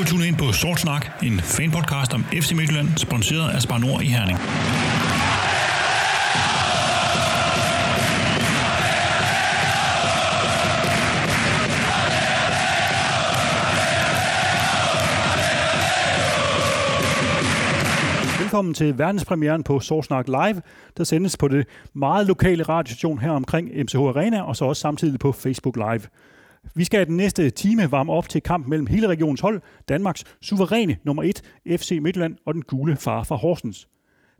har tunet ind på Sort Snak, en fanpodcast om FC Midtjylland, sponsoreret af Spar Nord i Herning. Velkommen til verdenspremieren på Sorsnak Live, der sendes på det meget lokale radiostation her omkring MCH Arena, og så også samtidig på Facebook Live. Vi skal den næste time varme op til kamp mellem hele regionens hold, Danmarks suveræne nummer 1, FC Midtjylland og den gule far fra Horsens.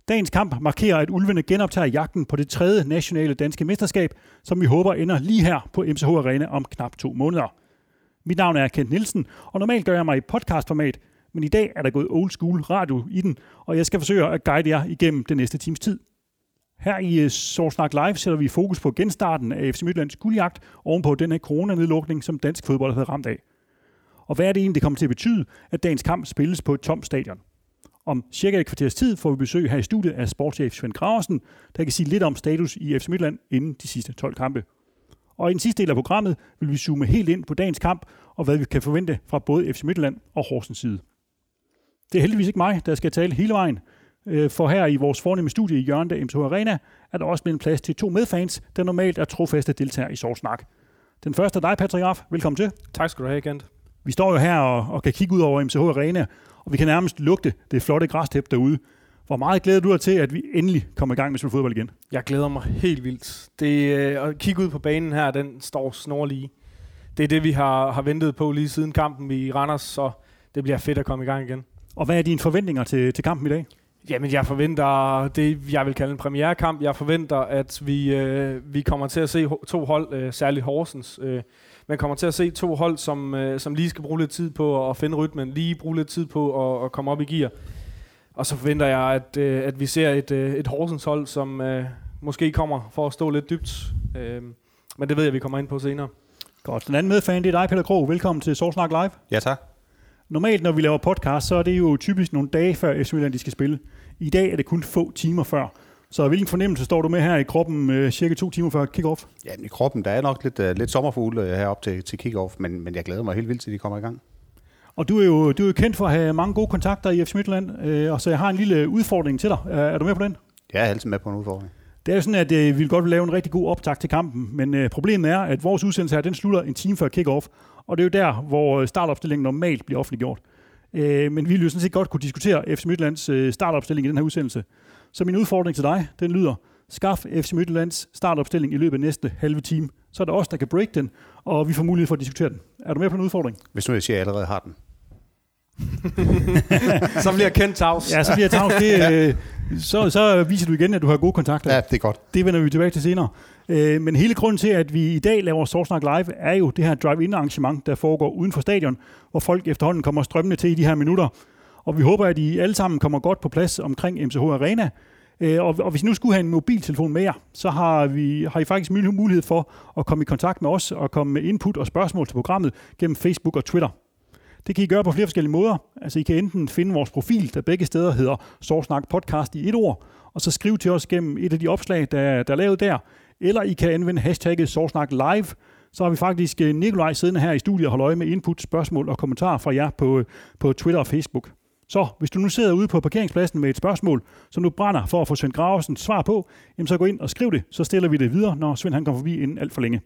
Dagens kamp markerer, at ulvene genoptager jagten på det tredje nationale danske mesterskab, som vi håber ender lige her på MCH Arena om knap to måneder. Mit navn er Kent Nielsen, og normalt gør jeg mig i podcastformat, men i dag er der gået old school radio i den, og jeg skal forsøge at guide jer igennem den næste times tid. Her i øh, Sorsnak Live sætter vi fokus på genstarten af FC Midtlands guldjagt ovenpå den her coronanedlukning, som dansk fodbold har ramt af. Og hvad er det egentlig, det kommer til at betyde, at dagens kamp spilles på et tomt stadion? Om cirka et kvarters tid får vi besøg her i studiet af sportschef Svend Graversen, der kan sige lidt om status i FC Midtland inden de sidste 12 kampe. Og i den sidste del af programmet vil vi zoome helt ind på dagens kamp og hvad vi kan forvente fra både FC Midtland og Horsens side. Det er heldigvis ikke mig, der skal tale hele vejen, for her i vores fornemme studie i Jørgen af MTH Arena er der også blevet plads til to medfans, der normalt er trofaste deltagere i Sorsnak. Den første er dig, Patrick Raff. Velkommen til. Tak skal du have, Kent. Vi står jo her og, og kan kigge ud over MCH Arena, og vi kan nærmest lugte det flotte græstæppe derude. Hvor meget glæder du dig til, at vi endelig kommer i gang med at spille fodbold igen? Jeg glæder mig helt vildt. Det, øh, at kigge ud på banen her, den står snorlige. Det er det, vi har, har ventet på lige siden kampen i Randers, så det bliver fedt at komme i gang igen. Og hvad er dine forventninger til, til kampen i dag? Jamen, jeg forventer det, jeg vil kalde en premierekamp. Jeg forventer, at vi, øh, vi kommer til at se to hold, øh, særligt Horsens. Øh, man kommer til at se to hold, som, øh, som lige skal bruge lidt tid på at finde rytmen, lige bruge lidt tid på at, at komme op i gear. Og så forventer jeg, at, øh, at vi ser et, øh, et Horsens hold, som øh, måske kommer for at stå lidt dybt. Øh, men det ved jeg, vi kommer ind på senere. Godt. Den anden medfan, det er dig, Peter Krog. Velkommen til Sorsnak Live. Ja, tak. Normalt, når vi laver podcast, så er det jo typisk nogle dage før FC Midtjylland, de skal spille. I dag er det kun få timer før. Så hvilken fornemmelse står du med her i kroppen øh, cirka to timer før kick-off? Ja, i kroppen, der er nok lidt, uh, lidt sommerfugle uh, herop til, til kick-off, men, men jeg glæder mig helt vildt til, de kommer i gang. Og du er jo, du er jo kendt for at have mange gode kontakter i FC Midtjylland, øh, og så jeg har en lille udfordring til dig. Er, er du med på den? Jeg er altid med på en udfordring. Det er jo sådan, at øh, vi vil godt lave en rigtig god optag til kampen, men øh, problemet er, at vores udsendelse her, den slutter en time før kick-off, og det er jo der, hvor startopstillingen normalt bliver offentliggjort. Øh, men vi vil jo sådan set godt kunne diskutere FC Midtlands øh, startopstilling i den her udsendelse. Så min udfordring til dig, den lyder, skaf FC Midtlands startopstilling i løbet af næste halve time. Så er det os, der kan break den, og vi får mulighed for at diskutere den. Er du med på den udfordring? Hvis nu jeg siger, at jeg allerede har den. så bliver kendt tavs. Ja, så bliver tavs. Det, øh, så, så viser du igen, at du har gode kontakter. Ja, det er godt. Det vender vi tilbage til senere. Øh, men hele grunden til, at vi i dag laver Sorsnak Live, er jo det her drive-in arrangement, der foregår uden for stadion, hvor folk efterhånden kommer strømmende til i de her minutter. Og vi håber, at I alle sammen kommer godt på plads omkring MCH Arena. Øh, og, og hvis I nu skulle have en mobiltelefon med jer, så har, vi, har I faktisk mulighed for at komme i kontakt med os og komme med input og spørgsmål til programmet gennem Facebook og Twitter. Det kan I gøre på flere forskellige måder. Altså I kan enten finde vores profil, der begge steder hedder Sorsnak Podcast i et ord, og så skrive til os gennem et af de opslag, der, der er lavet der, eller I kan anvende hashtagget Sorsnak Live. Så har vi faktisk øh, Nikolaj siddende her i studiet og holder øje med input, spørgsmål og kommentarer fra jer på, øh, på Twitter og Facebook. Så hvis du nu sidder ude på parkeringspladsen med et spørgsmål, som du brænder for at få Svend Graversen svar på, jamen så gå ind og skriv det, så stiller vi det videre, når Svend han kommer forbi inden alt for længe.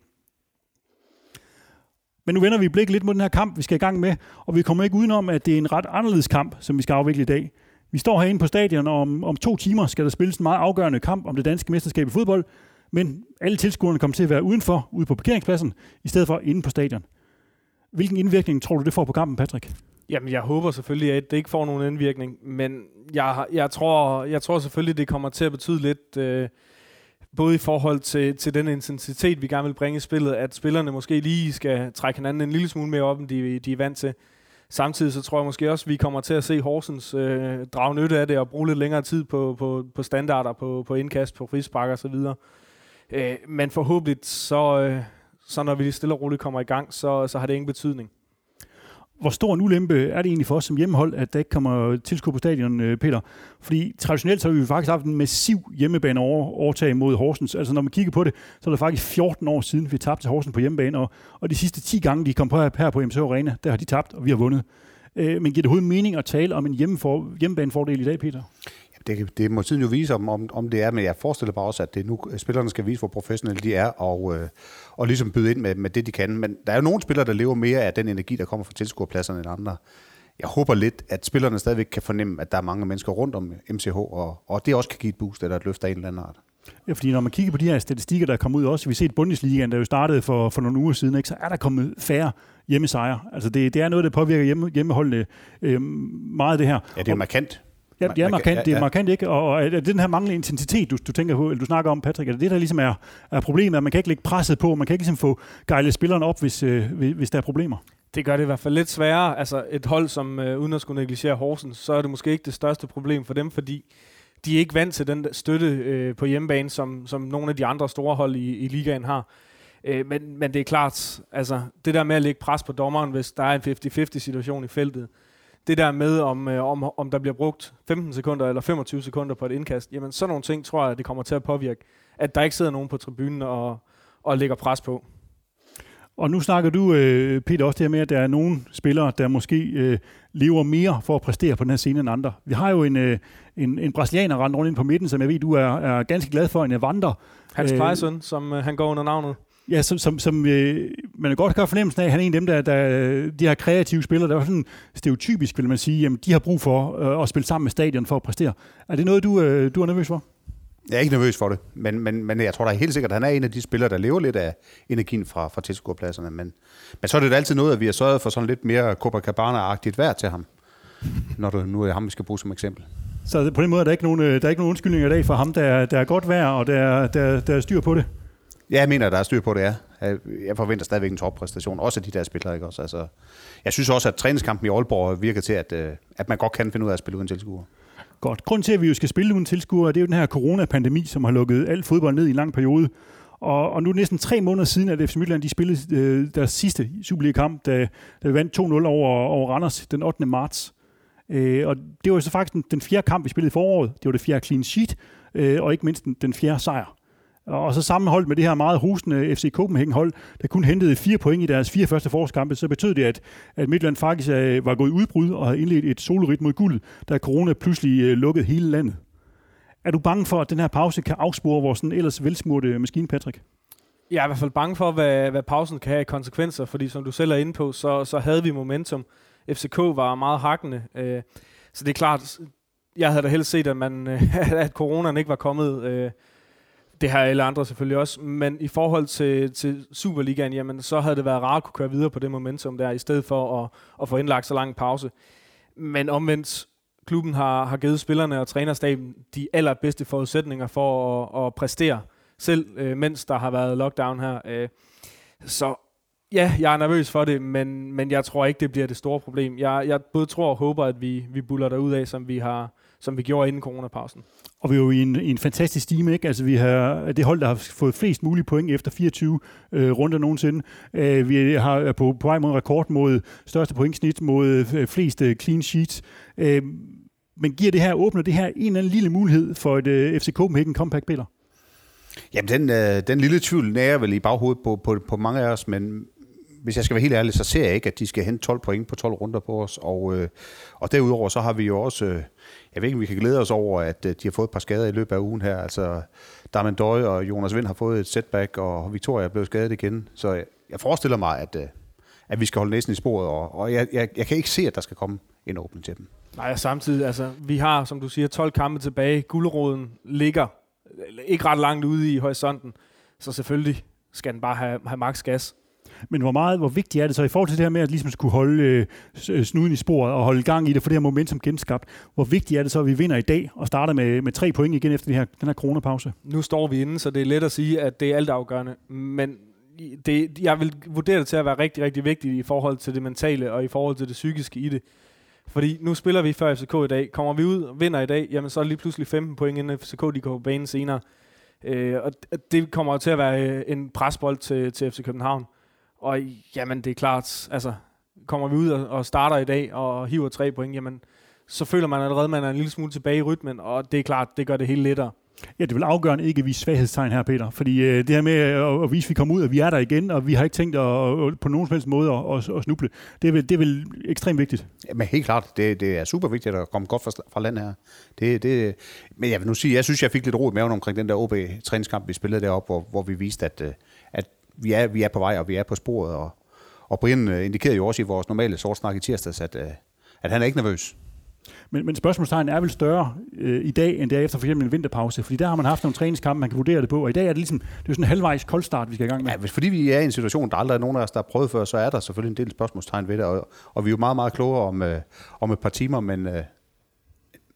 Men nu vender vi blikket lidt mod den her kamp, vi skal i gang med, og vi kommer ikke udenom, at det er en ret anderledes kamp, som vi skal afvikle i dag. Vi står herinde på stadion, og om, om to timer skal der spilles en meget afgørende kamp om det danske mesterskab i fodbold, men alle tilskuerne kommer til at være udenfor, ude på parkeringspladsen, i stedet for inde på stadion. Hvilken indvirkning tror du, det får på kampen, Patrick? Jamen, jeg håber selvfølgelig, at det ikke får nogen indvirkning, men jeg, jeg, tror, jeg tror selvfølgelig, det kommer til at betyde lidt, øh, både i forhold til, til den intensitet, vi gerne vil bringe i spillet, at spillerne måske lige skal trække hinanden en lille smule mere op, end de, de er vant til. Samtidig så tror jeg måske også, at vi kommer til at se Horsens øh, drage nytte af det og bruge lidt længere tid på, på, på standarder, på, på indkast, på frispark og så videre. Øh, men forhåbentlig, så, øh, så når vi stille og roligt kommer i gang, så, så har det ingen betydning. Hvor stor en ulempe er det egentlig for os som hjemmehold, at der ikke kommer tilskud på stadion, øh, Peter? Fordi traditionelt så har vi faktisk haft en massiv hjemmebane over, overtag mod Horsens. Altså når man kigger på det, så er det faktisk 14 år siden, vi tabte til Horsens på hjemmebane, og, og de sidste 10 gange, de kom på her, på MC Arena, der har de tabt, og vi har vundet. Øh, men giver det overhovedet mening at tale om en hjemmefor, hjemmebanefordel i dag, Peter? Det, det må tiden jo vise, om, om, om det er, men jeg forestiller mig også, at det nu spillerne skal vise, hvor professionelle de er, og, øh, og ligesom byde ind med, med det, de kan. Men der er jo nogle spillere, der lever mere af den energi, der kommer fra tilskuerpladserne end andre. Jeg håber lidt, at spillerne stadigvæk kan fornemme, at der er mange mennesker rundt om MCH, og, og det også kan give et boost eller et løft af en eller anden art. Ja, fordi når man kigger på de her statistikker, der er kommet ud også, vi har set Bundesligaen, der jo startede for, for nogle uger siden, ikke, så er der kommet færre hjemmesejre. Altså det, det er noget, der påvirker hjemme, hjemmeholdene øh, meget det her. Ja, det er markant. Ja, det er markant, det er markant ikke? Og, og er det den her manglende intensitet, du, du tænker på, eller du snakker om, Patrick, er det det, der ligesom er, er problemet, at man kan ikke lægge presset på, man kan ikke ligesom få gejlet spillerne op, hvis, øh, hvis der er problemer? Det gør det i hvert fald lidt sværere. Altså et hold, som øh, uden at skulle negligere Horsens, så er det måske ikke det største problem for dem, fordi de er ikke vant til den støtte øh, på hjemmebane, som, som nogle af de andre store hold i, i ligaen har. Øh, men, men det er klart, altså det der med at lægge pres på dommeren, hvis der er en 50-50 situation i feltet, det der med, om, øh, om, om der bliver brugt 15 sekunder eller 25 sekunder på et indkast, jamen sådan nogle ting tror jeg, det kommer til at påvirke, at der ikke sidder nogen på tribunen og, og lægger pres på. Og nu snakker du, øh, Peter, også det her med, at der er nogle spillere, der måske øh, lever mere for at præstere på den her scene end andre. Vi har jo en, øh, en, en brasilianer rent rundt ind på midten, som jeg ved, du er, er ganske glad for, en Evander. Hans Kleisen, som øh, han går under navnet. Ja, som, som, som øh, man godt kan fornemmelsen af, at han er en af dem, der, der de her kreative spillere, der er sådan stereotypisk, vil man sige, jamen, de har brug for øh, at spille sammen med stadion for at præstere. Er det noget, du, øh, du er nervøs for? Jeg er ikke nervøs for det, men, men, men jeg tror da helt sikkert, at han er en af de spillere, der lever lidt af energien fra, fra tilskuerpladserne. Men, men så er det da altid noget, at vi har sørget for sådan lidt mere Copacabana-agtigt vejr til ham, når det nu er ham, vi skal bruge som eksempel. Så på den måde er der ikke nogen, øh, der er ikke nogen undskyldninger i dag for ham, der, er, der er godt vejr, og der, der, der er styr på det? Ja, jeg mener, der er styr på det, ja. Jeg forventer stadigvæk en toppræstation, også af de der spillere. Ikke? Også, altså, jeg synes også, at træningskampen i Aalborg virker til, at, øh, at man godt kan finde ud af at spille uden tilskuer. Godt. Grunden til, at vi jo skal spille uden tilskuere, det er jo den her coronapandemi, som har lukket alt fodbold ned i en lang periode. Og, og nu er næsten tre måneder siden, at FC Midtjylland de spillede øh, deres sidste Superliga-kamp, da, da vi vandt 2-0 over, over Randers den 8. marts. Øh, og det var så faktisk den, den fjerde kamp, vi spillede i foråret. Det var det fjerde clean sheet, øh, og ikke mindst den, den fjerde sejr. Og så sammenholdt med det her meget husende FC Copenhagen-hold, der kun hentede fire point i deres fire første forårskampe, så betød det, at, at Midtland faktisk øh, var gået udbrud og havde indledt et solorit mod guld, da corona pludselig øh, lukkede hele landet. Er du bange for, at den her pause kan afspore vores sådan ellers velsmurte maskine, Patrick? Jeg er i hvert fald bange for, hvad, hvad pausen kan have i konsekvenser, fordi som du selv er inde på, så, så havde vi momentum. FCK var meget hakkende. Øh, så det er klart, jeg havde da helst set, at, man, at coronaen ikke var kommet øh, det har alle andre selvfølgelig også, men i forhold til, til Superligaen, jamen, så havde det været rart at kunne køre videre på det momentum der, i stedet for at, at få indlagt så lang pause. Men omvendt, klubben har, har givet spillerne og trænerstaben de allerbedste forudsætninger for at, at præstere, selv øh, mens der har været lockdown her. Øh, så ja, jeg er nervøs for det, men, men jeg tror ikke, det bliver det store problem. Jeg, jeg både tror og håber, at vi, vi buller derud af, som vi har, som vi gjorde inden coronapausen. Og vi er jo i en, i en fantastisk stime, ikke? Altså vi har det hold, der har fået flest mulige point efter 24 øh, runder nogensinde. Øh, vi har er på, på vej mod rekord mod største pointsnit, mod øh, flest øh, clean sheets. Øh, men giver det her, åbner det her en eller anden lille mulighed for et øh, FC Copenhagen comeback, Peter? Jamen, den, øh, den lille tvivl nærer vel i baghovedet på, på, på mange af os, men hvis jeg skal være helt ærlig, så ser jeg ikke, at de skal hente 12 point på 12 runder på os. Og, øh, og derudover så har vi jo også... Øh, jeg ved ikke, om vi kan glæde os over, at øh, de har fået et par skader i løbet af ugen her. Altså, Darman Døje og Jonas Vind har fået et setback, og Victoria er blevet skadet igen. Så jeg, jeg forestiller mig, at, øh, at vi skal holde næsen i sporet, og, og jeg, jeg, jeg kan ikke se, at der skal komme en åbning til dem. Nej, samtidig, altså, vi har, som du siger, 12 kampe tilbage. Gulderåden ligger øh, ikke ret langt ude i horisonten, så selvfølgelig skal den bare have, have maks gas. Men hvor meget, hvor vigtigt er det så i forhold til det her med at ligesom skulle holde øh, øh snuden i sporet og holde gang i det, for det her momentum genskabt. Hvor vigtigt er det så, at vi vinder i dag og starter med, med tre point igen efter det her, den her coronapause? Nu står vi inde, så det er let at sige, at det er altafgørende. Men det, jeg vil vurdere det til at være rigtig, rigtig vigtigt i forhold til det mentale og i forhold til det psykiske i det. Fordi nu spiller vi før FCK i dag. Kommer vi ud og vinder i dag, jamen så er det lige pludselig 15 point, inden FCK de går på banen senere. Øh, og det kommer til at være øh, en presbold til, til FC København. Og jamen, det er klart, altså, kommer vi ud og starter i dag og hiver tre point, jamen, så føler man allerede, at man er en lille smule tilbage i rytmen, og det er klart, det gør det hele lettere. Ja, det vil afgørende ikke vise svaghedstegn her, Peter. Fordi øh, det her med at, at vise, at vi kommer ud, og vi er der igen, og vi har ikke tænkt at, at, på nogen som helst måde at, at, at snuble, det er, vel, det er vel ekstremt vigtigt. Ja, men helt klart, det, det er super vigtigt at komme godt fra, fra land her. Det, det, men jeg vil nu sige, jeg synes, jeg fik lidt ro i maven omkring den der OB-træningskamp, vi spillede deroppe, hvor, hvor vi viste, at, øh, at vi, er, vi er på vej, og vi er på sporet. Og, og Brian øh, indikerede jo også i vores normale sortsnak i tirsdags, at, øh, at han er ikke nervøs. Men, men spørgsmålstegnen er vel større øh, i dag, end det er efter for eksempel en vinterpause. Fordi der har man haft nogle træningskampe, man kan vurdere det på. Og i dag er det ligesom det er sådan en halvvejs koldstart, vi skal i gang med. Ja, fordi vi er i en situation, der aldrig er nogen af os, der har prøvet før, så er der selvfølgelig en del spørgsmålstegn ved det. Og, og vi er jo meget, meget klogere om, øh, om et par timer, men, øh,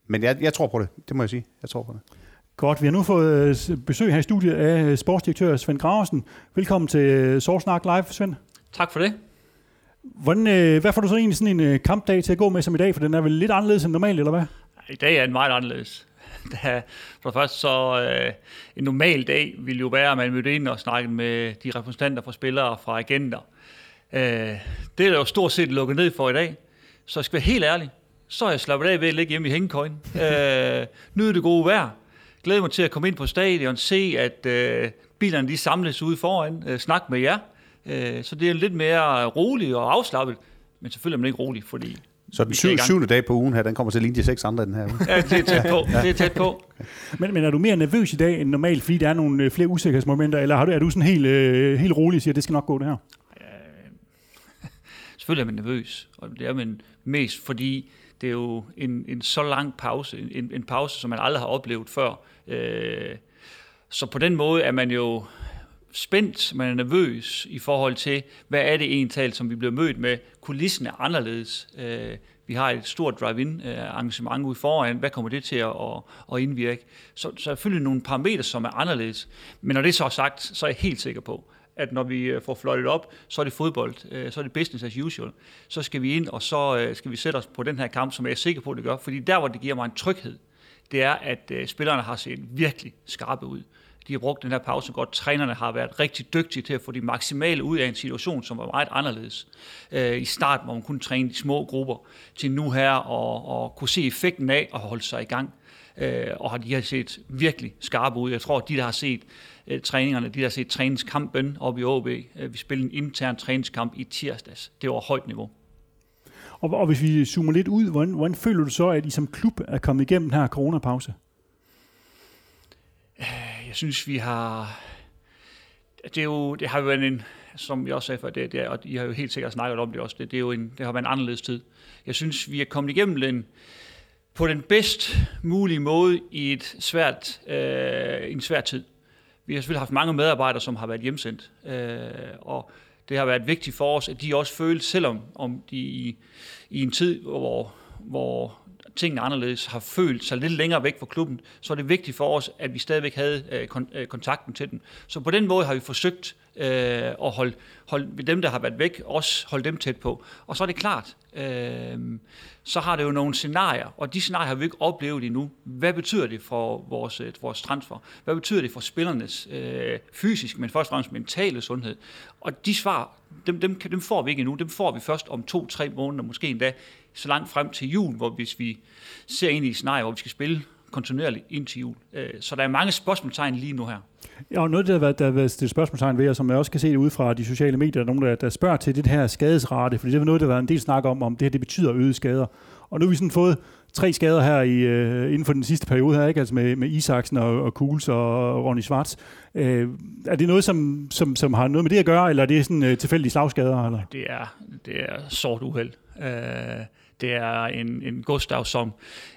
men jeg, jeg tror på det. Det må jeg sige. Jeg tror på det. Godt, vi har nu fået øh, besøg her i studiet af øh, sportsdirektør Svend Graversen. Velkommen til øh, Sorsnak Live, Svend. Tak for det. Hvordan, hvad får du så egentlig sådan en kampdag til at gå med som i dag? For den er vel lidt anderledes end normalt, eller hvad? I dag er den meget anderledes. Da, for det første så øh, en normal dag ville jo være, at man mødte ind og snakkede med de repræsentanter for spillere fra agenter. Øh, det er jo stort set lukket ned for i dag. Så jeg skal være helt ærlig, så er jeg slappet af ved at ligge hjemme i hængekøjen. Øh, nyde det gode vejr. Glæder mig til at komme ind på stadion, se at øh, bilerne de samles ude foran, øh, snakke med jer. Øh, så det er lidt mere roligt og afslappet. Men selvfølgelig er man ikke rolig, fordi Så den syv, syvende dag på ugen her, den kommer til at ligne de seks andre den her uge. Ja, det er tæt på. Det er tæt på. Men, men er du mere nervøs i dag end normalt, fordi der er nogle øh, flere usikkerhedsmomenter? Eller har du, er du sådan helt, øh, helt rolig og siger, at det skal nok gå det her? Selvfølgelig er man nervøs, og det er man mest, fordi det er jo en, en så lang pause, en, en pause, som man aldrig har oplevet før. Øh, så på den måde er man jo spændt, man er nervøs i forhold til, hvad er det egentlig, som vi bliver mødt med. Kulissen er anderledes. Øh, vi har et stort drive-in øh, arrangement ude foran. Hvad kommer det til at, at, at indvirke? Så, så er selvfølgelig nogle parametre, som er anderledes. Men når det så er sagt, så er jeg helt sikker på, at når vi øh, får fløjtet op, så er det fodbold, øh, så er det business as usual. Så skal vi ind, og så øh, skal vi sætte os på den her kamp, som jeg er sikker på, at det gør. Fordi der, hvor det giver mig en tryghed, det er, at spillerne har set virkelig skarpe ud. De har brugt den her pause godt. Trænerne har været rigtig dygtige til at få de maksimale ud af en situation, som var meget anderledes. I starten, hvor man kunne træne i små grupper, til nu her og, og kunne se effekten af at holde sig i gang. Øh, og har de har set virkelig skarpe ud. Jeg tror, de, der har set øh, træningerne, de, der har set træningskampen op i OB, øh, vi spillede en intern træningskamp i tirsdags. Det var højt niveau. Og, og hvis vi zoomer lidt ud, hvordan, hvordan føler du så, at I som klub er kommet igennem den her coronapause? Jeg synes, vi har... Det, er jo, det har jo været en, som jeg også sagde før, det, det er, og I har jo helt sikkert snakket om det også, det, det, er jo en, det har været en anderledes tid. Jeg synes, vi er kommet igennem den på den bedst mulige måde i et svært, øh, en svær tid. Vi har selvfølgelig haft mange medarbejdere, som har været hjemsendt, øh, og det har været vigtigt for os, at de også følte, selvom om de i, i en tid, hvor, hvor tingene anderledes, har følt sig lidt længere væk fra klubben, så er det vigtigt for os, at vi stadigvæk havde øh, kon- øh, kontakten til dem. Så på den måde har vi forsøgt øh, at holde, holde dem, der har været væk, også holde dem tæt på. Og så er det klart, øh, så har det jo nogle scenarier, og de scenarier har vi ikke oplevet endnu. Hvad betyder det for vores, øh, vores transfer? Hvad betyder det for spillernes øh, fysisk, men først og fremmest mentale sundhed? Og de svar, dem, dem, kan- dem får vi ikke endnu. Dem får vi først om to-tre måneder, måske endda så langt frem til jul, hvor hvis vi ser ind i et scenarie, hvor vi skal spille kontinuerligt ind til jul. Øh, Så der er mange spørgsmålstegn lige nu her. Ja, og noget, der har været, der har været stillet spørgsmålstegn ved, og som jeg også kan se ud fra de sociale medier, der er nogen, der, der spørger til det her skadesrate, fordi det er noget, der har været en del snak om, om det her det betyder øgede skader. Og nu har vi sådan fået tre skader her i, øh, inden for den sidste periode her, ikke? Altså med, med Isaksen og, og Kuhls og Ronny Schwartz. Øh, er det noget, som, som, som har noget med det at gøre, eller er det sådan øh, tilfældige slagskader? Eller? Det er, det er sort uheld. Øh, det er en, en Gustav, som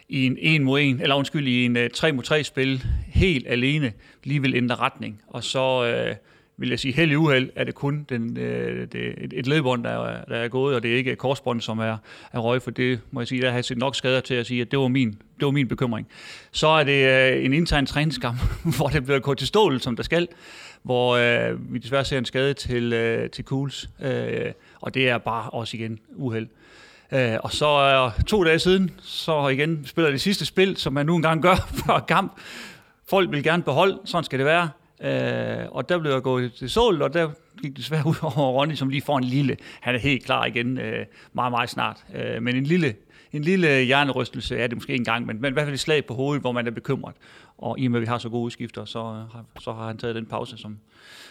i en 1 mod 1, eller undskyld, i en øh, 3 mod 3 spil, helt alene, lige vil ændre retning. Og så øh, vil jeg sige, held i uheld er det kun den, øh, det, et, et ledbånd, der er, der er gået, og det er ikke korsbånd, som er, er røg, for det må jeg sige, der har jeg set nok skader til at sige, at det var min, det var min bekymring. Så er det øh, en intern træningskamp, hvor det bliver gået til stål, som der skal, hvor øh, vi desværre ser en skade til, øh, til Cools, øh, og det er bare også igen uheld. Øh, og så øh, to dage siden, så igen spiller det sidste spil, som man nu engang gør før kamp. Folk vil gerne beholde, sådan skal det være. Øh, og der blev jeg gået til sol, og der gik desværre ud over Ronny, som lige får en lille, han er helt klar igen øh, meget, meget snart. Øh, men en lille, en lille hjernerystelse er det måske en gang, men, men i hvert fald et slag på hovedet, hvor man er bekymret. Og i og med, at vi har så gode udskifter, så, øh, så har han taget den pause, som,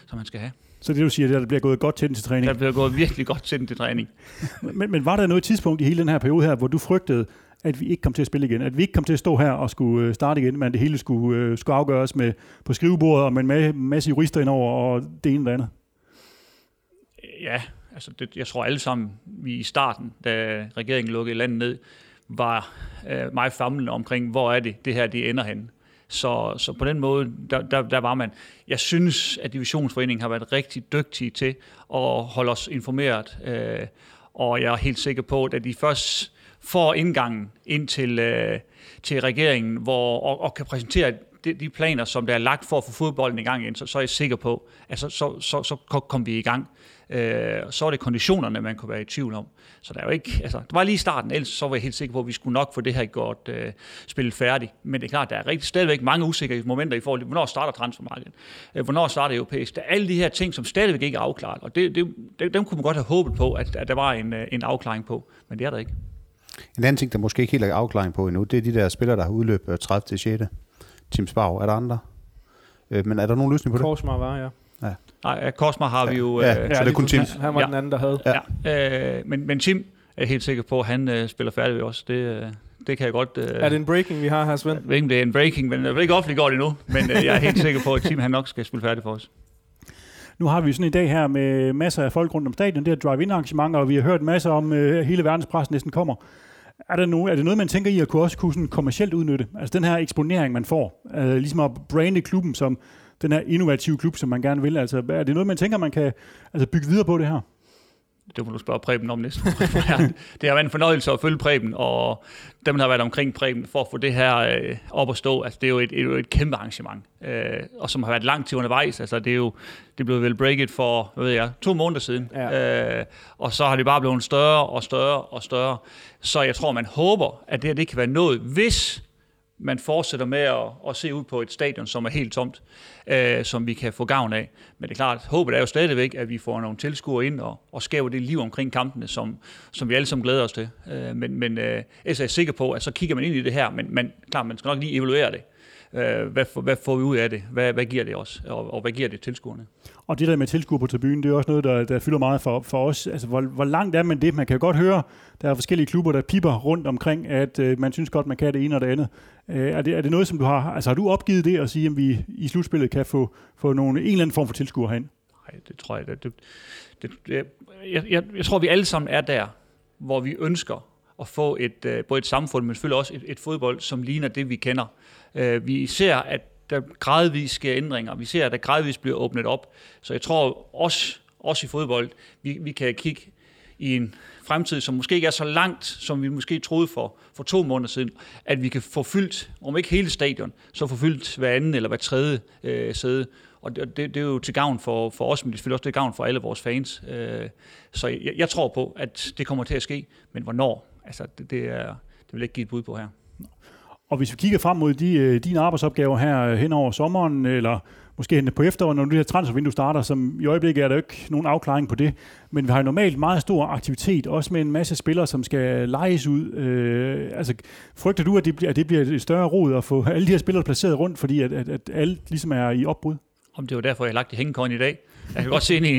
som han skal have. Så det du siger, det er, at der bliver gået godt til den til træning? Der bliver gået virkelig godt til den til træning. men, men var der noget tidspunkt i hele den her periode her, hvor du frygtede, at vi ikke kom til at spille igen. At vi ikke kom til at stå her og skulle øh, starte igen, men det hele skulle, øh, skulle afgøres med, på skrivebordet og med en masse jurister indover og det ene og det andet. Ja, altså det, jeg tror alle sammen, vi i starten, da regeringen lukkede landet ned, var øh, meget famlende omkring, hvor er det, det her det ender hen. Så, så på den måde, der, der, der var man. Jeg synes, at Divisionsforeningen har været rigtig dygtig til at holde os informeret, øh, og jeg er helt sikker på, at de først får indgangen ind til, øh, til regeringen, hvor, og, og kan præsentere de, de planer, som der er lagt for at få fodbolden i gang igen, så, så er jeg sikker på, at så, så, så, så kom vi i gang. Øh, så er det konditionerne, man kunne være i tvivl om. Så der er jo ikke, altså, det var lige i starten, ellers så var jeg helt sikker på, at vi skulle nok få det her godt øh, spillet færdigt. Men det er klart, der er rigtig stadigvæk mange usikre momenter i forhold til, hvornår starter transfermarkedet? Øh, hvornår starter europæisk? Der er alle de her ting, som stadigvæk ikke er afklaret, og det, det, dem kunne man godt have håbet på, at, at der var en, øh, en afklaring på, men det er der ikke. En anden ting, der måske ikke helt er afklaring på endnu, det er de der spillere, der har udløb 30. til 6. Tim Sparv. Er der andre? Øh, men er der nogen løsning på det? Korsmar var, ja. Ja. Nej, Korsmar har vi jo... Ja, øh, så det er kun Tim. Han var ja. den anden, der havde. Ja. Øh, men, men Tim er helt sikker på, at han øh, spiller færdig ved os. Det, øh, det kan jeg godt... Øh, er det en breaking, vi har her, Svend? Jeg ved ikke, det er en breaking, men jeg vil ikke offentliggjort endnu. Men øh, jeg er helt sikker på, at Tim han nok skal spille færdig for os. Nu har vi sådan en dag her med masser af folk rundt om stadion, det her drive-in arrangement, og vi har hørt masser om, øh, hele verdens næsten kommer. Er, der no, er det noget, man tænker i at kunne også kunne sådan kommercielt udnytte? Altså den her eksponering, man får, øh, ligesom at brande klubben som den her innovative klub, som man gerne vil. Altså, er det noget, man tænker, man kan altså, bygge videre på det her? det må du spørge Preben om næsten. det har været en fornøjelse at følge Preben, og dem, der har været omkring Preben, for at få det her øh, op at stå. Altså, det er jo et, et, et kæmpe arrangement, øh, og som har været langt til undervejs. Altså, det er jo det blev vel breaket for, hvad ved jeg, to måneder siden. Ja. Øh, og så har det bare blevet større og større og større. Så jeg tror, man håber, at det her det kan være noget, hvis man fortsætter med at, at se ud på et stadion, som er helt tomt, øh, som vi kan få gavn af. Men det er klart, håbet er jo stadigvæk, at vi får nogle tilskuere ind og, og skaber det liv omkring kampene, som, som vi alle sammen glæder os til. Øh, men men øh, jeg er sikker på, at så kigger man ind i det her, men, men klart, man skal nok lige evaluere det. Øh, hvad, for, hvad får vi ud af det? Hvad, hvad giver det os? Og, og hvad giver det tilskuerne? Og det der med tilskuer på tribunen, det er også noget, der, der fylder meget for, for os. Altså, hvor, hvor langt er man det? Man kan godt høre, der er forskellige klubber, der piper rundt omkring, at øh, man synes godt, man kan det ene og det andet. Øh, er, det, er det noget, som du har... Altså har du opgivet det at sige, at vi i slutspillet kan få, få nogle, en eller anden form for tilskuer herind? Nej, det tror jeg... Det, det, det, jeg, jeg, jeg tror, vi alle sammen er der, hvor vi ønsker at få et, øh, både et samfund, men selvfølgelig også et, et fodbold, som ligner det, vi kender. Øh, vi ser, at der gradvist sker ændringer. Vi ser, at der gradvist bliver åbnet op. Så jeg tror også, også i fodbold, vi, vi kan kigge i en fremtid, som måske ikke er så langt, som vi måske troede for, for to måneder siden, at vi kan få fyldt, om ikke hele stadion, så få fyldt hver anden eller hver tredje øh, sæde. Og det, det, det er jo til gavn for, for os, men det er selvfølgelig også til gavn for alle vores fans. Øh, så jeg, jeg tror på, at det kommer til at ske, men hvornår, altså det, det, er, det vil jeg ikke give et bud på her. Og hvis vi kigger frem mod de, øh, dine arbejdsopgaver her øh, hen over sommeren, eller måske på efteråret, når det her transfervindue starter, som i øjeblikket er der jo ikke nogen afklaring på det, men vi har jo normalt meget stor aktivitet, også med en masse spillere, som skal lejes ud. Øh, altså, frygter du, at det, bliver, at det bliver et større rod at få alle de her spillere placeret rundt, fordi at, at, at alle ligesom er i opbrud? Om det var derfor, jeg lagt i hængekøjen i dag. Jeg kan godt se ind i,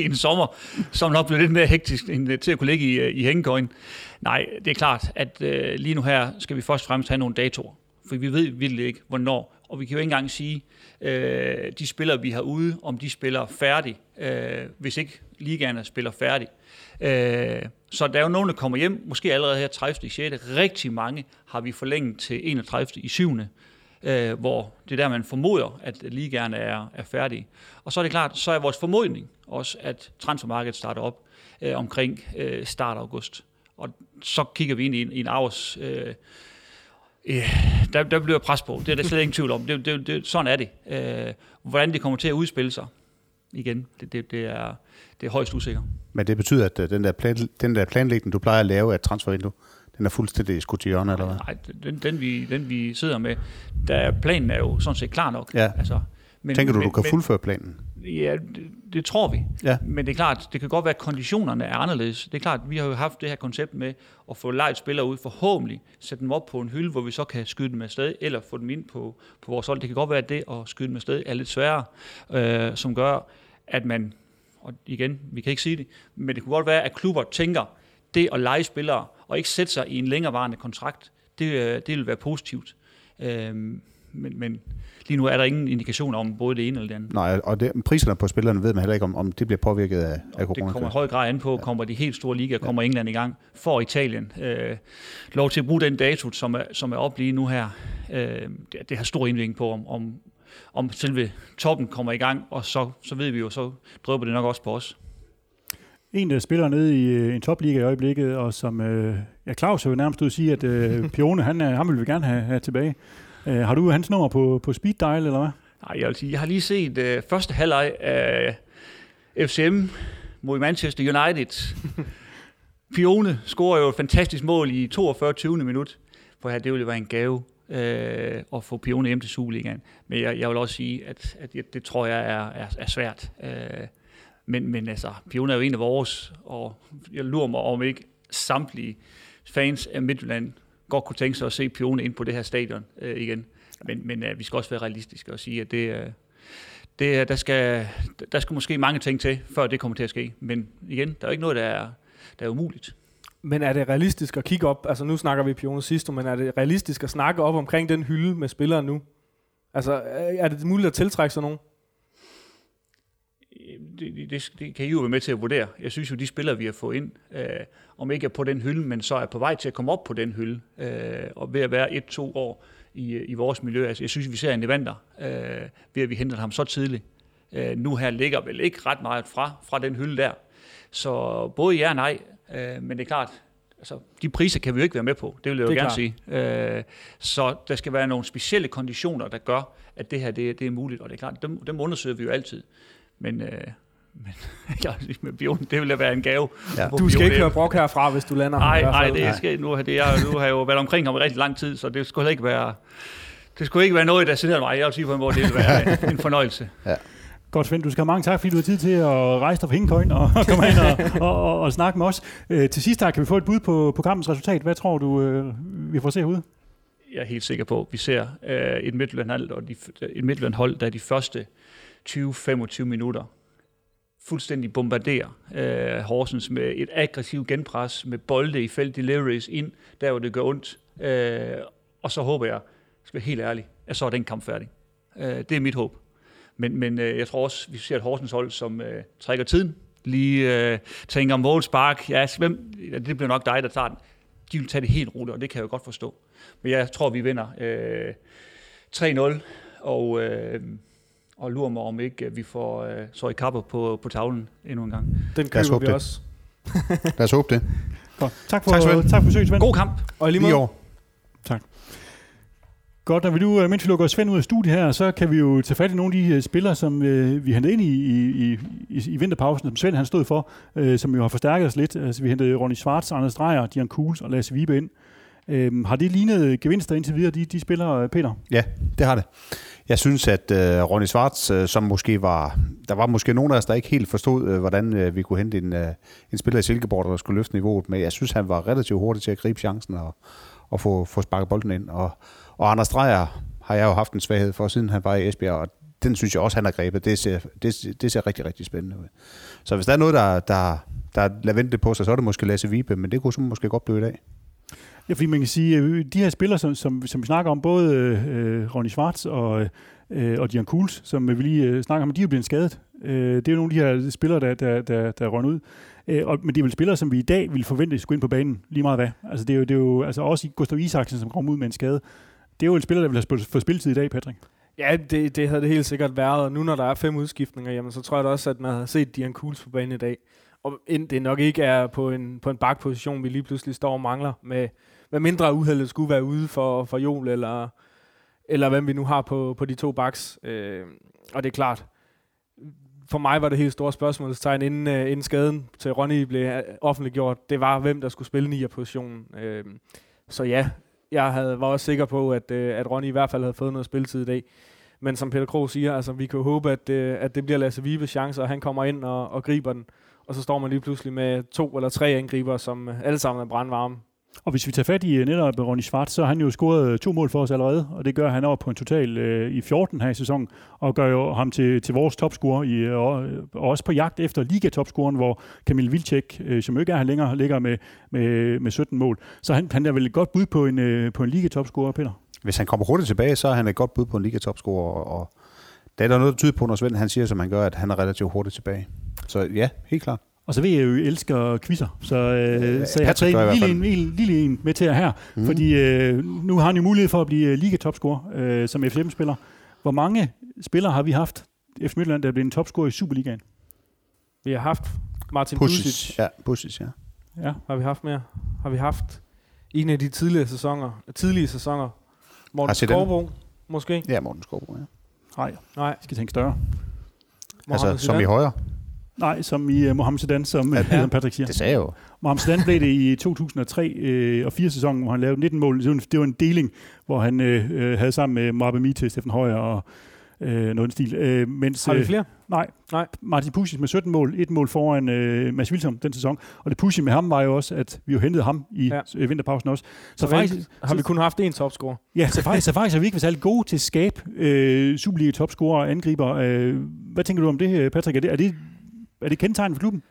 i en sommer, som nok blev lidt mere hektisk end til at kunne ligge i, i hængekøjen. Nej, det er klart, at øh, lige nu her skal vi først og fremmest have nogle datoer. For vi ved virkelig ikke, hvornår. Og vi kan jo ikke engang sige, øh, de spillere, vi har ude, om de spiller færdig, øh, hvis ikke ligaerne spiller færdig. Øh, så der er jo nogen, der kommer hjem, måske allerede her 30. i 6. Rigtig mange har vi forlænget til 31. i 7 øh, hvor det er der, man formoder, at ligaerne er, er færdige. Og så er det klart, så er vores formodning også, at transfermarkedet starter op øh, omkring øh, start august. Og så kigger vi ind i en, i en afs... Øh, øh, der, der bliver pres på. Det er der slet ingen tvivl om. Det, det, det, sådan er det. Øh, hvordan det kommer til at udspille sig, igen, det, det, det, er, det er højst usikker. Men det betyder, at øh, den der, plan, den der planlægning, du plejer at lave af et transfervindue, den er fuldstændig skudt til hjørne, eller hvad? Nej, den, den, vi, den vi sidder med, der planen er jo sådan set klar nok. Ja. Altså, Men, Tænker du, men, du kan men, fuldføre planen? Ja, det, det tror vi. Ja. Men det er klart, det kan godt være, at konditionerne er anderledes. Det er klart, vi har jo haft det her koncept med at få lejet spillere ud, forhåbentlig sætte dem op på en hylde, hvor vi så kan skyde dem afsted, eller få dem ind på, på vores hold. Det kan godt være, at det at skyde dem afsted er lidt sværere, øh, som gør, at man, og igen, vi kan ikke sige det, men det kunne godt være, at klubber tænker, det at lege spillere, og ikke sætte sig i en længerevarende kontrakt, det, øh, det vil være positivt. Øh, men, men lige nu er der ingen indikationer om både det ene eller det andet. Nej, og det, priserne på spillerne ved man heller ikke, om, om det bliver påvirket af, af corona. Det kommer i høj grad an på, kommer de helt store ligaer, kommer ja. England i gang, får Italien øh, lov til at bruge den dato, som er, som er op lige nu her. Øh, det, det har stor indvirkning på, om, om, om selve toppen kommer i gang, og så, så ved vi jo, så drøber det nok også på os. En, der spiller nede i øh, en topliga i øjeblikket, og som øh, ja, Claus jo nærmest ud at sige, at øh, Pione, han, ham vil vi gerne have, have tilbage. Øh, har du hans nummer på, på speed dial, eller hvad? Nej, jeg vil sige, jeg har lige set øh, første halvleg af FCM mod Manchester United. Pione scorer jo et fantastisk mål i 42. 20. minut. For her, det ville være en gave øh, at få Pione hjem til Superligaen. Men jeg, jeg vil også sige, at, at det, det tror jeg er, er, er svært. Øh, men, men altså, Pione er jo en af vores, og jeg lurer mig om ikke samtlige fans af Midtjylland godt kunne tænke sig at se Pione ind på det her stadion øh, igen. Men, men øh, vi skal også være realistiske og sige, at det, øh, det, øh, der, skal, der skal måske mange ting til, før det kommer til at ske. Men igen, der er jo ikke noget, der er, der er umuligt. Men er det realistisk at kigge op, altså nu snakker vi Pione sidst, men er det realistisk at snakke op omkring den hylde med spillere nu? Altså øh, er det muligt at tiltrække sådan nogen? Det, det, det kan I jo være med til at vurdere. Jeg synes jo, de spillere, vi har fået ind, øh, om ikke er på den hylde, men så er på vej til at komme op på den hylde, øh, og ved at være et-to år i, i vores miljø. Altså, jeg synes, vi ser en evander, øh, ved at vi henter ham så tidligt. Øh, nu her ligger vel ikke ret meget fra, fra den hylde der. Så både ja og nej, øh, men det er klart, altså, de priser kan vi jo ikke være med på, det vil jeg jo gerne sige. Øh, så der skal være nogle specielle konditioner, der gør, at det her det, det er muligt, og det er klart, dem, dem undersøger vi jo altid. Men, øh, men ja, med Bjørn, det ville være en gave. Ja. Du skal ikke høre brok herfra, hvis du lander Nej, nej, det skal, nu, det, jeg, nu har jeg jo været omkring ham i rigtig lang tid, så det skulle ikke være, det skulle ikke være noget, der sidder mig. Jeg vil sige på en måde, det ville være en fornøjelse. Ja. Godt, Svend. Du skal have mange tak, fordi du har tid til at rejse dig fra Hængekøjen og komme ind og, og, og, og, snakke med os. Øh, til sidst her, kan vi få et bud på, på kampens resultat. Hvad tror du, øh, vi får se ud? Jeg er helt sikker på, at vi ser øh, et Midtjylland-hold, der er de første 20-25 minutter fuldstændig bombarderer øh, Horsens med et aggressivt genpres, med bolde i felt deliveries ind, der hvor det gør ondt. Øh, og så håber jeg, skal være helt ærlig, at så er den kamp færdig. Øh, det er mit håb. Men, men øh, jeg tror også, vi ser et Horsens hold, som øh, trækker tiden, lige øh, tænker målspark, ja, hvem, ja, det bliver nok dig, der tager den. De vil tage det helt roligt, og det kan jeg jo godt forstå. Men jeg tror, vi vinder øh, 3-0, og øh, og lurer mig om ikke, vi får uh, så i kapper på, på tavlen endnu en gang. Den køber vi det. også. Lad os håbe det. Godt. Tak for, tak, Svend. tak for besøget, Svend. God kamp. Og lige, lige over. Tak. Godt, når vi nu, øh, mens vi lukker Svend ud af studiet her, så kan vi jo tage fat i nogle af de øh, spillere, som øh, vi hentede ind i, i, i, i vinterpausen, som Svend han stod for, øh, som jo har forstærket os lidt. Altså, vi hentede Ronny Schwartz, Anders Dreyer, Dian Kuhls og Lasse Vibe ind. Øh, Øhm, har det lignet gevinster indtil videre, de, de spillere, øh, Peter? Ja, det har det. Jeg synes, at øh, Ronny Schwartz, øh, som måske var... Der var måske nogen af os, der ikke helt forstod, øh, hvordan øh, vi kunne hente en, øh, en spiller i Silkeborg, der skulle løfte niveauet. Men jeg synes, han var relativt hurtig til at gribe chancen og, og få, få sparket bolden ind. Og, og Anders Dreyer har jeg jo haft en svaghed for, siden han var i Esbjerg, og den synes jeg også, han har grebet. Det ser, det, det ser rigtig, rigtig spændende ud. Så hvis der er noget, der, der, der lader vente på sig, så er det måske Lasse Vibe, men det kunne så måske godt blive i dag. Ja, fordi man kan sige, at de her spillere, som, som, som vi snakker om, både øh, Ronny Schwartz og, øh, og Jan Kuhls, som vi lige øh, snakker om, de er jo blevet skadet. Øh, det er jo nogle af de her spillere, der, der, der, der rønner ud. Øh, og, men det er vel spillere, som vi i dag ville forvente skulle ind på banen, lige meget hvad. Altså det er jo, det er jo altså også Gustav Isaksen, som kom ud med en skade. Det er jo en spiller, der vil have fået spilletid i dag, Patrick. Ja, det, det havde det helt sikkert været, og nu når der er fem udskiftninger, jamen, så tror jeg da også, at man har set Dian Kuhls på banen i dag. Og det nok ikke er på en, på en bakposition, vi lige pludselig står og mangler med, hvad mindre uheldet skulle være ude for, for Jol, eller, eller hvem vi nu har på, på de to backs. Øh, og det er klart, for mig var det helt store spørgsmålstegn, inden, øh, inden skaden til Ronny blev øh, offentliggjort, det var, hvem der skulle spille nier positionen. Øh, så ja, jeg havde, var også sikker på, at, øh, at Ronny i hvert fald havde fået noget spilletid i dag. Men som Peter Krog siger, altså, vi kan jo håbe, at, øh, at det bliver Lasse Vibes chance, og han kommer ind og, og griber den. Og så står man lige pludselig med to eller tre angriber, som alle sammen er brandvarme. Og hvis vi tager fat i øh, netop øh, Ronny Schwartz, så har han jo scoret øh, to mål for os allerede, og det gør han over på en total øh, i 14 her i sæsonen, og gør jo ham til, til vores topscorer, i, og, og også på jagt efter ligatopscoren, hvor Kamil Vilcek, øh, som ikke er her længere, ligger med, med, med 17 mål. Så han, han er vel et godt bud på en, øh, på en liga-topscorer, Peter? Hvis han kommer hurtigt tilbage, så er han et godt bud på en liga-topscorer, og, og der er der noget, der tyder på, når Svend han siger, som han gør, at han er relativt hurtigt tilbage. Så ja, helt klart. Og så ved jeg jo, at I elsker quizzer, så, øh, så jeg har taget en lille, en, en, lille en med til jer her, mm. fordi øh, nu har han jo mulighed for at blive øh, liga-topscorer øh, som FCM-spiller. Hvor mange spillere har vi haft FC Midtjylland, der er blevet en topscorer i Superligaen? Vi har haft Martin Pusic. Pusic. Ja, Pusic, ja. Ja. Har vi haft mere? Har vi haft en af de tidligere sæsoner? Tidlige sæsoner? Morten den? Skovbo, måske? Ja, Morten Skovbo, ja. Nej, Nej. vi skal tænke større. Altså, Mohamed som i Zidane? højre. Nej, som i uh, Mohamed Zidane, som, ja. som Patrick siger. Det sagde jeg jo. Mohamed Zidane blev det i 2003 øh, og 4 sæsonen, hvor han lavede 19 mål. Det var en, det var en deling, hvor han øh, øh, havde sammen med Marbe Mite, Steffen Højer og øh, noget stil. Øh, mens, Har vi øh, flere? Nej. Nej. Martin Pusic med 17 mål, et mål foran øh, Mads Wilsom den sæson. Og det pussy med ham var jo også, at vi jo hentede ham i Ja. ja. vinterpausen også. Så, Så faktisk, faktisk, har vi kun haft én topscorer. ja, så faktisk, så faktisk er vi ikke været særlig gode til at skabe øh, Superliga topscorer og angriber. Øh, hvad tænker du om det, Patrick? Er det, er det, er det kendetegnet for klubben?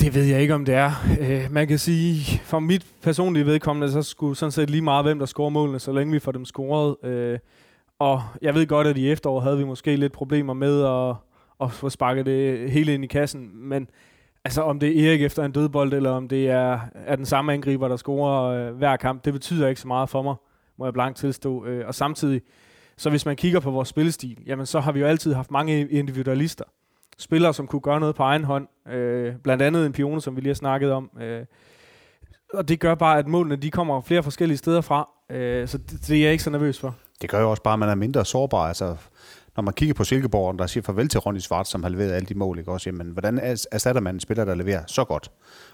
Det ved jeg ikke, om det er. Øh, man kan sige, for mit personlige vedkommende, så skulle sådan set lige meget, hvem der scorer målene, så længe vi får dem scoret. Øh, og jeg ved godt, at i efteråret havde vi måske lidt problemer med at, at få sparket det hele ind i kassen. Men altså, om det er Erik efter en dødbold, eller om det er, er den samme angriber, der scorer øh, hver kamp, det betyder ikke så meget for mig, må jeg blankt tilstå. Øh, og samtidig, så hvis man kigger på vores spillestil, jamen så har vi jo altid haft mange individualister spillere, som kunne gøre noget på egen hånd. Øh, blandt andet en pione, som vi lige har snakket om. Øh, og det gør bare, at målene de kommer flere forskellige steder fra. Øh, så det, det er jeg ikke så nervøs for. Det gør jo også bare, at man er mindre sårbar. Altså, når man kigger på Silkeborg, der siger farvel til Ronny Svart, som har leveret alle de mål, ikke også? Jamen, hvordan er- erstatter man en spiller, der leverer så godt?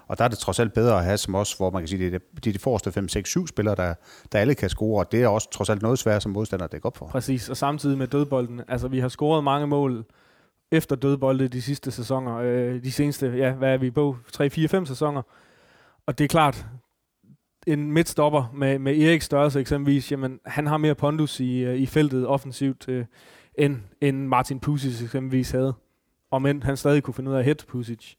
Og der er det trods alt bedre at have som os, hvor man kan sige, det er de, de, de forreste 5, 6, 7 spillere, der, der alle kan score, og det er også trods alt noget svært som modstander at dække op for. Præcis, og samtidig med dødbolden. Altså, vi har scoret mange mål efter dødbolde de sidste sæsoner. Øh, de seneste, ja, hvad er vi på? 3, 4, 5 sæsoner. Og det er klart, en midtstopper med, med Erik størrelse eksempelvis, jamen, han har mere pondus i, øh, i feltet offensivt, øh, end, end Martin Pusic eksempelvis havde. Og men han stadig kunne finde ud af at hætte Pusic.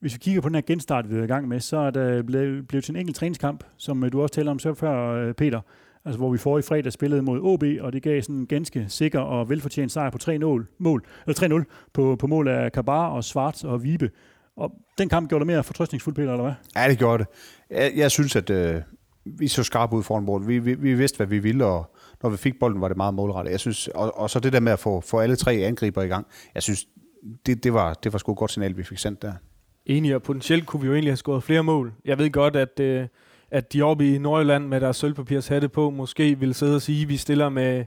Hvis vi kigger på den her genstart, vi er i gang med, så er der blevet, blevet til en enkelt træningskamp, som øh, du også taler om så før, øh, Peter. Altså, hvor vi får i fredag spillede mod OB, og det gav sådan en ganske sikker og velfortjent sejr på 3-0, mål, eller 3-0 på, på mål af Kabar og Svarts og Vibe. Og den kamp gjorde dig mere fortrøstningsfuld, Peter, eller hvad? Ja, det gjorde det. Jeg, jeg synes, at øh, vi så skarpe ud foran mål. Vi, vi, vi vidste, hvad vi ville, og når vi fik bolden, var det meget målrettet. Jeg synes, og, og så det der med at få, få alle tre angriber i gang, jeg synes, det, det, var, det var sgu et godt signal, vi fik sendt der. Enig, og potentielt kunne vi jo egentlig have scoret flere mål. Jeg ved godt, at, øh, at de oppe i Nordjylland med deres sølvpapirs hatte på, måske vil sidde og sige, at vi stiller med,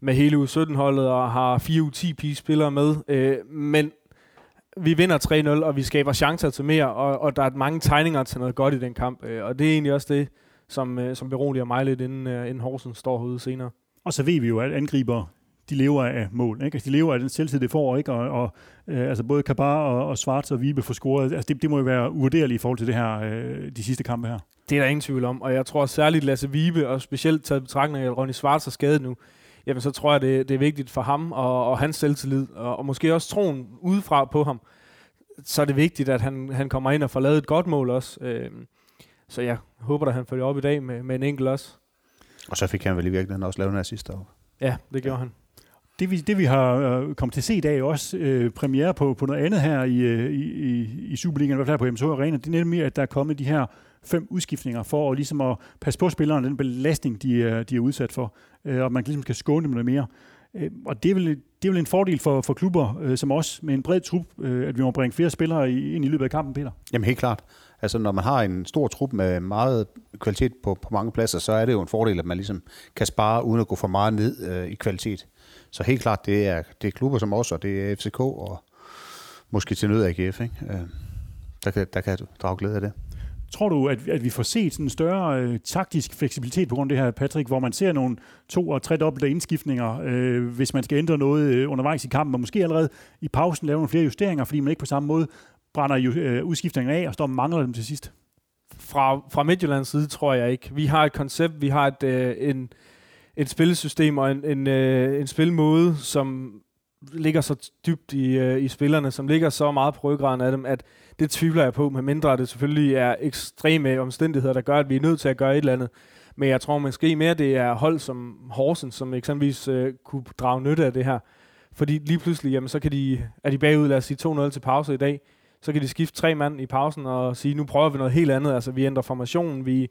med hele U17-holdet og har 4 U10 spillere med. Øh, men vi vinder 3-0, og vi skaber chancer til mere, og, og der er mange tegninger til noget godt i den kamp. Øh, og det er egentlig også det, som, øh, som beroliger mig lidt, inden, øh, inden Horsens står herude senere. Og så ved vi jo, at angriber de lever af mål. Ikke? Altså, de lever af den selvtid, det får. Ikke? Og, og øh, altså både Kabar og, og Svarts og Vibe får scoret. Altså, det, det må jo være uvurderligt i forhold til det her, øh, de sidste kampe her. Det er der ingen tvivl om, og jeg tror særligt Lasse Vibe, og specielt taget i betragtning af, at Ronny Schwarz er skadet nu, jamen så tror jeg, det, det er vigtigt for ham og, og hans selvtillid, og, og måske også troen udefra på ham. Så er det vigtigt, at han, han kommer ind og får lavet et godt mål også. Øhm, så jeg håber, at han følger op i dag med, med en enkelt også. Og så fik han vel i virkeligheden også lavet en assist op. Ja, det gjorde han. Det vi, det vi har øh, kommet til at se i dag, også øh, premiere på, på noget andet her i, øh, i, i, i Superligaen, i hvert fald på MSH Arena. Det er nemlig, at der er kommet de her fem udskiftninger for at, ligesom at passe på spillerne, den belastning, de de er udsat for, øh, og man ligesom skal skåne dem noget mere. Øh, og det er, vel, det er vel en fordel for, for klubber øh, som os, med en bred trup, øh, at vi må bringe flere spillere i, ind i løbet af kampen, Peter. Jamen helt klart. Altså når man har en stor trup med meget kvalitet på, på mange pladser, så er det jo en fordel, at man ligesom kan spare uden at gå for meget ned øh, i kvalitet. Så helt klart, det er, det er klubber som os, og det er FCK, og måske til nød AGF, ikke? Øh, der, kan, der kan drage glæde af det. Tror du, at, at vi får set sådan en større øh, taktisk fleksibilitet på grund af det her, Patrick, hvor man ser nogle to- og tre dobbelte indskiftninger, øh, hvis man skal ændre noget øh, undervejs i kampen, og måske allerede i pausen lave nogle flere justeringer, fordi man ikke på samme måde brænder jo, øh, udskiftningen af og står og mangler dem til sidst? Fra, fra Midtjyllands side tror jeg ikke. Vi har et koncept, vi har et, øh, en, et spillesystem og en, en, øh, en spilmåde, som ligger så dybt i, øh, i spillerne, som ligger så meget på ryggraden af dem, at det tvivler jeg på, med mindre det selvfølgelig er ekstreme omstændigheder, der gør, at vi er nødt til at gøre et eller andet. Men jeg tror måske mere, det er hold som Horsens, som eksempelvis øh, kunne drage nytte af det her. Fordi lige pludselig, jamen, så kan de, er de bagud, lad os sige 2-0 til pause i dag, så kan de skifte tre mand i pausen og sige, nu prøver vi noget helt andet. Altså, vi ændrer formationen, vi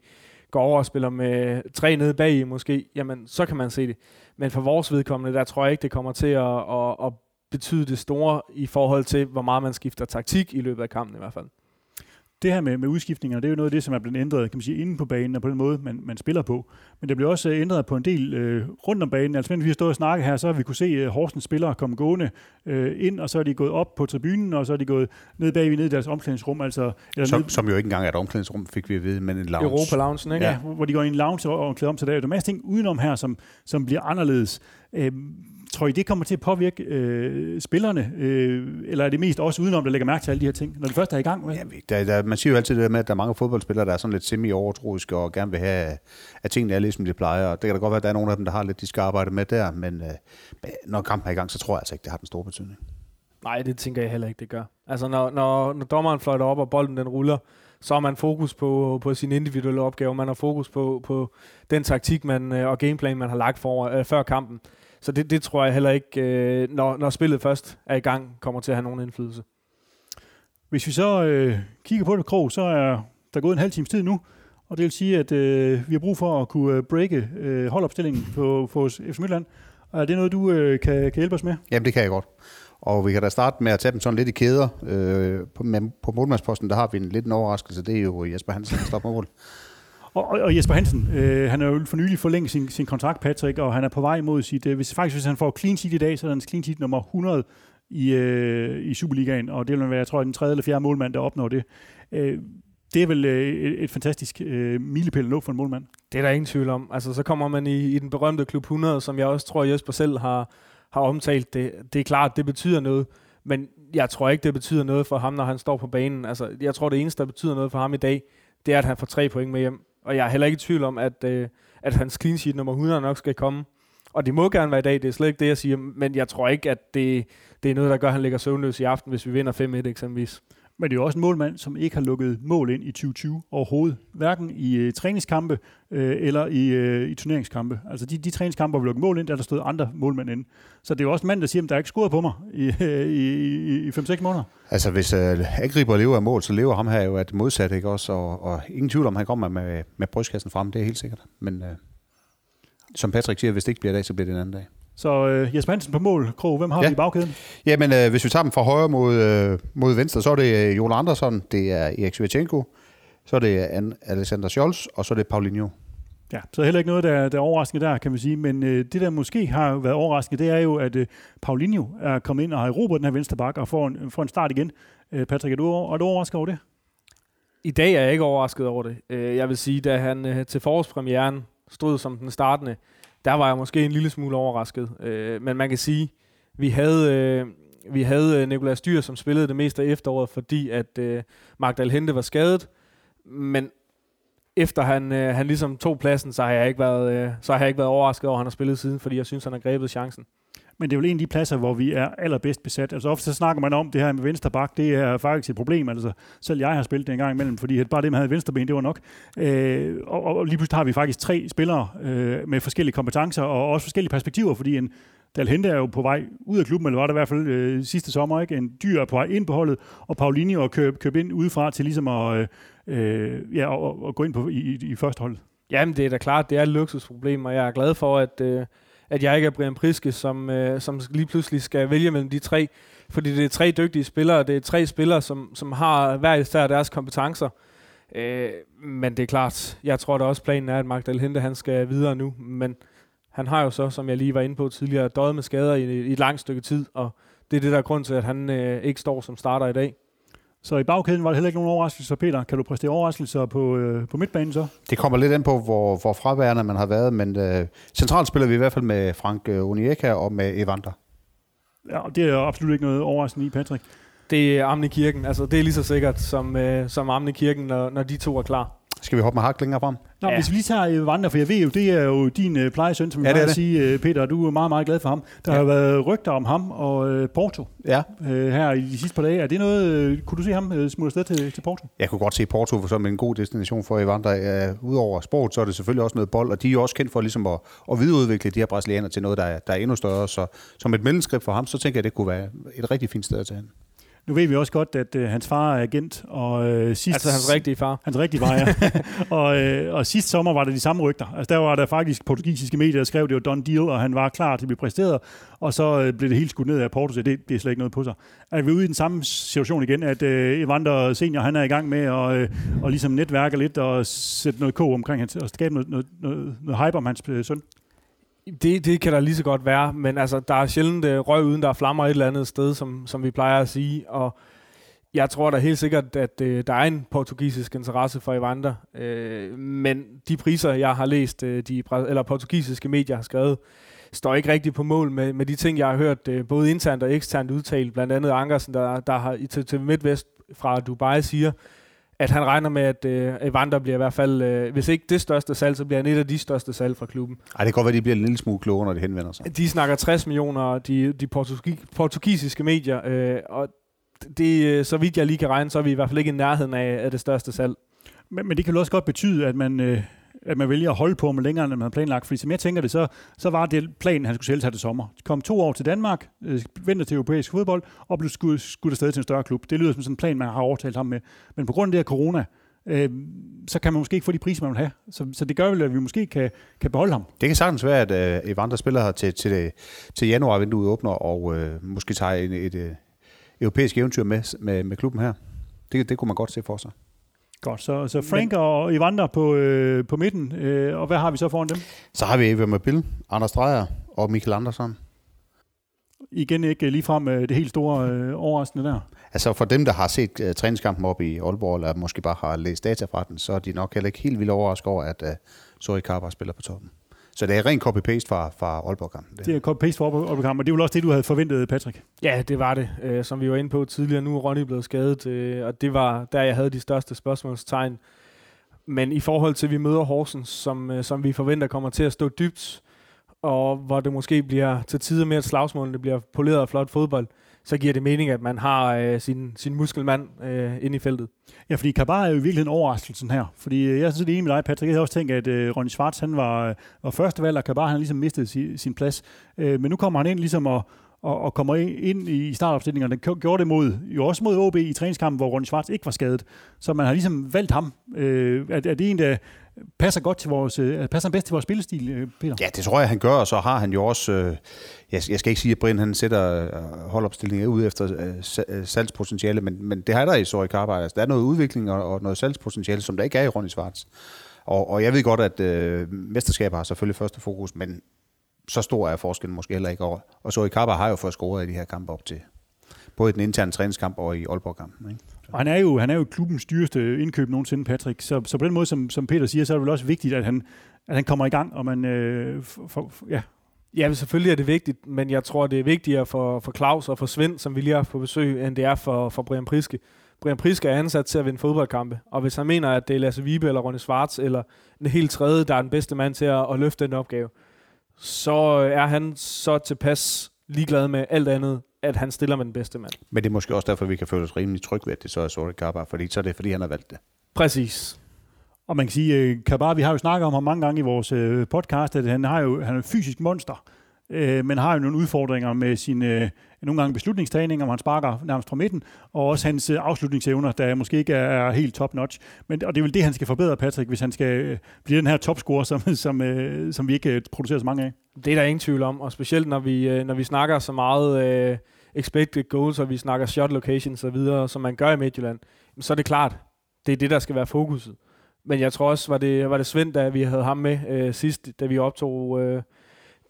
går over og spiller med tre nede bag i måske. Jamen, så kan man se det. Men for vores vedkommende, der tror jeg ikke, det kommer til at, at, at betyde det store i forhold til, hvor meget man skifter taktik i løbet af kampen i hvert fald det her med, med udskiftninger, det er jo noget af det, som er blevet ændret kan man sige, inde på banen og på den måde, man, man spiller på. Men det bliver også ændret på en del øh, rundt om banen. Altså, mens vi har stået og snakket her, så har vi kunne se uh, Horsens spillere komme gående øh, ind, og så er de gået op på tribunen, og så er de gået ned bagved ned i deres omklædningsrum. Altså, eller som, ned, som jo ikke engang er et omklædningsrum, fik vi at vide, men en lounge. Europa Lounge, ikke? Ja, hvor de går i en lounge og, og klæder om, så der er jo en masse ting udenom her, som, som bliver anderledes. Øh, Tror I, det kommer til at påvirke øh, spillerne, øh, eller er det mest også udenom, der lægger mærke til alle de her ting, når det først er i gang? Med? Ja, der, der, man siger jo altid det der med, at der er mange fodboldspillere, der er sådan lidt semi-overtroiske og gerne vil have, at tingene er ligesom de plejer. Og det kan da godt være, at der er nogle af dem, der har lidt, de skal arbejde med der, men øh, når kampen er i gang, så tror jeg altså ikke, det har den store betydning. Nej, det tænker jeg heller ikke, det gør. Altså, når, når, når dommeren fløjter op, og bolden den ruller, så har man fokus på, på sin individuelle opgave. Man har fokus på, på den taktik man, øh, og gameplan, man har lagt for, øh, før kampen. Så det, det tror jeg heller ikke, øh, når, når spillet først er i gang, kommer til at have nogen indflydelse. Hvis vi så øh, kigger på det krog, så er der gået en halv times tid nu, og det vil sige, at øh, vi har brug for at kunne øh, breake øh, holdopstillingen på, på FC Midtland. Er det noget, du øh, kan, kan hjælpe os med? Jamen, det kan jeg godt. Og vi kan da starte med at tage dem sådan lidt i kæder. Øh, på, med, på målmandsposten, der har vi en lidt en overraskelse. Det er jo Jesper Hansen, der står på mål. Og, og, Jesper Hansen, øh, han har jo for nylig forlænget sin, sin kontrakt, Patrick, og han er på vej mod sit... Øh, hvis, faktisk, hvis han får clean sheet i dag, så er han clean sheet nummer 100 i, øh, i Superligaen, og det vil være, jeg tror, den tredje eller fjerde målmand, der opnår det. Øh, det er vel øh, et, et fantastisk øh, milepæl nå for en målmand. Det er der ingen tvivl om. Altså, så kommer man i, i den berømte klub 100, som jeg også tror, Jesper selv har, har omtalt det. Det er klart, det betyder noget, men jeg tror ikke, det betyder noget for ham, når han står på banen. Altså, jeg tror, det eneste, der betyder noget for ham i dag, det er, at han får tre point med hjem. Og jeg er heller ikke i tvivl om, at, øh, at hans clean sheet nummer 100 nok skal komme. Og det må gerne være i dag, det er slet ikke det, jeg siger. Men jeg tror ikke, at det, det er noget, der gør, at han ligger søvnløs i aften, hvis vi vinder 5-1 eksempelvis. Men det er jo også en målmand, som ikke har lukket mål ind i 2020 overhovedet. Hverken i øh, træningskampe øh, eller i, øh, i turneringskampe. Altså de, de træningskampe, hvor vi lukket mål ind, der der stod andre målmænd ind. Så det er jo også en mand, der siger, at der er ikke scoret på mig i, øh, i, i, i 5-6 måneder. Altså hvis øh, angriber lever af mål, så lever ham her jo at modsat, ikke også? Og, og ingen tvivl om, han kommer med, med brystkassen frem, det er helt sikkert. Men øh, som Patrick siger, hvis det ikke bliver i dag, så bliver det en anden dag. Så øh, Jesper Hansen på mål. Krog, hvem har ja. vi i bagkæden? Jamen, øh, hvis vi tager dem fra højre mod, øh, mod venstre, så er det øh, Joel Andersson, det er Erik Svetchenko, så er det An- Alexander Scholz, og så er det Paulinho. Ja, så heller ikke noget, der, der er overraskende der, kan man sige. Men øh, det, der måske har været overraskende, det er jo, at øh, Paulinho er kommet ind og har erobret den her venstre bakke og får en, får en start igen. Øh, Patrick, er du, er du overrasket over det? I dag er jeg ikke overrasket over det. Øh, jeg vil sige, da han øh, til forårspremieren stod som den startende, der var jeg måske en lille smule overrasket. Øh, men man kan sige, vi havde, øh, vi havde øh, Nicolas Dyr, som spillede det meste af efteråret, fordi at øh, Magdal Hente var skadet. Men efter han, øh, han ligesom tog pladsen, så har, jeg ikke været, øh, så har jeg ikke været overrasket over, at han har spillet siden, fordi jeg synes, han har grebet chancen men det er jo en af de pladser, hvor vi er allerbedst besat. Altså ofte så snakker man om det her med venstre bak, det er faktisk et problem. Altså selv jeg har spillet det en gang imellem, fordi bare det, man havde venstre ben, det var nok. Øh, og, og, lige pludselig har vi faktisk tre spillere øh, med forskellige kompetencer og også forskellige perspektiver, fordi en Dalhente er jo på vej ud af klubben, eller var det i hvert fald øh, sidste sommer, ikke? En dyr er på vej ind på holdet, og Paulinho og køb, køb ind udefra til ligesom at øh, øh, ja, og, og gå ind på, i, i, i første hold. Jamen, det er da klart, det er et luksusproblem, og jeg er glad for, at, øh, at jeg ikke er Brian Priske, som, øh, som lige pludselig skal vælge mellem de tre. Fordi det er tre dygtige spillere, det er tre spillere, som, som har hver især deres kompetencer. Øh, men det er klart, jeg tror da også planen er, at Magdal Hente han skal videre nu. Men han har jo så, som jeg lige var inde på tidligere, døjet med skader i, i et langt stykke tid, og det er det, der er grund til, at han øh, ikke står som starter i dag. Så i bagkæden var det heller ikke nogen overraskelser. Peter, kan du præstere overraskelser på, øh, på midtbanen så? Det kommer lidt an på, hvor, hvor fraværende man har været, men øh, centralt spiller vi i hvert fald med Frank øh, Unieka og med Evander. Ja, og det er absolut ikke noget overraskende i, Patrick. Det er Amne Kirken. Altså, det er lige så sikkert som, øh, som Amne Kirken, når, når de to er klar. Skal vi hoppe med hak længere frem? Nå, Ja. Hvis vi lige tager øh, Vandre, for jeg ved jo, det er jo din øh, plejesøn, som Ja, jeg at sige, øh, Peter, og du er meget, meget glad for ham. Der Ja. har været rygter om ham og øh, Porto Ja. øh, her i de sidste par dage. Er det noget, øh, kunne du se ham øh, smutte afsted til, til Porto? Jeg kunne godt se Porto som en god destination for Evander. Uh, Udover sport, så er det selvfølgelig også noget bold, og de er jo også kendt for ligesom at, at videreudvikle de her brasilianere til noget, der er, der er endnu større. Så som et mellemskridt for ham, så tænker jeg, det kunne være et rigtig fint sted at tage hen. Nu ved vi også godt, at øh, hans far er agent, og øh, sidst... Altså hans rigtige far. Hans rigtige var, ja. og, øh, og sidste sommer var der de samme rygter. Altså der var der faktisk portugisiske medier, der skrev, at det var done deal, og han var klar til at blive præsteret. Og så øh, blev det helt skudt ned af Porto, så det bliver slet ikke noget på sig. Er vi ude i den samme situation igen, at øh, Evander Senior, han er i gang med at øh, og ligesom netværke lidt og sætte noget kog omkring hans, og skabe noget, noget, noget, noget hype om hans øh, søn? Det, det kan der lige så godt være, men altså, der er sjældent øh, røg uden der er flammer et eller andet sted, som, som vi plejer at sige, og jeg tror da helt sikkert, at øh, der er en portugisisk interesse for Evander, øh, men de priser, jeg har læst, øh, de eller portugisiske medier har skrevet, står ikke rigtig på mål med, med de ting, jeg har hørt, øh, både internt og eksternt udtalt, blandt andet Ankersen, der, der har i til, til Midtvest fra Dubai siger, at han regner med, at øh, Evander bliver i hvert fald, øh, hvis ikke det største salg, så bliver han et af de største salg fra klubben. Ej, det kan godt være, at de bliver en lille smule klogere, når de henvender sig. De snakker 60 millioner, de, de portugi, portugisiske medier, øh, og det, øh, så vidt jeg lige kan regne, så er vi i hvert fald ikke i nærheden af, af det største salg. Men, men det kan jo også godt betyde, at man, øh, at man vælger at holde på ham længere, end man har planlagt. Fordi som jeg tænker det, så, så var det planen, at han skulle sælge sig til sommer. Kom to år til Danmark, øh, venter til europæisk fodbold, og blev skudt, skudt afsted til en større klub. Det lyder som sådan en plan, man har overtalt ham med. Men på grund af det her corona, øh, så kan man måske ikke få de priser, man vil have. Så, så det gør vel, at vi måske kan, kan beholde ham. Det kan sagtens være, at øh, Evander spiller her til, til, øh, til januar, vinduet åbner, og øh, måske tager et, et, et europæisk eventyr med, med, med klubben her. Det, det kunne man godt se for sig. Godt, så, så Frank Men, og Evander på, øh, på midten. Øh, og hvad har vi så foran dem? Så har vi Eva Mabil, Anders Dreyer og Michael Andersson. Igen ikke ligefrem øh, det helt store øh, overraskende der. Altså for dem, der har set uh, træningskampen op i Aalborg, eller måske bare har læst data fra den, så er de nok heller ikke helt vildt overrasket over, at uh, Sori Karbar spiller på toppen. Så det er ren copy-paste fra, fra Aalborg-kampen. Det er copy-paste for Aalborg, og det er vel også det, du havde forventet, Patrick? Ja, det var det, øh, som vi var inde på tidligere. Nu er Ronny blevet skadet, øh, og det var der, jeg havde de største spørgsmålstegn. Men i forhold til, at vi møder Horsens, som, øh, som vi forventer kommer til at stå dybt, og hvor det måske bliver til tider mere et slagsmål, det bliver poleret og flot fodbold, så giver det mening, at man har øh, sin, sin muskelmand øh, inde i feltet. Ja, fordi Kabar er jo i virkeligheden overraskelsen her. Fordi øh, jeg er sådan enig med dig, Patrick. Jeg havde også tænkt, at øh, Ronny Schwartz han var, øh, var første valg, og Kabar han ligesom mistede si, sin plads. Øh, men nu kommer han ind ligesom og, og, og kommer ind i startopstillingen, og den gjorde det mod, jo også mod OB i træningskampen, hvor Ronny Schwartz ikke var skadet. Så man har ligesom valgt ham. Øh, er, er det en, der passer godt til vores, øh, passer han bedst til vores spillestil, øh, Peter? Ja, det tror jeg, han gør, og så har han jo også, øh, jeg, jeg skal ikke sige, at Brind han sætter øh, holdopstillingen ud efter øh, øh, salgspotentiale, men, men det har der i Sori Karbar. Altså, der er noget udvikling og, og noget salgspotentiale, som der ikke er i Ronny Svarts. Og, og jeg ved godt, at øh, mesterskaber har selvfølgelig første fokus, men så stor er forskellen måske heller ikke over. Og Sori Karbar har jo fået scoret i de her kampe op til både i den interne træningskamp og i Aalborg-kampen. Ikke? Og han er jo, han er jo klubbens dyreste indkøb nogensinde, Patrick. Så, så på den måde, som, som Peter siger, så er det vel også vigtigt, at han, at han kommer i gang, og man, øh, for, for, ja. Ja, selvfølgelig er det vigtigt, men jeg tror, det er vigtigere for, for Claus og for Svend, som vi lige har på besøg, end det er for, for Brian Priske. Brian Priske er ansat til at vinde fodboldkampe, og hvis han mener, at det er Lasse Vibe eller Ronny Schwartz eller en helt tredje, der er den bedste mand til at, at løfte den opgave, så er han så tilpas ligeglad med alt andet, at han stiller med den bedste mand. Men det er måske også derfor, vi kan føle os rimelig trygge ved, at det så er Sori Karbar, fordi så er det, fordi han har valgt det. Præcis. Og man kan sige, at Kabar, vi har jo snakket om ham mange gange i vores øh, podcast, at han, har jo, han er et fysisk monster, øh, men har jo nogle udfordringer med sine øh, nogle gange beslutningstagninger, hvor han sparker nærmest fra midten, og også hans øh, afslutningsevner, der måske ikke er, er helt top-notch. Men, og det er vel det, han skal forbedre, Patrick, hvis han skal øh, blive den her topscorer, som, som, øh, som vi ikke øh, producerer så mange af. Det er der ingen tvivl om, og specielt når vi, øh, når vi snakker så meget øh, expected goals, og vi snakker shot locations og videre, som man gør i Midtjylland, så er det klart, det er det, der skal være fokuset. Men jeg tror også, var det, var det Svend, da vi havde ham med øh, sidst, da vi optog øh,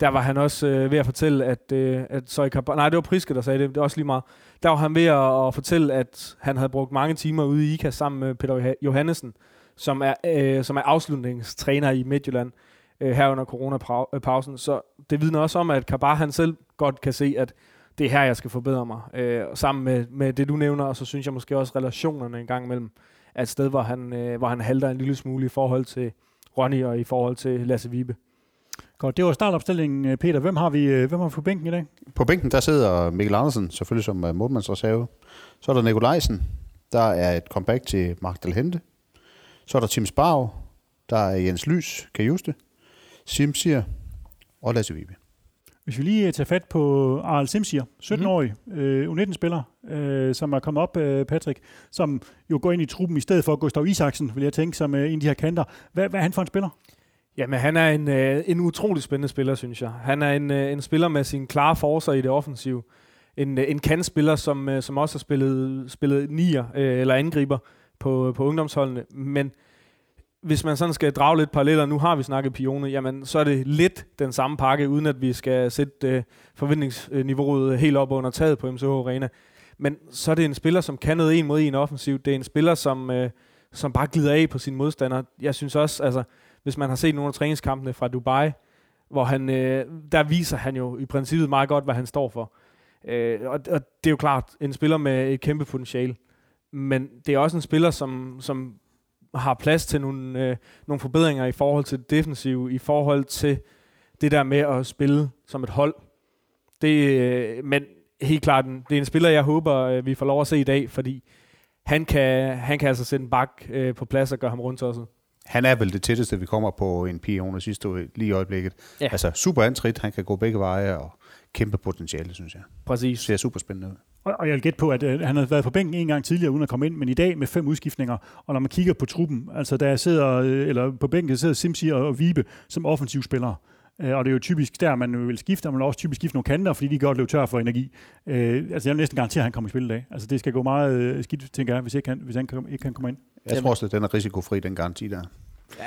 der var han også øh, ved at fortælle, at, øh, at Soy Kabar, nej, det var Priske, der sagde det, det er også lige meget. Der var han ved at, at fortælle, at han havde brugt mange timer ude i IKA sammen med Peter Johannesen, som er, øh, som er afslutningstræner i Midtjylland øh, her under coronapausen. Øh, så det vidner også om, at Kabar han selv godt kan se, at det er her, jeg skal forbedre mig. Øh, sammen med, med det, du nævner, og så synes jeg måske også relationerne en gang imellem, er et sted, hvor han, øh, hvor han halter en lille smule i forhold til Ronny og i forhold til Lasse Vibe. Godt, det var startopstillingen, Peter. Hvem har vi, øh, hvem har vi på bænken i dag? På bænken, der sidder Mikkel Andersen, selvfølgelig som uh, målmandsreserve. Så er der Nikolajsen. Der er et comeback til Mark Hente. Så er der Tim Sparv. Der er Jens Lys, kan I huske det? Simsier og Lasse Vibe. Hvis vi lige øh, tager fat på Arl Simsier, 17-årig mm. øh, U19-spiller, øh, som er kommet op, øh, Patrick, som jo går ind i truppen i stedet for Gustav Isaksen, vil jeg tænke, som øh, en af de her kanter. Hvad, hvad er han for en spiller? Jamen, han er en, øh, en utrolig spændende spiller, synes jeg. Han er en, øh, en spiller med sine klare forser i det offensive. En, øh, en kantspiller, som, øh, som også har spillet, spillet nier øh, eller angriber på, på ungdomsholdene. Men hvis man sådan skal drage lidt paralleller, nu har vi snakket Pione, jamen så er det lidt den samme pakke, uden at vi skal sætte øh, forventningsniveauet helt op under taget på MCH Arena. Men så er det en spiller, som kan noget en mod en offensivt. Det er en spiller, som, øh, som bare glider af på sine modstandere. Jeg synes også, altså, hvis man har set nogle af træningskampene fra Dubai, hvor han, øh, der viser han jo i princippet meget godt, hvad han står for. Øh, og, og det er jo klart, en spiller med et kæmpe potentiale. Men det er også en spiller, som, som har plads til nogle, øh, nogle forbedringer i forhold til det defensive, i forhold til det der med at spille som et hold. Det, øh, men helt klart, det er en spiller, jeg håber, øh, vi får lov at se i dag, fordi han kan, han kan altså sætte en bak øh, på plads og gøre ham rundt også. Han er vel det tætteste, vi kommer på en under sidste lige i øjeblikket. Ja. Altså super antrit, han kan gå begge veje og kæmpe potentiale, synes jeg. Præcis. Det ser super spændende ud. Og, og jeg vil gætte på, at øh, han har været på bænken en gang tidligere, uden at komme ind, men i dag med fem udskiftninger. Og når man kigger på truppen, altså der sidder, øh, eller på bænken sidder Simsi og Vibe som offensivspillere. Øh, og det er jo typisk der, man vil skifte, og man vil også typisk skifte nogle kanter, fordi de godt løber tør for energi. Øh, altså jeg vil næsten garantere, at han kommer i spil i dag. Altså det skal gå meget skidt, tænker jeg, hvis, ikke han, hvis han ikke kan komme ind. Jeg tror også, at den er risikofri, den garanti der.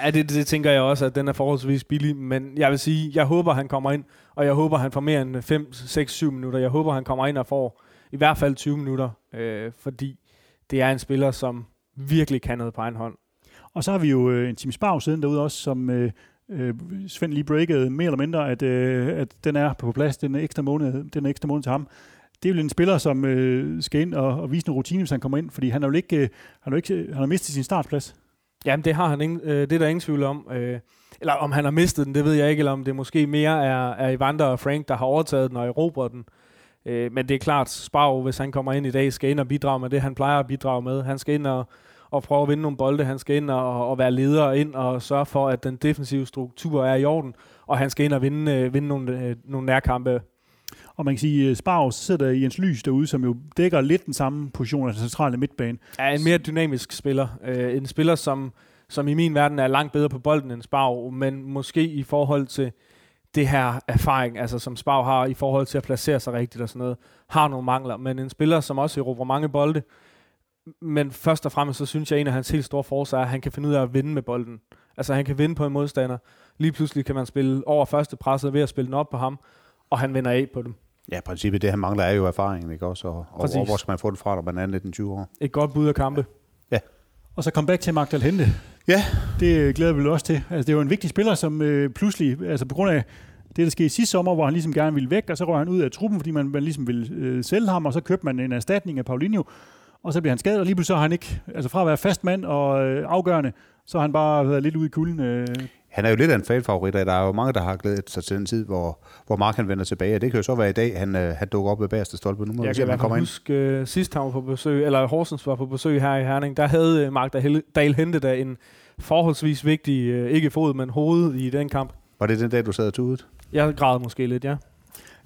Ja, det, det tænker jeg også, at den er forholdsvis billig, men jeg vil sige, jeg håber, han kommer ind, og jeg håber, han får mere end 5, 6, 7 minutter. Jeg håber, han kommer ind og får i hvert fald 20 minutter, øh, fordi det er en spiller, som virkelig kan noget på egen hånd. Og så har vi jo øh, en Tim Sparv siden derude også, som øh, øh, Svend lige breakede mere eller mindre, at, øh, at den er på plads, den ekstra måned, den ekstra måned til ham. Det er jo en spiller, som øh, skal ind og, og vise nogle rutine, hvis han kommer ind, fordi han har jo ikke, øh, han har, ikke, han har mistet sin startplads. Jamen, det har han ingen, øh, det er der ingen tvivl om. Øh, eller om han har mistet den, det ved jeg ikke, eller om det måske mere er, er Evander og Frank, der har overtaget den og erobret den. Øh, men det er klart, Sparv, hvis han kommer ind i dag, skal ind og bidrage med det, han plejer at bidrage med. Han skal ind og, og prøve at vinde nogle bolde. Han skal ind og, og være leder ind og sørge for, at den defensive struktur er i orden. Og han skal ind og vinde, øh, vinde nogle, øh, nogle nærkampe. Og man kan sige, at Sparv sidder Jens Lys derude, som jo dækker lidt den samme position af den centrale midtbane. Er en mere dynamisk spiller. Øh, en spiller, som, som i min verden er langt bedre på bolden end Sparv, men måske i forhold til det her erfaring, altså som Spav har i forhold til at placere sig rigtigt og sådan noget, har nogle mangler, men en spiller, som også erobrer mange bolde, men først og fremmest, så synes jeg, at en af hans helt store forser er, at han kan finde ud af at vinde med bolden. Altså han kan vinde på en modstander. Lige pludselig kan man spille over første presset ved at spille den op på ham, og han vinder af på dem. Ja, princippet det, han mangler, er jo erfaringen, ikke også? Og, og hvor, hvor skal man få det fra, når man er 19 20 år? Et godt bud af kampe. Ja. Og så kom back til Magdal Hente. Ja. Det glæder vi også til. Altså, det er jo en vigtig spiller, som øh, pludselig, altså på grund af det, der skete sidste sommer, hvor han ligesom gerne ville væk, og så røg han ud af truppen, fordi man, man ligesom ville øh, sælge ham, og så købte man en erstatning af Paulinho, og så bliver han skadet, og lige pludselig så har han ikke, altså fra at være fast mand og øh, afgørende, så har han bare været lidt ude i kulden. Øh. Han er jo lidt af en fanfavorit, og der er jo mange, der har glædet sig til den tid, hvor, hvor Mark han vender tilbage, og det kan jo så være i dag, han, øh, han dukker op ved bagerste stolpe. Nu må jeg se, kan kommer huske, øh, sidst han var på besøg, eller Horsens var på besøg her i Herning, der havde øh, Mark Dahl hentet der en forholdsvis vigtig, ikke fod, men hoved i den kamp. Var det den dag, du sad og tudet? Jeg græd måske lidt, ja.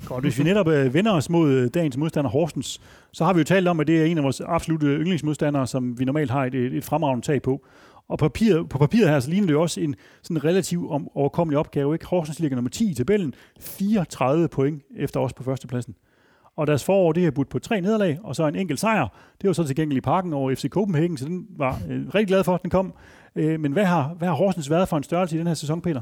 Godt, hvis vi netop vender os mod dagens modstander Horsens, så har vi jo talt om, at det er en af vores absolutte yndlingsmodstandere, som vi normalt har et, et fremragende tag på. Og på papiret, på papiret her, så ligner det jo også en sådan relativ om, overkommelig opgave. Ikke? Horsens ligger nummer 10 i tabellen, 34 point efter os på førstepladsen. Og deres forår, det har budt på tre nederlag, og så en enkelt sejr. Det var så tilgængelig i parken over FC Copenhagen, så den var øh, rigtig glad for, at den kom. Øh, men hvad har, hvad har Horsens været for en størrelse i den her sæson, Peter?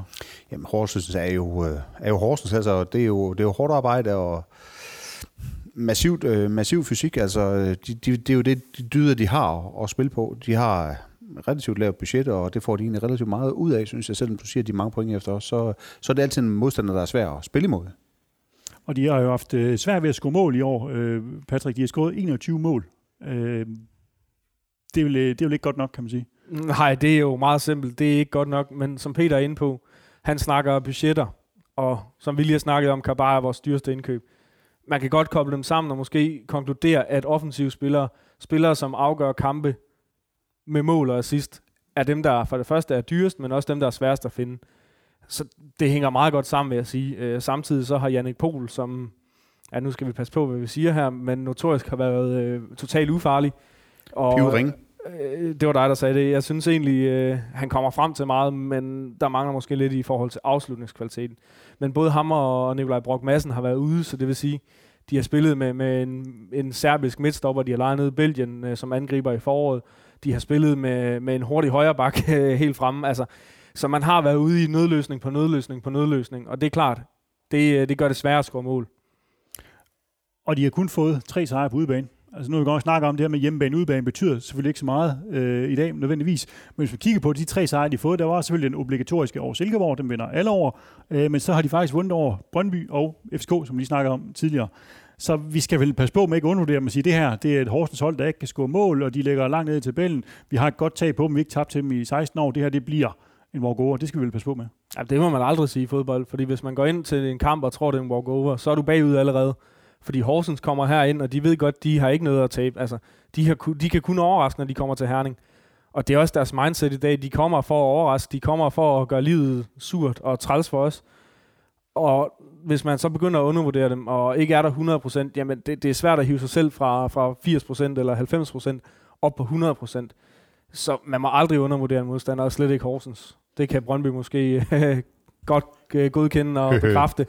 Jamen, Horsens er jo, øh, er jo Horsens, altså det er jo, det er jo hårdt arbejde og massivt, øh, massiv fysik, altså øh, de, de, det er jo det, de dyder, de har at spille på. De har relativt lavt budget, og det får de egentlig relativt meget ud af, synes jeg, selvom du siger, at de er mange point efter os, så, så er det altid en modstander, der er svær at spille imod. Og de har jo haft øh, svært ved at score mål i år, øh, Patrick. De har scoret 21 mål. Øh, det, er vel, det er vel ikke godt nok, kan man sige. Nej, det er jo meget simpelt. Det er ikke godt nok, men som Peter er inde på, han snakker budgetter, og som vi lige har snakket om, kan bare vores dyreste indkøb. Man kan godt koble dem sammen og måske konkludere, at offensive spillere, spillere som afgør kampe med mål og assist, er dem, der for det første er dyrest, men også dem, der er sværest at finde. Så det hænger meget godt sammen, vil jeg sige. Øh, samtidig så har Jannik Pohl, som, ja nu skal vi passe på, hvad vi siger her, men notorisk har været øh, totalt ufarlig. Og, Pivring. Øh, det var dig, der sagde det. Jeg synes egentlig, øh, han kommer frem til meget, men der mangler måske lidt i forhold til afslutningskvaliteten. Men både ham og Nikolaj Brock Madsen har været ude, så det vil sige, de har spillet med, med en, en serbisk midtstopper, de har lejet ned i Belgien øh, som angriber i foråret. De har spillet med, med en hurtig højre bak øh, helt fremme. Altså, så man har været ude i nødløsning på nødløsning på nødløsning, og det er klart, det, øh, det gør det sværere at score mål. Og de har kun fået tre sejre på udebane. Altså nu har vi godt snakke om det her med hjemmebane udebane, betyder selvfølgelig ikke så meget øh, i dag nødvendigvis. Men hvis vi kigger på de tre sejre, de har fået, der var selvfølgelig den obligatoriske over Silkeborg, den vinder alle over. Øh, men så har de faktisk vundet over Brøndby og FSK, som vi lige snakkede om tidligere. Så vi skal vel passe på med ikke at undervurdere dem og sige, det her det er et Horsens hold, der ikke kan score mål, og de ligger langt ned i tabellen. Vi har et godt tag på dem, vi ikke tabt til dem i 16 år. Det her det bliver en walkover. Det skal vi vel passe på med. Ja, det må man aldrig sige i fodbold, fordi hvis man går ind til en kamp og tror, det er en walkover, så er du bagud allerede. Fordi Horsens kommer her ind, og de ved godt, de har ikke noget at tabe. Altså, de, har, de kan kun overraske, når de kommer til Herning. Og det er også deres mindset i dag. De kommer for at overraske. De kommer for at gøre livet surt og træls for os. Og hvis man så begynder at undervurdere dem, og ikke er der 100%, jamen det, det er svært at hive sig selv fra, fra 80% eller 90% op på 100%. Så man må aldrig undervurdere en modstander, og slet ikke Horsens. Det kan Brøndby måske godt øh, godkende og bekræfte.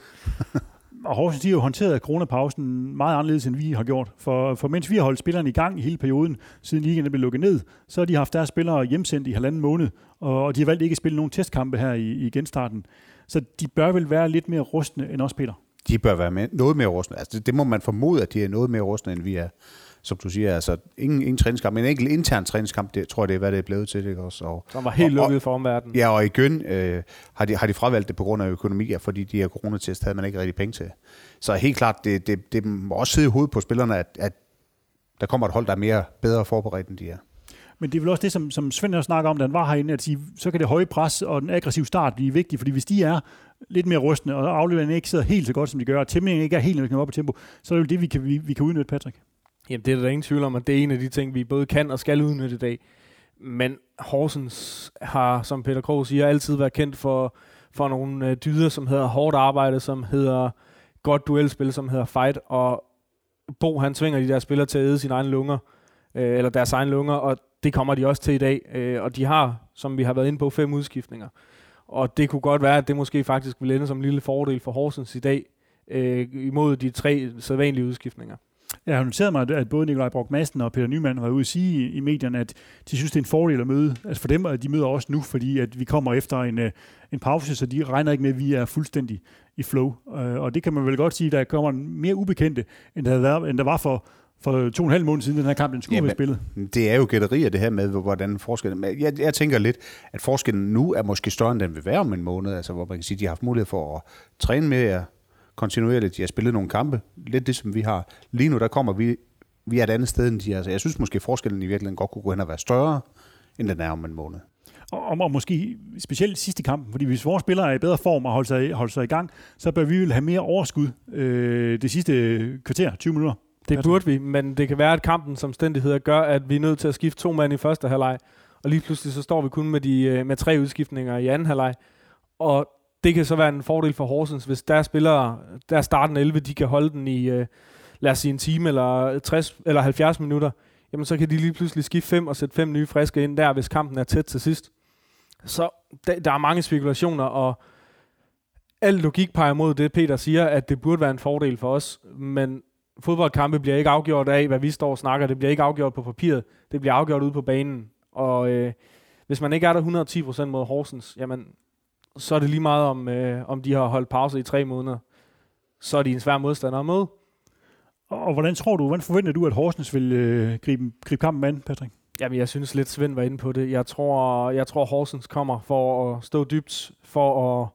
og Horsens de har jo håndteret coronapausen meget anderledes, end vi har gjort. For, for mens vi har holdt spillerne i gang i hele perioden, siden ligaen blev lukket ned, så har de haft deres spillere hjemsendt i halvanden måned, og, og de har valgt ikke at spille nogen testkampe her i, i genstarten. Så de bør vel være lidt mere rustne end os, Peter? De bør være med, noget mere rustne. Altså, det, det må man formode, at de er noget mere rustne, end vi er som du siger, altså ingen, ingen træningskamp, men en enkelt intern træningskamp, det tror jeg, det er, hvad det er blevet til. Ikke? Også, og, Som var helt lukket for omverdenen. Ja, og igen øh, har, de, har de fravalgt det på grund af økonomi, ja, fordi de her coronatest havde man ikke rigtig penge til. Så helt klart, det, det, det må også sidde i hovedet på spillerne, at, at der kommer et hold, der er mere bedre forberedt, end de er. Men det er vel også det, som, som Svend også snakker om, da han var herinde, at sige, så kan det høje pres og den aggressive start blive vigtig, fordi hvis de er lidt mere rustne, og afleveringen ikke sidder helt så godt, som de gør, og tæmningen ikke er helt, når op i tempo, så er det jo det, vi kan, vi, vi kan udnytte, Patrick. Jamen, det er der ingen tvivl om, at det er en af de ting, vi både kan og skal udnytte i dag. Men Horsens har, som Peter Krog siger, altid været kendt for, for nogle øh, dyder, som hedder hårdt arbejde, som hedder godt duelspil, som hedder fight, og Bo han tvinger de der spillere til at æde sine egne lunger, øh, eller deres egen lunger, og det kommer de også til i dag. Øh, og de har, som vi har været inde på, fem udskiftninger. Og det kunne godt være, at det måske faktisk ville ende som en lille fordel for Horsens i dag, øh, imod de tre sædvanlige udskiftninger. Jeg har noteret mig, at både Nikolaj Brock Madsen og Peter Nyman har været ude at sige i medierne, at de synes, det er en fordel at møde. Altså for dem, at de møder også nu, fordi at vi kommer efter en, øh, en pause, så de regner ikke med, at vi er fuldstændig i flow. Øh, og det kan man vel godt sige, der kommer mere ubekendte, end der, været, end der var for, for to og en halv måned siden, den her kamp den skulle have spillet. Det er jo gætterier, det her med, hvordan forskellen... Jeg, jeg tænker lidt, at forskellen nu er måske større, end den vil være om en måned, altså hvor man kan sige, at de har haft mulighed for at træne mere, kontinuerligt. De har spillet nogle kampe, lidt det som vi har. Lige nu der kommer vi, vi er et andet sted end de er. Så jeg synes måske forskellen i virkeligheden godt kunne gå hen og være større, end den er om en måned. Og, og måske specielt sidste kamp, fordi hvis vores spillere er i bedre form og holder sig, holder sig i gang, så bør vi vel have mere overskud øh, det sidste kvarter, 20 minutter. Det burde vi, men det kan være, at kampens omstændigheder gør, at vi er nødt til at skifte to mand i første halvleg, og lige pludselig så står vi kun med, de, øh, med tre udskiftninger i anden halvleg. Og det kan så være en fordel for Horsens, hvis der spillere, der starten 11, de kan holde den i, øh, lad os sige en time eller 60 eller 70 minutter, jamen så kan de lige pludselig skifte fem og sætte fem nye friske ind der, hvis kampen er tæt til sidst. Så der, der er mange spekulationer, og al logik peger mod det, Peter siger, at det burde være en fordel for os, men fodboldkampe bliver ikke afgjort af, hvad vi står og snakker. Det bliver ikke afgjort på papiret. Det bliver afgjort ude på banen. Og øh, hvis man ikke er der 110% mod Horsens, jamen, så er det lige meget, om, øh, om de har holdt pause i tre måneder. Så er de en svær modstander at møde. Og, og hvordan tror du, hvordan forventer du, at Horsens vil øh, gribe, gribe kampen an, Patrick? Jamen, jeg synes lidt, Svend var inde på det. Jeg tror, jeg tror Horsens kommer for at stå dybt, for at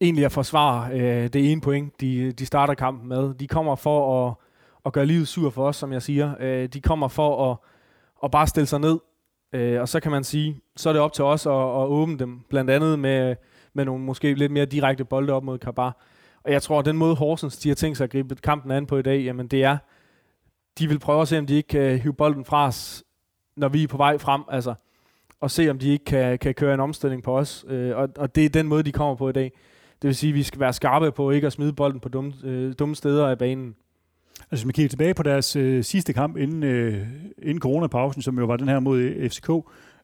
egentlig at forsvare øh, det ene point, de, de starter kampen med. De kommer for at, at gøre livet sur for os, som jeg siger. Øh, de kommer for at, at bare stille sig ned, øh, og så kan man sige, så er det op til os at, at åbne dem, blandt andet med, med nogle måske lidt mere direkte bolde op mod Kabar. Og jeg tror, at den måde Horsens de har tænkt sig at gribe kampen an på i dag, jamen det er, de vil prøve at se, om de ikke kan hive bolden fra os, når vi er på vej frem, altså, og se, om de ikke kan, kan køre en omstilling på os. Øh, og, og det er den måde, de kommer på i dag. Det vil sige, at vi skal være skarpe på ikke at smide bolden på dumme, øh, dumme steder af banen. Altså, hvis man kigger tilbage på deres øh, sidste kamp inden, øh, inden coronapausen, som jo var den her mod øh, FCK,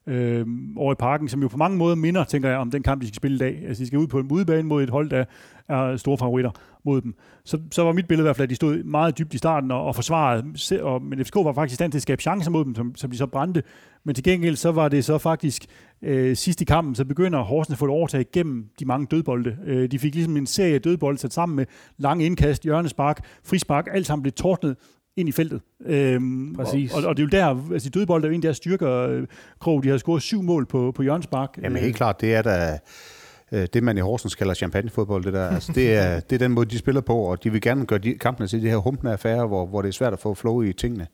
øh, over i parken, som jo på mange måder minder, tænker jeg, om den kamp, de skal spille i dag. Altså, de skal ud på en udebane mod et hold, der er store favoritter mod dem. Så, så var mit billede i hvert fald, at de stod meget dybt i starten og, og forsvarede, og, men FCK var faktisk i stand til at skabe chancer mod dem, som, som de så brændte. Men til gengæld, så var det så faktisk øh, sidst i kampen, så begynder Horsens at få et overtag gennem de mange dødbolde. Øh, de fik ligesom en serie af dødbolde sat sammen med lange indkast, hjørnespark, frispark, alt sammen blev tordnet ind i feltet. Øhm, Præcis. Og, og, det er jo der, altså de dødbolde er jo en af deres styrker. Øh, Krog, de har scoret syv mål på, på hjørnespark. Jamen helt klart, det er da øh, det, man i Horsens kalder champagnefodbold. Det, der. Altså, det, er, det er den måde, de spiller på, og de vil gerne gøre de, kampene til de her humpende affærer, hvor, hvor det er svært at få flow i tingene.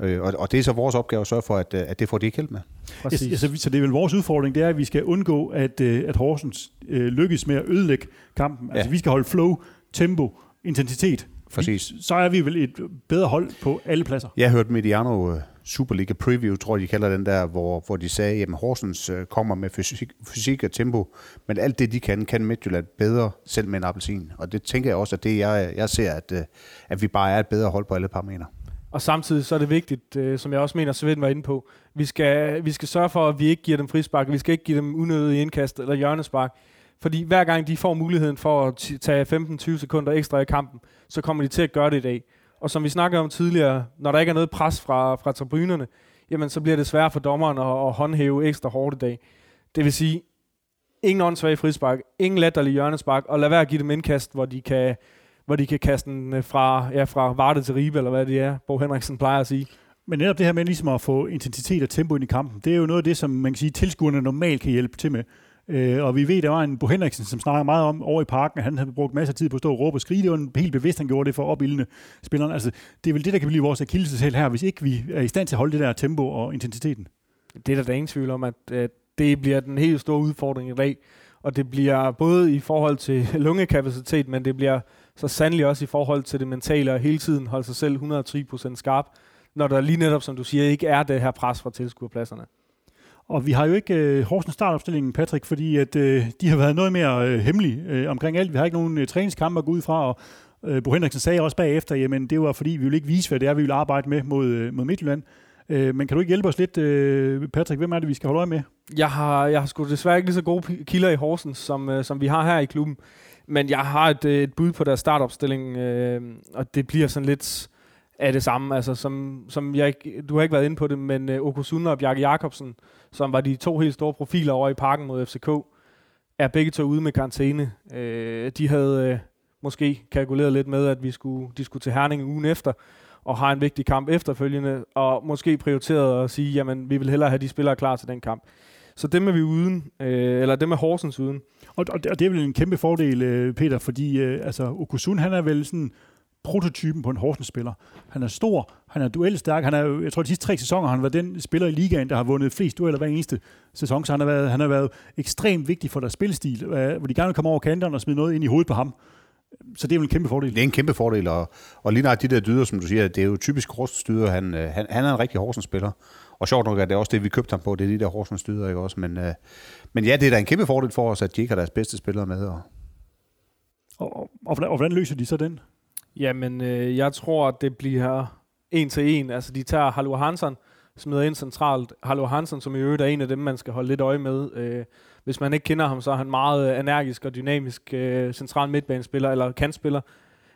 Øh, og, og det er så vores opgave at sørge for, at, at det får de ikke held med. Præcis. Ja, så, så det er vel vores udfordring, det er, at vi skal undgå, at, øh, at Horsens øh, lykkes med at ødelægge kampen. Altså Ja. vi skal holde flow, tempo, intensitet. Præcis. Så er vi vel et bedre hold på alle pladser. Jeg hørte Mediano øh, Superliga Preview, tror jeg, de kalder den der, hvor, hvor de sagde, at Horsens øh, kommer med fysik, fysik og tempo, men alt det, de kan, kan Midtjylland bedre, selv med en appelsin. Og det tænker jeg også, at det, jeg, jeg ser, at, øh, at vi bare er et bedre hold på alle parametre. Og samtidig så er det vigtigt, øh, som jeg også mener, Svend var inde på, vi skal, vi skal sørge for, at vi ikke giver dem frispark, vi skal ikke give dem unødige indkast eller hjørnespark. Fordi hver gang de får muligheden for at t- tage 15-20 sekunder ekstra i kampen, så kommer de til at gøre det i dag. Og som vi snakkede om tidligere, når der ikke er noget pres fra, fra tribunerne, jamen så bliver det svært for dommeren at, at håndhæve ekstra hårdt i dag. Det vil sige, ingen åndssvage frispark, ingen latterlig hjørnespark, og lad være at give dem indkast, hvor de kan, hvor de kan kaste den øh, fra, ja, fra Varte til Ribe, eller hvad det er, Bo Henriksen plejer at sige. Men netop det her med ligesom at få intensitet og tempo ind i kampen, det er jo noget af det, som man kan sige, tilskuerne normalt kan hjælpe til med. Øh, og vi ved, der var en Bo Henriksen, som snakker meget om over i parken, at han havde brugt masser af tid på at stå og råbe og skrige. Det var en helt bevidst, han gjorde det for at opildne spillerne. Altså, det er vel det, der kan blive vores akilleshæl her, hvis ikke vi er i stand til at holde det der tempo og intensiteten. det er der da ingen tvivl om, at, at det bliver den helt store udfordring i dag. Og det bliver både i forhold til lungekapacitet, men det bliver så sandelig også i forhold til det mentale, og hele tiden holde sig selv 110% skarp, når der lige netop, som du siger, ikke er det her pres fra tilskuerpladserne. Og vi har jo ikke øh, Horsens startopstillingen, Patrick, fordi at, øh, de har været noget mere øh, hemmelige øh, omkring alt. Vi har ikke nogen øh, træningskampe at gå ud fra, og øh, Bo Henriksen sagde også bagefter, jamen det var fordi, vi vil ikke vise, hvad det er, vi vil arbejde med mod, øh, mod Midtjylland. Øh, men kan du ikke hjælpe os lidt, øh, Patrick? Hvem er det, vi skal holde øje med? Jeg har, jeg har sgu desværre ikke lige så gode kilder i Horsens, som, øh, som vi har her i klubben. Men jeg har et, øh, et bud på deres startopstilling, øh, og det bliver sådan lidt af det samme. Altså, som, som jeg, ikke- du har ikke været inde på det, men øh, Okosuna og Bjarke Jacobsen, som var de to helt store profiler over i parken mod FCK, er begge to ude med karantæne. Øh, de havde øh, måske kalkuleret lidt med, at vi skulle, de skulle til Herning ugen efter, og har en vigtig kamp efterfølgende, og måske prioriteret at sige, jamen vi vil hellere have de spillere klar til den kamp. Så dem er vi uden, øh, eller dem er Horsens uden. Og, og, og det er vel en kæmpe fordel, øh, Peter, fordi øh, altså, Okusun, han er vel sådan prototypen på en Horsens-spiller. Han er stor, han er duelstærk, han er jo, jeg tror, de sidste tre sæsoner har han været den spiller i ligaen, der har vundet flest dueller hver eneste sæson, så han har været, han har været ekstremt vigtig for deres spilstil, øh, hvor de gerne vil komme over kanterne og smide noget ind i hovedet på ham. Så det er vel en kæmpe fordel. Det er en kæmpe fordel, og, og lige de der dyder, som du siger, det er jo typisk Horsens dyder. Han, øh, han, han er en rigtig Horsens spiller. Og sjovt nok er det også det, vi købte ham på, det er de der Horsens dyder, ikke også? Men, øh, men ja, det er da en kæmpe fordel for os, at de ikke har deres bedste spillere med. Og, Og, og, og hvordan løser de så den? Jamen, øh, jeg tror, at det bliver en til en. Altså, de tager Halvor Hansen, smider ind centralt. Halvor Hansen, som i øvrigt er en af dem, man skal holde lidt øje med. Øh, hvis man ikke kender ham, så er han meget øh, energisk og dynamisk øh, central midtbanespiller, eller kantspiller,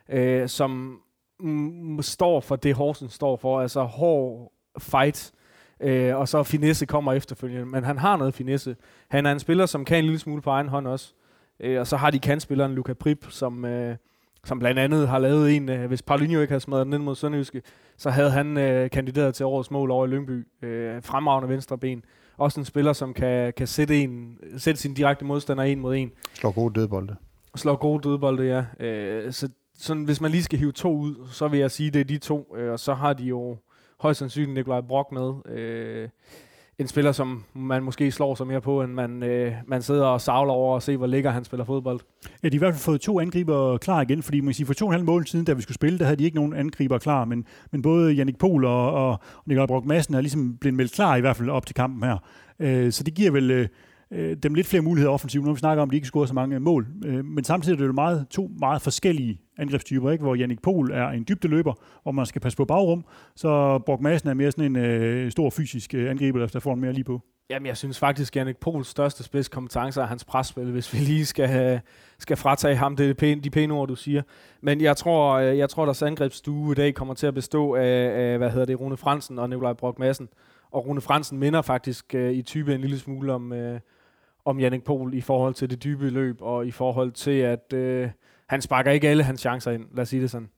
øh, som mm, står for det, Horsens står for. Altså hård fight, Øh, og så finesse kommer efterfølgende. Men han har noget finesse. Han er en spiller, som kan en lille smule på egen hånd også. Øh, og så har de kantspilleren Luca Prip, som, øh, som blandt andet har lavet en, øh, hvis Paulinho ikke havde smadret den ind mod Sønderjyske, så havde han øh, kandideret til årets mål over i Lyngby. Øh, fremragende venstre ben. Også en spiller, som kan, kan sætte, en, sætte sin direkte modstander en mod en. Slår gode dødbolde. Slår gode dødbolde, ja. Øh, så sådan, hvis man lige skal hive to ud, så vil jeg sige, det er de to. Øh, og så har de jo højst sandsynligt Nikolaj Brock med. Øh, en spiller, som man måske slår sig mere på, end man, øh, man sidder og savler over og se, hvor ligger han spiller fodbold. Ja, de har i hvert fald fået to angriber klar igen, fordi man kan sige, for to og en halv mål siden, da vi skulle spille, der havde de ikke nogen angriber klar, men, men både Jannik Pohl og, og Nikolaj Brock Madsen er ligesom blevet meldt klar i hvert fald op til kampen her. Øh, så det giver vel øh, øh, dem lidt flere muligheder offensivt, når vi snakker om, at de ikke scorer så mange mål. Øh, men samtidig er det jo meget, to meget forskellige angrebstyper, ikke? hvor Jannik Pol er en dybdeløber, hvor man skal passe på bagrum, så Brock Madsen er mere sådan en øh, stor fysisk øh, angriber, der får en mere lige på. Jamen, jeg synes faktisk, at Jannik Pols største spidskompetence er hans presspil, hvis vi lige skal, have, skal fratage ham det pæne, de pæne ord, du siger. Men jeg tror, øh, jeg tror, deres angrebsstue i dag kommer til at bestå af, af hvad hedder det, Rune Fransen og Nikolaj Brock Madsen. Og Rune Fransen minder faktisk øh, i type en lille smule om, øh, om Jannik Pol i forhold til det dybe løb, og i forhold til, at Øh, han sparker ikke alle hans chancer ind. Lad os sige det sådan.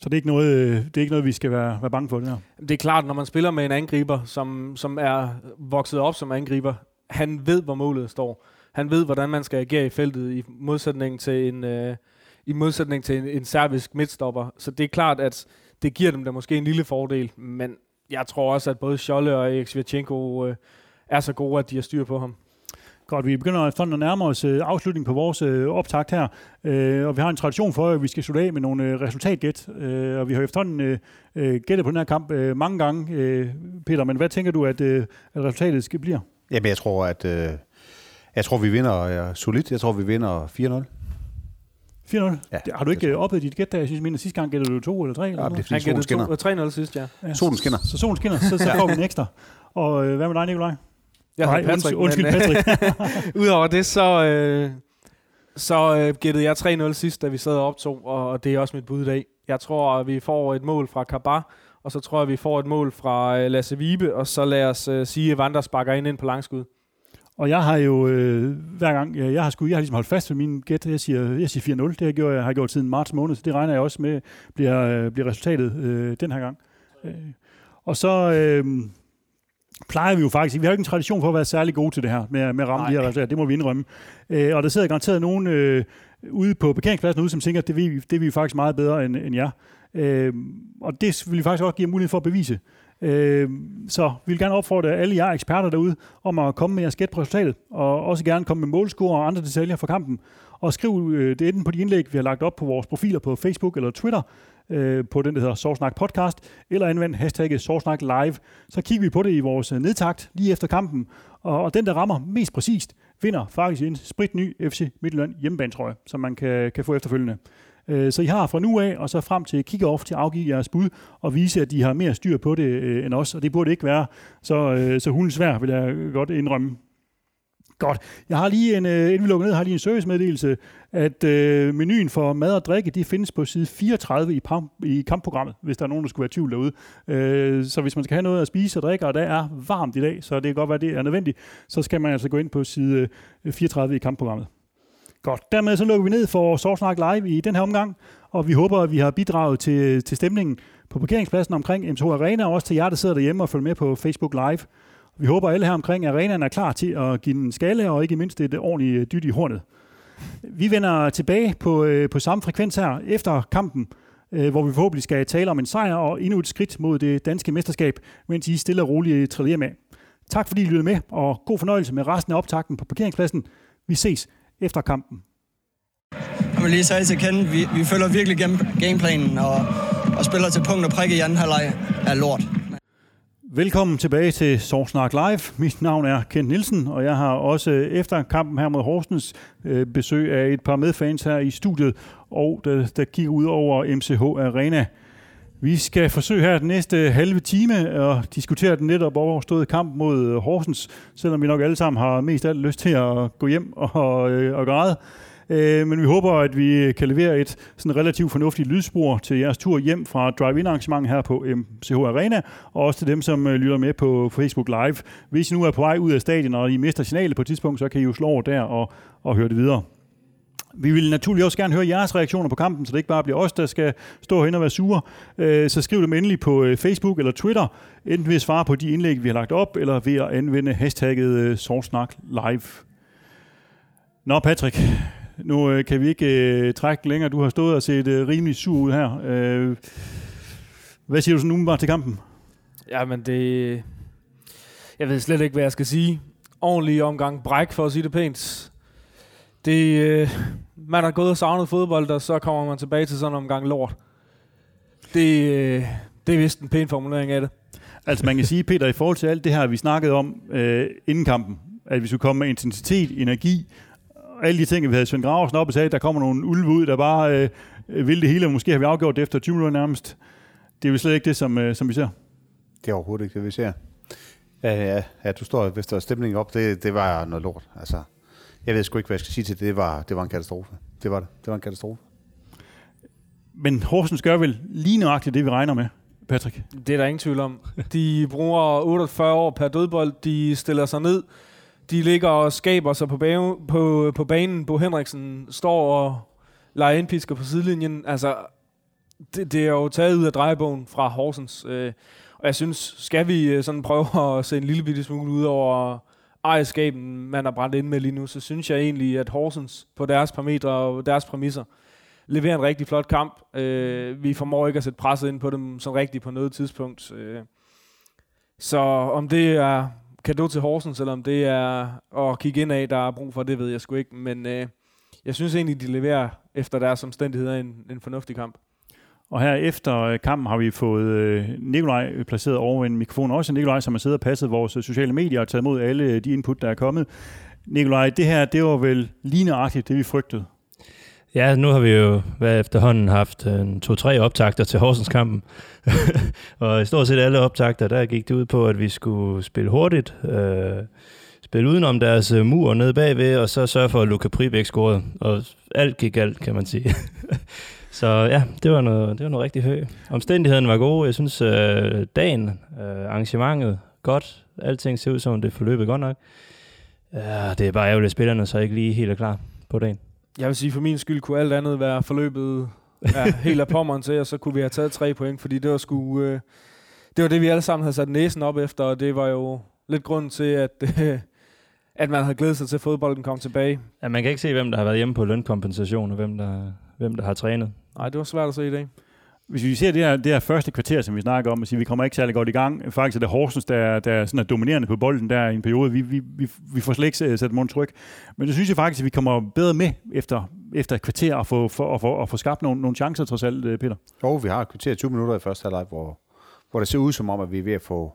Så det er ikke noget, øh, det er ikke noget vi skal være, være bange for, det her? Det er klart, når man spiller med en angriber, som, som er vokset op som angriber, han ved, hvor målet står. Han ved, hvordan man skal agere i feltet i modsætning til en, øh, i modsætning til en, en servisk midtstopper. Så det er klart, at det giver dem da måske en lille fordel, men jeg tror også, at både Scholle og Erik Svirchenko øh, er så gode, at de har styr på ham. Godt, vi begynder efterhånden at nærme os øh, afslutning på vores øh, optakt her, øh, og vi har en tradition for, at vi skal slutte af med nogle øh, resultatgæt, øh, og vi har efterhånden øh, øh, gættet på den her kamp øh, mange gange, øh, Peter, men hvad tænker du, at, øh, at resultatet skal blive? Jamen, jeg tror, at øh, jeg tror, vi vinder øh, solidt. Jeg tror, vi vinder 4-0. 4-0? Ja, har du ikke oplevet dit gæt der? Jeg synes, mener, sidste gang gættede du to eller tre? Eller Ja, det er fordi solen skinner. 3-0 sidst, ja. Ja, Solen skinner. Så, så solen skinner, så, så får vi en ekstra. Og øh, hvad med dig, Nikolaj? Jeg Nej, Patrick, undskyld, men, Patrick. Udover det, så, øh, så øh, gættede jeg 3-0 sidst, da vi sad og optog, og det er også mit bud i dag. Jeg tror, at vi får et mål fra Kabar, og så tror jeg, at vi får et mål fra øh, Lasse Vibe, og så lad os øh, sige, at Vanders bakker ind, ind på langskud. Og jeg har jo øh, hver gang, jeg, jeg har, sgu, jeg har ligesom holdt fast ved min gæt. Jeg siger, jeg siger 4-0. Det har jeg, gjort, jeg har gjort siden marts måned, så det regner jeg også med bliver, øh, bliver resultatet øh, den her gang. Øh, og så øh, plejer vi jo faktisk, vi har jo ikke en tradition for at være særlig gode til det her, med, med at ramme Nej. de her resultater. Det må vi indrømme. Øh, og der sidder garanteret nogen øh, ude på parkeringspladsen ude, som tænker, at det, vi, det er vi faktisk meget bedre end, end jer. Øh, og det vil vi faktisk også give mulighed for at bevise. Øh, så vi vil gerne opfordre alle jer eksperter derude om at komme med jeres gæt på resultatet, og også gerne komme med målscore og andre detaljer fra kampen. Og skriv øh, det enten på de indlæg, vi har lagt op på vores profiler på Facebook eller Twitter, øh, på den, der hedder Sorsnak Podcast, eller anvend hashtagget Sorsnak Live. Så kigger vi på det i vores øh, nedtakt lige efter kampen, og, og den, der rammer mest præcist, vinder faktisk en spritny FC Midtjylland hjemmebanetrøje, som man kan, kan få efterfølgende. Øh, Så I har fra nu af og så frem til kick-off til at afgive jeres bud og vise, at de har mere styr på det øh, end os, og det burde ikke være så, øh, så hundens svær, vil jeg godt indrømme. Godt. Jeg har lige en, øh, inden vi lukker ned, har lige en servicemeddelelse, at øh, menuen for mad og drikke, det findes på side 34 i, pam, i kampprogrammet, hvis der er nogen, der skulle være i tvivl derude. Øh, så hvis man skal have noget at spise og drikke, og der er varmt i dag, så det kan godt være, det er nødvendigt, så skal man altså gå ind på side øh, 34 i kampprogrammet. Godt. Dermed så lukker vi ned for Sorsnak Live i den her omgang, og vi håber, at vi har bidraget til, til stemningen på parkeringspladsen omkring MTH Arena, og også til jer, der sidder derhjemme og følger med på Facebook Live. Vi håber, at alle her omkring arenaen er klar til at give den skalle, og ikke mindst et ordentligt øh, dyt i hornet. Vi vender tilbage på, øh, på samme frekvens her efter kampen, øh, hvor vi forhåbentlig skal tale om en sejr og endnu et skridt mod det danske mesterskab, mens I stille og roligt træder hjem. Tak fordi I lyttede med, og god fornøjelse med resten af optakten på parkeringspladsen. Vi ses efter kampen. Jeg vil lige sige til Ken, vi, vi følger virkelig game, gameplanen og, og spiller til punkt og prik i anden halvleg er lort. Velkommen tilbage til Sorsnak Live. Mit navn er Kent Nielsen, og jeg har også efter kampen her mod Horsens øh, besøg af et par medfans her i studiet, og der, der kigger ud over MCH Arena. Vi skal forsøge her den næste halve time at diskutere den netop overståede kamp mod Horsens, selvom vi nok alle sammen har mest alt lyst til at gå hjem og, øh, og græde. Øh, men vi håber, at vi kan levere et sådan relativt fornuftigt lydspor til jeres tur hjem fra drive-in arrangement her på øhm, MCH Arena, og også til dem, som øh, lytter med på Facebook Live. Hvis I nu er på vej ud af stadion, og I mister signalet på et tidspunkt, så kan I jo slå over der og, og høre det videre. Vi vil naturligvis også gerne høre jeres reaktioner på kampen, så det ikke bare bliver os, der skal stå herinde og være sure. Øh, så skriv dem endelig på øh, Facebook eller Twitter, enten ved at svare på de indlæg, vi har lagt op, eller ved at anvende hashtagget Sorsnak Live. Nå Patrick, nu kan vi ikke trække længere. Du har stået og set rimelig sur ud her. hvad siger du så nu bare til kampen? Jamen det... Jeg ved slet ikke, hvad jeg skal sige. Ordentlig omgang bræk, for at sige det pænt. Det, man har gået og savnet fodbold, og så kommer man tilbage til sådan en omgang lort. Det, øh, det er vist en pæn formulering af det. Altså man kan sige, Peter, i forhold til alt det her, vi snakkede om øh, inden kampen, at vi skulle komme med intensitet, energi, alle de ting, vi havde Svend Graversen op og sagde, der kommer nogle ulve ud, der bare øh, vil det hele, og måske har vi afgjort det efter 20 minutter nærmest. Det er jo slet ikke det, som, øh, som vi ser. Det er overhovedet ikke det, vi ser. Ja, ja, ja du står, hvis der er stemning op, det, det var noget lort. Altså, jeg ved sgu ikke, hvad jeg skal sige til det. Det var, det var en katastrofe. Det var det. Det var en katastrofe. Men Horsens gør vel lige nøjagtigt det, vi regner med, Patrick? Det er der ingen tvivl om. De bruger 48 år per dødbold. De stiller sig ned. De ligger og skaber sig på, bane, på, på banen. Bo Henriksen står og leger indpisker på sidelinjen. Altså, det, det er jo taget ud af drejebogen fra Horsens. Øh, og jeg synes, skal vi øh, sådan prøve at se en lille bitte smule ud over ejerskaben, man har brændt ind med lige nu, så synes jeg egentlig, at Horsens på deres parametre og deres præmisser leverer en rigtig flot kamp. Øh, vi formår ikke at sætte presset ind på dem sådan rigtigt på noget tidspunkt. Øh, så om det er kado til Horsens, selvom det er at kigge ind af, der er brug for, det ved jeg sgu ikke. Men øh, jeg synes egentlig, de leverer efter deres omstændigheder en, en fornuftig kamp. Og her efter øh, kampen har vi fået øh, Nikolaj øh, placeret over en mikrofon. Også Nikolaj, som har siddet og passet vores sociale medier og taget imod alle de input, der er kommet. Nikolaj, det her, det var vel ligneragtigt, det vi frygtede? Ja, nu har vi jo hvad efterhånden haft øh, en to-tre optagter til Horsens kampen. og i stort set alle optagter, der gik det ud på, at vi skulle spille hurtigt, øh, spille udenom deres øh, mur nede bagved, og så sørge for, at Luka Pribæk scorede. Og alt gik alt, kan man sige. Så ja, det var noget, det var noget rigtig høj. Omstændigheden var gode. Jeg synes, øh, dagen, øh, arrangementet, godt. Alting ser ud som, det forløbet godt nok. Ja, det er bare ærgerligt, at spillerne så ikke lige helt er klar på dagen. Jeg vil sige, for min skyld kunne alt andet være forløbet ja, helt af pommeren til, og så kunne vi have taget tre point, fordi det var sgu, øh, det var det, vi alle sammen havde sat næsen op efter, og det var jo lidt grund til, at, øh, at man havde glædet sig til, at fodbolden kom tilbage. Ja, man kan ikke se, hvem der har været hjemme på lønkompensation, og hvem der, hvem der har trænet. Nej, det var svært at se i dag. Hvis vi ser det her, det her første kvarter, som vi snakker om, at siger, vi kommer ikke særlig godt i gang. Faktisk er det Horsens, der, der sådan er dominerende på bolden der i en periode. Vi, vi, vi, vi får slet ikke sat mund tryk. Men det synes jeg faktisk, at vi kommer bedre med efter, efter et kvarter og få, for, og, få, og få skabt nogle, nogle chancer trods alt, øh, Peter. Jo, vi har et kvarter 20 minutter i første halvleg, hvor, hvor det ser ud som om, at vi er ved at få,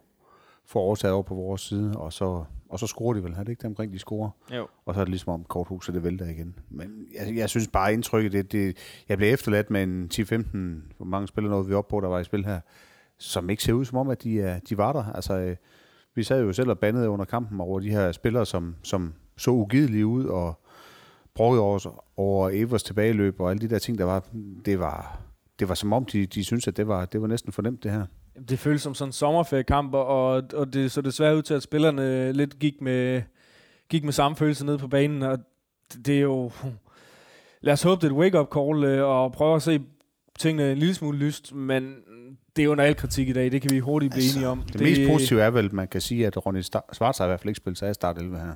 få overtaget over på vores side, og så og så scorer de vel, har det ikke det omkring, de scorer? Jo. Og så er det ligesom om korthuset, det vælter igen. Men jeg, jeg synes bare indtrykket, det, det, jeg blev efterladt med en 10-15, hvor mange spillere nåede vi op på, der var i spil her, som ikke ser ud som om, at de, er, de var der. Altså, øh, vi sad jo selv og bandede under kampen over de her spillere, som, som så ugidelige ud, og brokkede over, over Evers tilbageløb, og alle de der ting, der var, det var, det var som om, de, de syntes, at det var, det var næsten for nemt, det her. Det føles som sådan en sommerferiekamp, og, og det så desværre ud til, at spillerne lidt gik med, gik med samme følelse ned på banen, og det er jo... Lad os håbe, det er et wake-up call, øh, og prøve at se tingene en lille smule lyst, men det er under al kritik i dag, det kan vi hurtigt blive altså, enige om. Det, det mest positive er vel, at man kan sige, at Ronny Schwarz har i hvert fald ikke spillet sig af start 11 her.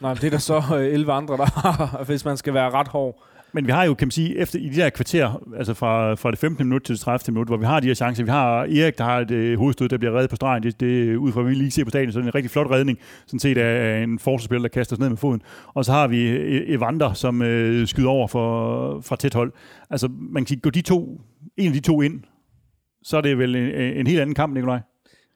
Nej, det er der så 11 øh, andre, der har, hvis man skal være ret hård. Men vi har jo, kan man sige, efter i de der kvarter, altså fra, fra det 15. minut til det 30. minut, hvor vi har de her chancer. Vi har Erik, der har et øh, hovedstød, der bliver reddet på stregen. Det, det ud fra, hvad vi lige ser på stadion, så det er en rigtig flot redning, sådan set af en forsvarsspiller, der kaster sig ned med foden. Og så har vi øh, Evander, som øh, skyder over for, fra tæt hold. Altså, man kan sige, gå de to, en af de to ind, så er det vel en, en helt anden kamp, Nikolaj.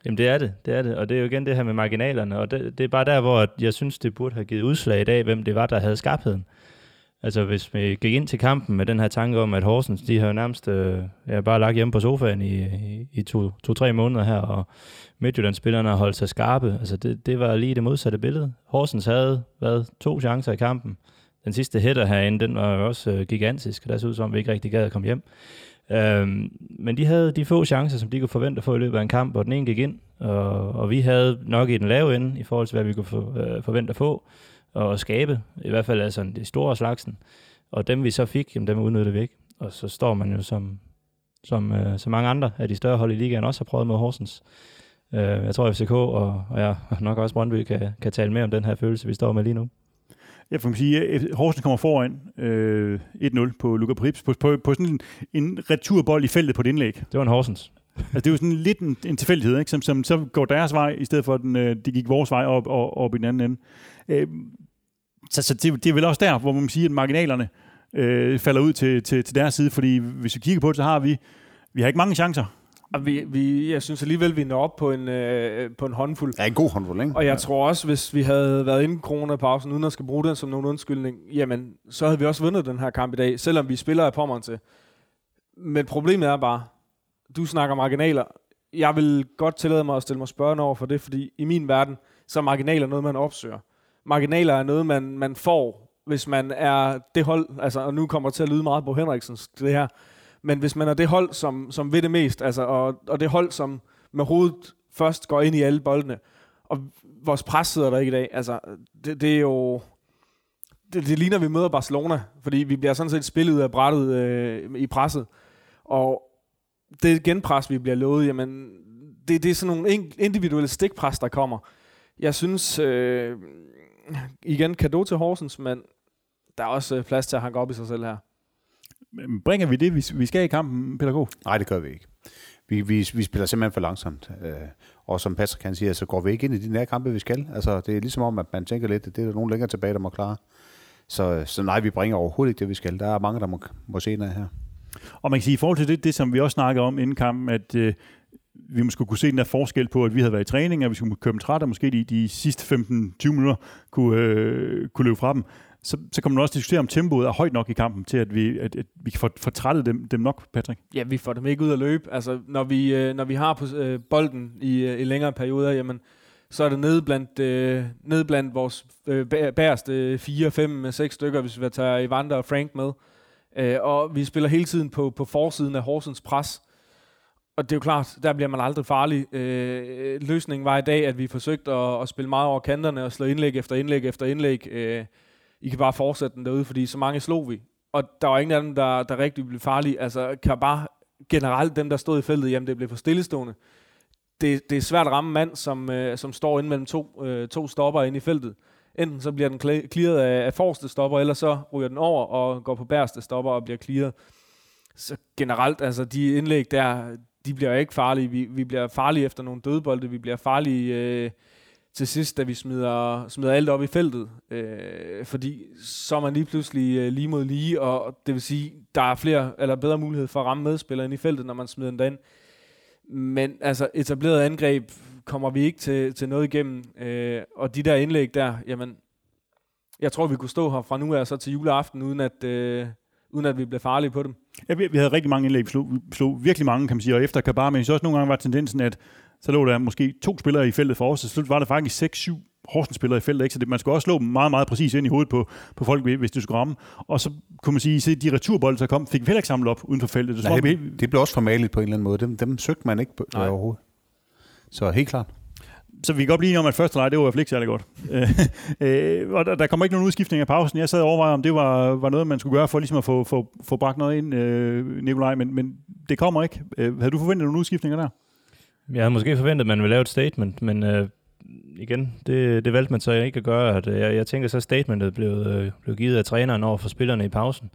Jamen det er det, det er det. Og det er jo igen det her med marginalerne. Og det, det er bare der, hvor jeg synes, det burde have givet udslag i dag, hvem det var, der havde skarpheden. Altså hvis vi gik ind til kampen med den her tanke om, at Horsens, de har nærmest øh, ja, bare lagt hjemme på sofaen i, i, i to-tre to, måneder her, og Midtjyllandsspillerne har holdt sig skarpe. Altså det, det var lige det modsatte billede. Horsens havde været to chancer i kampen. den sidste hætter herinde, den var jo også øh, gigantisk, og der så ud som, vi ikke rigtig gad at komme hjem. Øhm, men de havde de få chancer, som de kunne forvente at få i løbet af en kamp, og den ene gik ind, og, og vi havde nok i den lave ende, i forhold til, hvad vi kunne for, øh, forvente at få, og skabe, i hvert fald altså de store slagsen. Og dem vi så fik, jamen, dem udnyttede vi ikke. Og så står man jo som, som øh, så mange andre af de større hold i ligaen også har prøvet med Horsens. Øh, jeg tror, at FCK og, og ja, nok også Brøndby kan, kan tale mere om den her følelse, vi står med lige nu. Jeg får sige, at Horsens kommer foran øh, 1-0 på Luka Prips på, på, på sådan en, en returbold i feltet på et indlæg. Det var en Horsens. Altså, det er jo sådan lidt en, en tilfældighed, ikke? Som, som så går deres vej, i stedet for at den, øh, de gik vores vej op, op, op i den anden ende. Øh, så så det, det er vel også der, hvor man siger, at marginalerne øh, falder ud til, til, til deres side, fordi hvis vi kigger på det, så har vi, vi har ikke mange chancer. Og vi, vi, jeg synes alligevel, vi når op på en, øh, på en håndfuld. Ja, en god håndfuld, ikke? Og jeg tror også, hvis vi havde været inden coronapausen, uden at skal bruge den som nogen undskyldning, jamen, så havde vi også vundet den her kamp i dag, selvom vi spiller af pommeren til. Men problemet er bare, du snakker marginaler. Jeg vil godt tillade mig at stille mig spørgende over for det, fordi i min verden, så er marginaler noget, man opsøger. Marginaler er noget, man, man får, hvis man er det hold, altså, og nu kommer det til at lyde meget på Henriksens, det her, men hvis man er det hold, som, som ved det mest, altså, og, og det hold, som med hovedet først går ind i alle boldene, og vores pres sidder der ikke i dag, altså, det, det er jo... Det, det ligner, at vi møder Barcelona, fordi vi bliver sådan set spillet ud af brættet øh, i presset. Og det genpres, vi bliver lovet, jamen, det, det er sådan nogle individuelle stikpres, der kommer. Jeg synes, øh, igen, kado til Horsens, men der er også plads til at hanke op i sig selv her. Bringer vi det, vi skal i kampen, Peter Gård? Nej, det gør vi ikke. Vi, vi, vi spiller simpelthen for langsomt. Øh, og som Patrick kan sige, så går vi ikke ind i de nære kampe, vi skal. Altså, det er ligesom om, at man tænker lidt, at det er der nogen længere tilbage, der må klare. Så, så nej, vi bringer overhovedet ikke det, vi skal. Der er mange, der må, må se her. Og man kan sige, i forhold til det, det som vi også snakkede om inden kampen, at øh, vi måske kunne se den der forskel på, at vi havde været i træning, at vi skulle køre dem træt, og måske de, de sidste 15-20 minutter kunne, øh, kunne løbe fra dem så, så kan man også diskutere, om tempoet er højt nok i kampen til, at vi, at, at vi kan få, få trættet dem, dem nok, Patrick. Ja, vi får dem ikke ud at løbe. Altså, når vi, øh, når vi har på, øh, bolden i, øh, i længere perioder, jamen, så er det nede blandt, øh, nede blandt vores øh, bæreste 4, 5, 6 stykker, hvis vi tager Evander og Frank med. Øh, og vi spiller hele tiden på, på forsiden af Horsens pres. Og det er jo klart, der bliver man aldrig farlig. Øh, løsningen var i dag, at vi forsøgte at, at spille meget over kanterne og slå indlæg efter indlæg efter indlæg. Øh, i kan bare fortsætte den derude, fordi så mange slog vi. Og der var ingen af dem, der, der rigtig blev farlige. Altså, kan bare generelt dem, der stod i feltet, jamen det blev for stillestående. Det, det er svært at ramme mand, som, øh, som står ind mellem to, øh, to stopper inde i feltet. Enten så bliver den clearet af, af forreste stopper, eller så ryger den over og går på bærste stopper og bliver clearet. Så generelt, altså de indlæg der, de bliver ikke farlige. Vi, vi bliver farlige efter nogle dødbolde, vi bliver farlige øh, til sidst, da vi smider, smider alt op i feltet. Øh, fordi så er man lige pludselig øh, lige mod lige, og det vil sige, der er flere eller bedre mulighed for at ramme medspilleren i feltet, når man smider den derind. Men altså, etableret angreb kommer vi ikke til, til noget igennem. Øh, og de der indlæg der, jamen, jeg tror, vi kunne stå her fra nu af så til juleaften, uden at, øh, uden at vi blev farlige på dem. Ja, vi, vi havde rigtig mange indlæg. Vi slog, vi slog virkelig mange, kan man sige. Og efter Kabar, men så også nogle gange var tendensen, at så lå der måske to spillere i feltet for os, så slut var der faktisk 6-7 Horsens-spillere i feltet, ikke? så det, man skulle også slå dem meget, meget præcis ind i hovedet på, på folk, hvis det skulle ramme. Og så kunne man sige, at de returbolde, der kom, fik vi heller ikke samlet op uden for feltet. Det, Nej, det, det blev også formaligt på en eller anden måde. Dem, dem søgte man ikke på, Nej. overhovedet. Så helt klart. Så vi kan godt blive om, at første leg, det var i hvert fald ikke særlig godt. øh, og der, der kommer ikke nogen udskiftning af pausen. Jeg sad og overvejede, om det var, var noget, man skulle gøre for ligesom at få, få, få bragt noget ind, øh, Nikolaj, men, men det kommer ikke. Øh, havde du forventet nogle udskiftninger der? Jeg havde måske forventet, at man ville lave et statement, men øh, igen, det, det valgte man så ikke at gøre. At, øh, jeg, jeg tænker så, at statementet blev, øh, blev givet af træneren over for spillerne i pausen.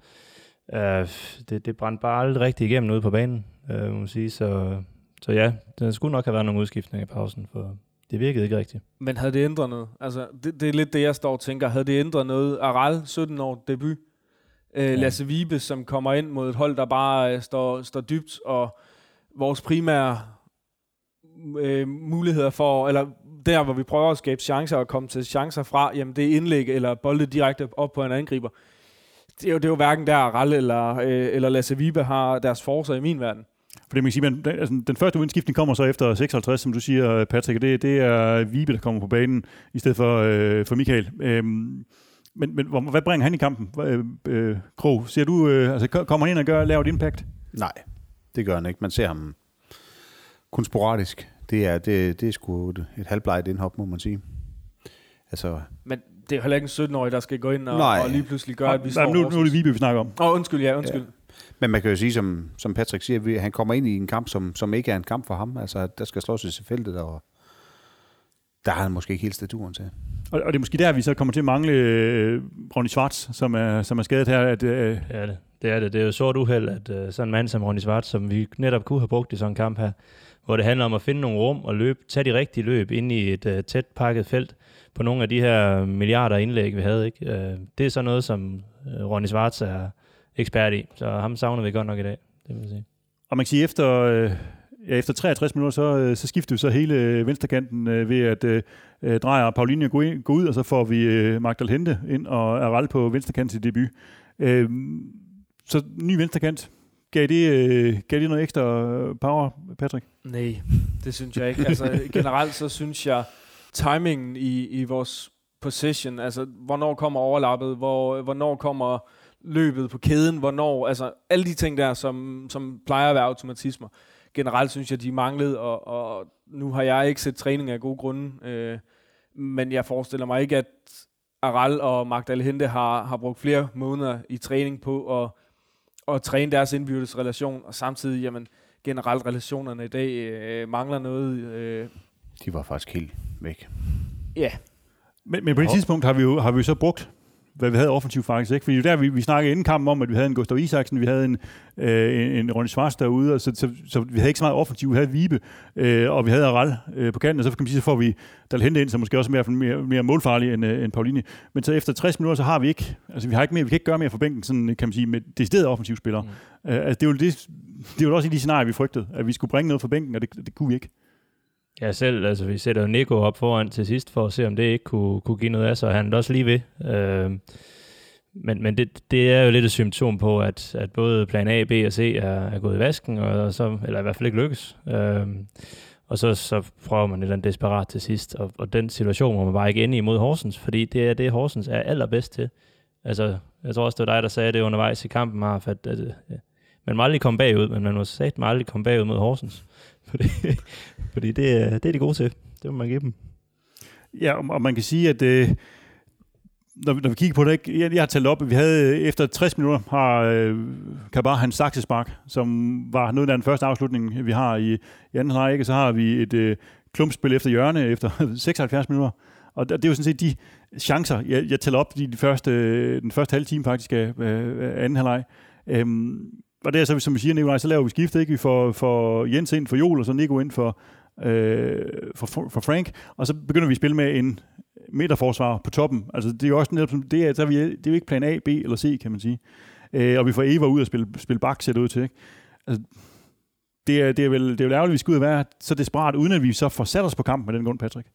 Øh, det, det brændte bare aldrig rigtig igennem ude på banen, øh, må man sige. Så, så ja, der skulle nok have været nogle udskiftninger i pausen, for det virkede ikke rigtigt. Men havde det ændret noget? Altså, det, det er lidt det, jeg står og tænker. Havde det ændret noget? Aral, 17 år, debut. Øh, ja. Lasse Vibe, som kommer ind mod et hold, der bare øh, står, står dybt, og vores primære øh, muligheder for, eller der, hvor vi prøver at skabe chancer og komme til chancer fra, jamen det er indlæg eller bolde direkte op på en angriber. Det er jo, det er jo hverken der Ralle eller, øh, eller Lasse Vibe har deres forser i min verden. For det man sige, men den, altså, den første udskiftning kommer så efter 56, som du siger, Patrick, det, det er Vibe, der kommer på banen, i stedet for, øh, for Michael. Øhm, Men, men hvad bringer han i kampen? Øh, øh, Krog, ser du, øh, altså, ko- kommer han ind og gør, laver et impact? Nej, det gør han ikke. Man ser ham kun sporadisk. Det er, det, det er sgu et, et halvbleget indhop, må man sige. Altså, Men det er jo heller ikke en 17-årig, der skal gå ind og, Nej. og lige pludselig gøre, at vi Nej, står nu, nu er det Vibe, vi snakker om. Åh, oh, undskyld, ja, undskyld. Ja. Men man kan jo sige, som, som Patrick siger, vi- han kommer ind i en kamp, som, som ikke er en kamp for ham. Altså, der skal slås i feltet, og der har han måske ikke helt staturen til. Og, og det er måske der, vi så kommer til at mangle øh, Ronny Schwartz, som er, som er skadet her. At, øh, Det er det. Det er det. Det er jo sort uheld, at uh, sådan en mand som Ronny Svart, som vi netop kunne have brugt i sådan en kamp her, hvor det handler om at finde nogle rum og løbe, tage de rigtige løb ind i et uh, tæt pakket felt på nogle af de her milliarder indlæg, vi havde. Ikke? Uh, det er så noget, som uh, Ronny Svart er ekspert i, så ham savner vi godt nok i dag, det vil sige. og man kan sige, efter, øh, ja, efter 63 minutter, så, øh, så skifter vi så hele øh, venstrekanten øh, ved, at øh, øh, Drejer og Paulinho går, ind, går ud, og så får vi øh, Magdal Hente ind og Aral på venstrekant til debut. Øh, så ny venstrekant. Gav det, øh, gav det noget ekstra power, Patrick? Nej, det synes jeg ikke. Altså, generelt så synes jeg, timingen i, i vores possession, altså hvornår kommer overlappet, hvor, hvornår kommer løbet på kæden, hvornår, altså alle de ting der, som, som plejer at være automatismer. Generelt synes jeg, de manglede, og, og nu har jeg ikke set træning af gode grunde, øh, men jeg forestiller mig ikke, at Aral og Magdal Hente har, har brugt flere måneder i træning på at, at træne deres indbyrdes relation, og samtidig, jamen, generelt relationerne i dag øh, mangler noget. Øh, De var faktisk helt væk. ja, Men, men på det Nå. tidspunkt har vi jo, har vi jo så brugt, hvad vi havde offensivt faktisk. Ikke? Fordi er der, vi, vi snakkede inden kampen om, at vi havde en Gustav Isaksen, vi havde en, øh, en, en Ronny Schwarz derude, og så, så, så, vi havde ikke så meget offensivt. Vi havde Vibe, øh, og vi havde Aral øh, på kanten, og så kan man sige, så får vi der hente ind, som måske også er mere, mere, mere målfarlig end, øh, end Pauline. Men så efter 60 minutter, så har vi ikke, altså vi har ikke mere, vi kan ikke gøre mere for bænken, sådan, kan man sige, med deciderede offensive spillere. Mm. Øh, altså, det, er jo det, det er jo også i de scenarier, vi frygtede, at vi skulle bringe noget fra bænken, og det, det kunne vi ikke. Ja, selv, altså vi sætter jo Nico op foran til sidst, for at se, om det ikke kunne, kunne give noget af sig, og han er også lige ved. Øh, men men det, det er jo lidt et symptom på, at, at både plan A, B og C er, er gået i vasken, og så, eller i hvert fald ikke lykkes. Øh, og så, så prøver man et eller andet desperat til sidst, og, og den situation må man bare ikke ende imod Horsens, fordi det er det, Horsens er allerbedst til. Altså, jeg tror også, det var dig, der sagde det undervejs i kampen, Marf, at, at, at man må aldrig komme bagud, men man må sagt man aldrig komme bagud mod Horsens. Fordi, fordi det, er- det er de gode til. Det må man give dem. Ja, og, man kan sige, at øh, når, vi- når vi kigger på det, ikke, jeg, jeg har talt op, at vi havde øh, efter 60 minutter har øh, Kabar hans saksespark, som var noget af den første afslutning, vi har i, i anden halvleg, ikke? Så har vi et øh, klumpspil efter hjørne efter 76 minutter. Og det er jo sådan set de chancer, jeg, jeg tæller op i de første, øh, den første halve time faktisk af, øh, anden halvleg. Øhm, og det er så, som vi siger, Nikolaj, så laver vi skifte, ikke? Vi får, får Jens ind for Jol, og så Nico ind for, øh, for, for Frank, og så begynder vi at spille med en midterforsvar på toppen. Altså, det er jo også netop, som- det er, så er vi, det er jo ikke plan A, B eller C, kan man sige. Øh, og vi får Eva ud og spille, spille bak, ser det ud til. Ikke? Altså, det, er, det, er vel, det er vel ærgerligt, at vi skal ud og være så desperat, uden at vi så får sat os på kampen med den grund, Patrick.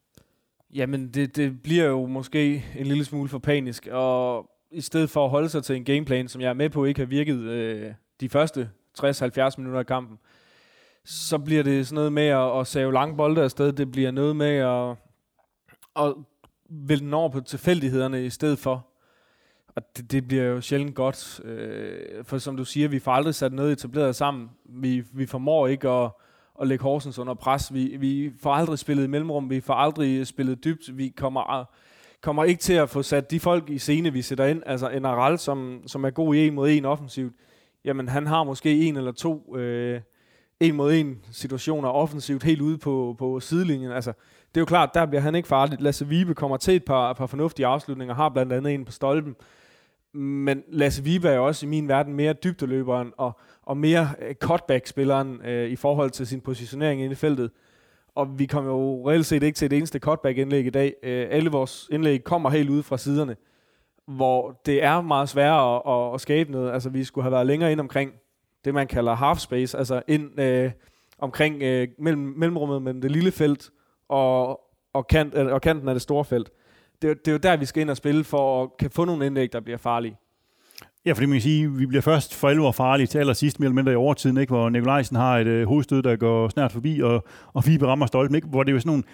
Jamen, det, det bliver jo måske en lille smule for panisk, og i stedet for at holde sig til en gameplan, som jeg er med på ikke har virket øh, de første 60-70 minutter af kampen, så bliver det sådan noget med at, at save lange bolde afsted. Det bliver noget med at, at vælge den over på tilfældighederne i stedet for. Og det, det bliver jo sjældent godt. Øh, for som du siger, vi får aldrig sat noget etableret sammen. Vi, vi formår ikke at, at lægge Horsens under pres. Vi, vi får aldrig spillet i mellemrum. Vi får aldrig spillet dybt. Vi kommer, kommer ikke til at få sat de folk i scene, vi sætter ind. Altså en Aral, som, som er god i en mod en offensivt. Jamen han har måske en eller to øh, en mod en situationer offensivt helt ude på, på sidelinjen. Altså, det er jo klart, der bliver han ikke farlig. Lasse Vibe kommer til et par, par fornuftige afslutninger, har blandt andet en på stolpen. Men Lasse Vibe er jo også i min verden mere dybdeløberen og, og mere øh, cutback-spilleren øh, i forhold til sin positionering inde i feltet. Og vi kommer jo reelt set ikke til et eneste cutback-indlæg i dag. Øh, alle vores indlæg kommer helt ude fra siderne, hvor det er meget sværere at, at, at skabe noget. Altså, vi skulle have været længere ind omkring det, man kalder half space, altså ind øh, omkring øh, mellem, mellemrummet mellem det lille felt og, og, kant, øh, og kanten af det store felt. Det, det er jo der, vi skal ind og spille for at kan få nogle indlæg, der bliver farlige. Ja, fordi man kan sige, at vi bliver først for alvor farlige til allersidst, mere eller mindre i overtiden, ikke? hvor Nikolajsen har et øh, hovedstød, der går snart forbi, og, og vi rammer stolpen, ikke? hvor det er jo sådan nogle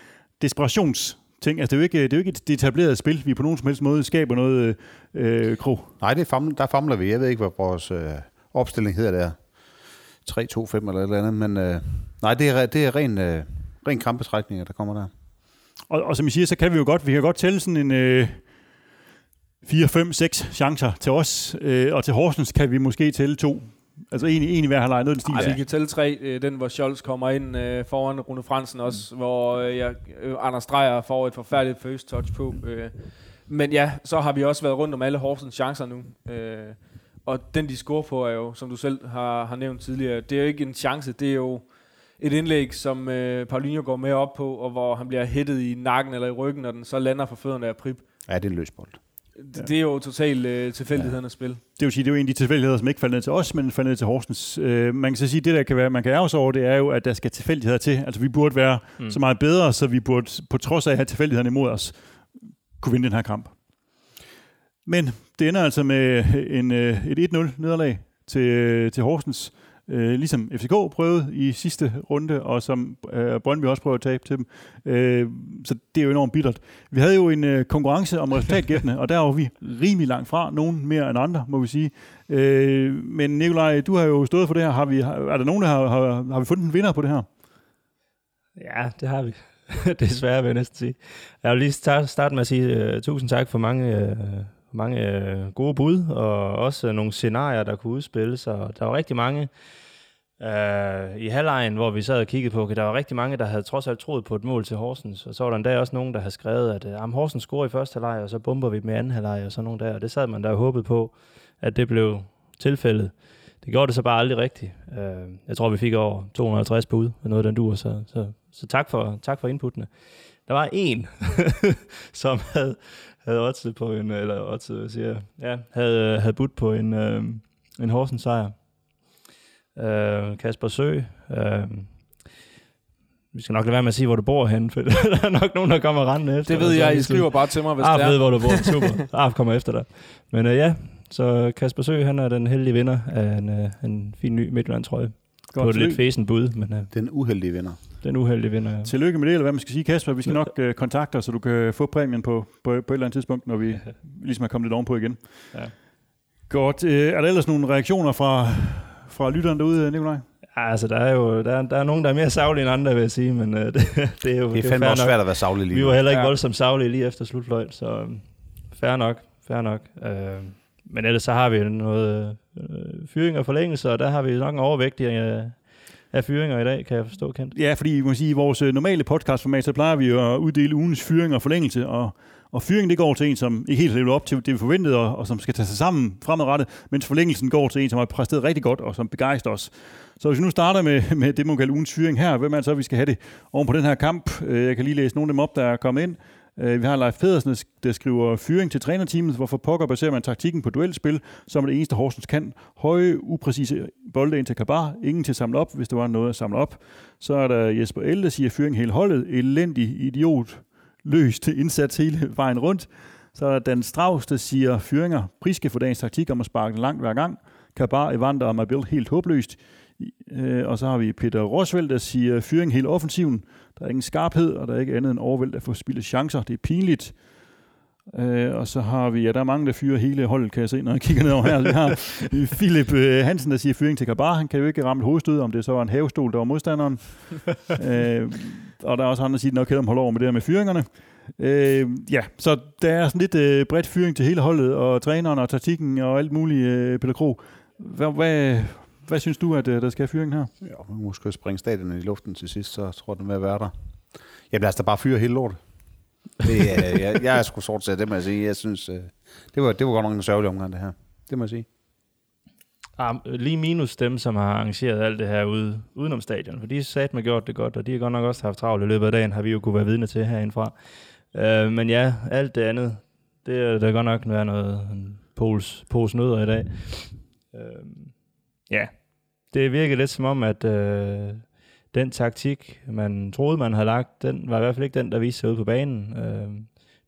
ting. Altså, det er jo ikke, det er jo ikke et etableret spil, vi på nogen som helst måde skaber noget øh, krog. Nej, det famler, der famler vi. Jeg ved ikke, hvad vores øh, opstilling hedder der. 3-2-5 eller et eller andet, men øh, nej, det er, det er ren, øh, ren kampetrækninger, der kommer der. Og, og som I siger, så kan vi jo godt, vi kan godt tælle sådan en øh, 4, 5, 6 chancer til os, øh, og til Horsens kan vi måske tælle to. Altså en, en i hver halvleg, noget i den stil. Ej, vi kan tælle tre. Øh, Den, hvor Scholz kommer ind øh, foran Rune Fransen også, mm. hvor øh, jeg, øh, Anders Dreyer får et forfærdeligt first touch på. Øh. Men ja, så har vi også været rundt om alle Horsens chancer nu. Øh, og den, de scorer på, er jo, som du selv har, har nævnt tidligere, det er jo ikke en chance, det er jo et indlæg, som øh, Paulinho går med op på, og hvor han bliver hættet i nakken eller i ryggen, og den så lander for fødderne af Prip. Ja, det er løsbold. Det, det er jo totalt øh, tilfældighedernes spil. Det vil sige, det er jo en af de tilfældigheder, som ikke falder ned til os, men falder ned til Horsens. Øh, man kan så sige, det der kan være, man kan ærge sig over, det er jo, at der skal tilfældigheder til. Altså vi burde være mm. så meget bedre, så vi burde på trods af at have tilfældighederne imod os, kunne vinde den her kamp. Men det ender altså med en, øh, et 1-0 nederlag til, øh, til Horsens, øh, ligesom FCK prøvede i sidste runde, og som øh, Brøndby også prøvede at tabe til dem. Øh, så det er jo enormt bittert. Vi havde jo en øh, konkurrence om resultatgættene, og der var vi rimelig langt fra, nogen mere end andre, må vi sige. Øh, men Nikolaj, du har jo stået for det her. Har vi, har, er der nogen, der har, har, har vi fundet en vinder på det her? Ja, det har vi. Desværre vil jeg næsten sige. Jeg vil lige starte, starte med at sige uh, tusind tak for mange, uh, mange øh, gode bud, og også nogle scenarier, der kunne udspille sig. der var rigtig mange øh, i halvlejen, hvor vi sad og kiggede på, okay, der var rigtig mange, der havde trods alt troet på et mål til Horsens. Og så var der endda også nogen, der havde skrevet, at øh, Horsens scorer i første halvleg, og så bomber vi med anden halvleg, og sådan nogle der. Og det sad man der og håbede på, at det blev tilfældet. Det gjorde det så bare aldrig rigtigt. Øh, jeg tror, vi fik over 250 bud med noget af den dur, så, så, så tak for, tak for inputtene. Der var en, som havde, havde oddset på en, eller oddset, siger ja, havde, havde budt på en, øh, en Horsens sejr. Øh, Kasper Sø. Øh, vi skal nok lade være med at sige, hvor du bor hen, for der er nok nogen, der kommer rendende efter. Det ved jeg, I skriver bare til mig, hvis Arf det er. ved, hvor du bor. Super. Arf kommer efter dig. Men øh, ja, så Kasper Sø, han er den heldige vinder af en, øh, en fin ny Midtjylland-trøje. På et lidt fæsen bud, men øh, Den uheldige vinder. Den uheldige vinder. Ja. Tillykke med det, eller hvad man skal sige, Kasper. Vi skal nok øh, kontakte dig, så du kan få præmien på, på, på et eller andet tidspunkt, når vi ligesom er kommet lidt ovenpå igen. Ja. Godt. Øh, er der ellers nogle reaktioner fra, fra lytteren derude, Nikolaj? Ja, altså, der er jo der er, der er nogen, der er mere savlige end andre, vil jeg sige, men øh, det, det er jo Det er fandme også nok. svært at være savlig lige Vi var heller ikke Ja. ja. voldsomt savlige lige efter slutfløjt, så øh, fair nok, fair nok. Øh, men ellers så har vi noget øh, fyring og forlængelse, og der har vi nok en overvægt af, af fyringer i dag, kan jeg forstå, Kent. Ja, fordi man sige, i vores øh, normale podcastformat, så plejer vi at uddele ugens fyring og forlængelse, og, og fyring det går til en, som ikke helt har levet op til det, vi forventede, og, og som skal tage sig sammen fremadrettet, mens forlængelsen går til en, som har præsteret rigtig godt, og som begejstrer os. Så hvis vi nu starter med, med det, man kalder ugens fyring her, hvem er det så, vi skal have det oven på den her kamp? Øh, jeg kan lige læse nogle af dem op, der er kommet ind. Øh, Vi har Leif Pedersen, der skriver fyring til trænerteamet. Hvorfor pokker baserer man taktikken på duelspil, som er det eneste Horsens kan? Høje, upræcise bolde ind til Kabar. Ingen til at samle op, hvis der var noget at samle op. Så er der Jesper Elde, der siger fyring hele holdet. Elendig idiot. Løst indsats hele vejen rundt. Så er der Dan Strauss, der siger fyringer. Priske for dagens taktik om at sparke den langt hver gang. Kabar, Evander og Mabil helt håbløst. Øh, Og så har vi Peter Rosfeldt, der siger fyring hele offensiven. Der er ingen skarphed, og der er ikke andet end overvælt at få spillet chancer. Det er pinligt. Øh, og så har vi, ja, der er mange, der fyrer hele holdet, kan jeg se, når jeg kigger ned over her. Vi har Philip øh, Hansen, der siger fyring til Kabar. Han kan jo ikke ramme et hovedstød, om det så var en havestol, der var modstanderen. øh, og der er også andre, der siger, at nok om holde over med det her med fyringerne. Øh, ja, så der er sådan lidt øh, bredt fyring til hele holdet, og træneren og taktikken og alt muligt, øh, Peter Krog. Hvad, hvad, hvad synes du, at øh, der skal fyring her? Ja, man må måske springe stadion i luften til sidst, så tror jeg, den vil være der. Jamen lad os da bare fyre hele lortet. Det, er, jeg, jeg er sgu sort til det, må jeg sige. Jeg synes, øh, det var, det var godt nok en sørgelig omgang, det her. Det må jeg sige. Ah, lige minus dem, som har arrangeret alt det her ude, udenom stadion, for de sat med gjort det godt, og de har godt nok også haft travlt i løbet af dagen, har vi jo kunne være vidne til herindefra. Øh, men ja, alt det andet, det er der godt nok være noget en pose, pose nødder i dag. Øh, ja, det virkede lidt som om, at øh, den taktik, man troede, man havde lagt, den var i hvert fald ikke den, der viste sig ud på banen. Øh,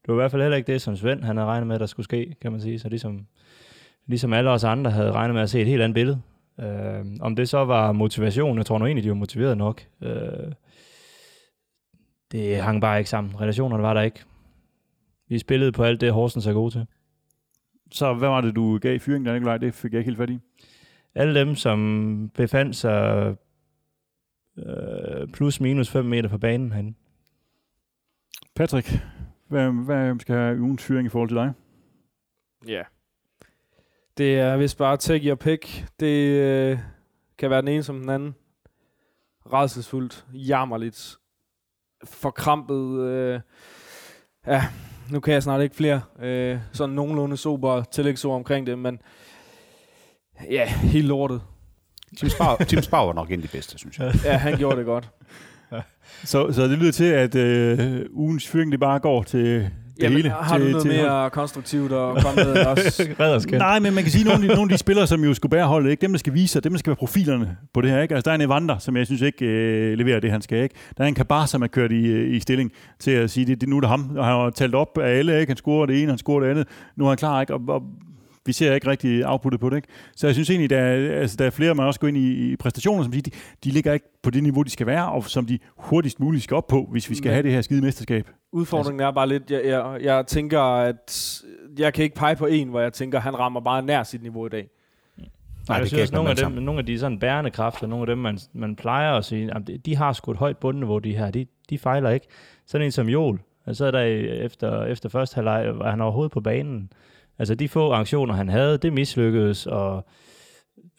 det var i hvert fald heller ikke det, som Svend han havde regnet med, der skulle ske, kan man sige. Så ligesom, ligesom alle os andre havde regnet med at se et helt andet billede. Øh, om det så var motivation, jeg tror nu egentlig, de var motiveret nok. Øh, det hang bare ikke sammen. Relationerne var der ikke. Vi spillede på alt det, Horsens er god til. Så hvad var det, du gav i fyringen, der Nikolaj? Det fik jeg ikke helt fat i. Alle dem, som befandt sig øh, plus minus 5 meter fra banen herinde. Patrick, hvad, hvad skal have ugens fyring i forhold til dig? Ja. Det er vist bare take your pick. Det øh, kan være den ene som den anden. Redselsfuldt, jammerligt, forkrampet. Øh, ja, nu kan jeg snart ikke flere øh, sådan nogenlunde sober tillægsord omkring det, men ja, helt lortet. Tim Spar, Tim Spar var nok en af de bedste, synes jeg. Ja, han gjorde det godt. Så, så det lyder til, at øh, ugens fyring det bare går til det Jamen, hele. har til, du noget til mere konstruktivt at komme med også? Nej, men man kan sige, at nogle, af de, nogle af de spillere, som jo skulle bære holdet, ikke? dem der skal vise sig, dem der skal være profilerne på det her. Ikke? Altså, der er en Evander, som jeg synes ikke øh, leverer det, han skal. Ikke? Der er en Kabar, som er kørt i, øh, i stilling til at sige, det, det nu er det ham. Og han har talt op af alle, ikke? han scorer det ene, han scorer det andet. Nu er han klar, ikke? Og, og vi ser ikke rigtig outputtet på det. Ikke? Så jeg synes egentlig, der er, altså, der er flere, man også går ind i, i præstationer, som siger, de, de ligger ikke på det niveau, de skal være, og som de hurtigst muligt skal op på, hvis vi skal Men- have det her skide mesterskab. Udfordringen er bare lidt, jeg, jeg, jeg tænker, at jeg kan ikke pege på en, hvor jeg tænker, han rammer bare nær sit niveau i dag. Nej, jeg det synes, også, nogle, af være dem, nogle af de sådan bærende kræfter, nogle af dem, man, man plejer at sige, jamen, de- har sgu et højt bundniveau, de her. De, de fejler ikke. Sådan en som Joel, han sad der i- efter, efter første halvleg, var han overhovedet på banen. Altså de få aktioner, han havde, det mislykkedes, og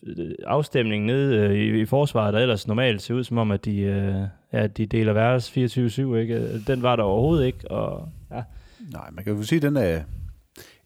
øh, afstemningen nede øh, i, i forsvaret, der ellers normalt ser ud som om, at de, øh, ja, de deler værelse 24-7, ikke? Øh, den var der overhovedet ikke, og ja, Nej, man kan jo sige, at den er...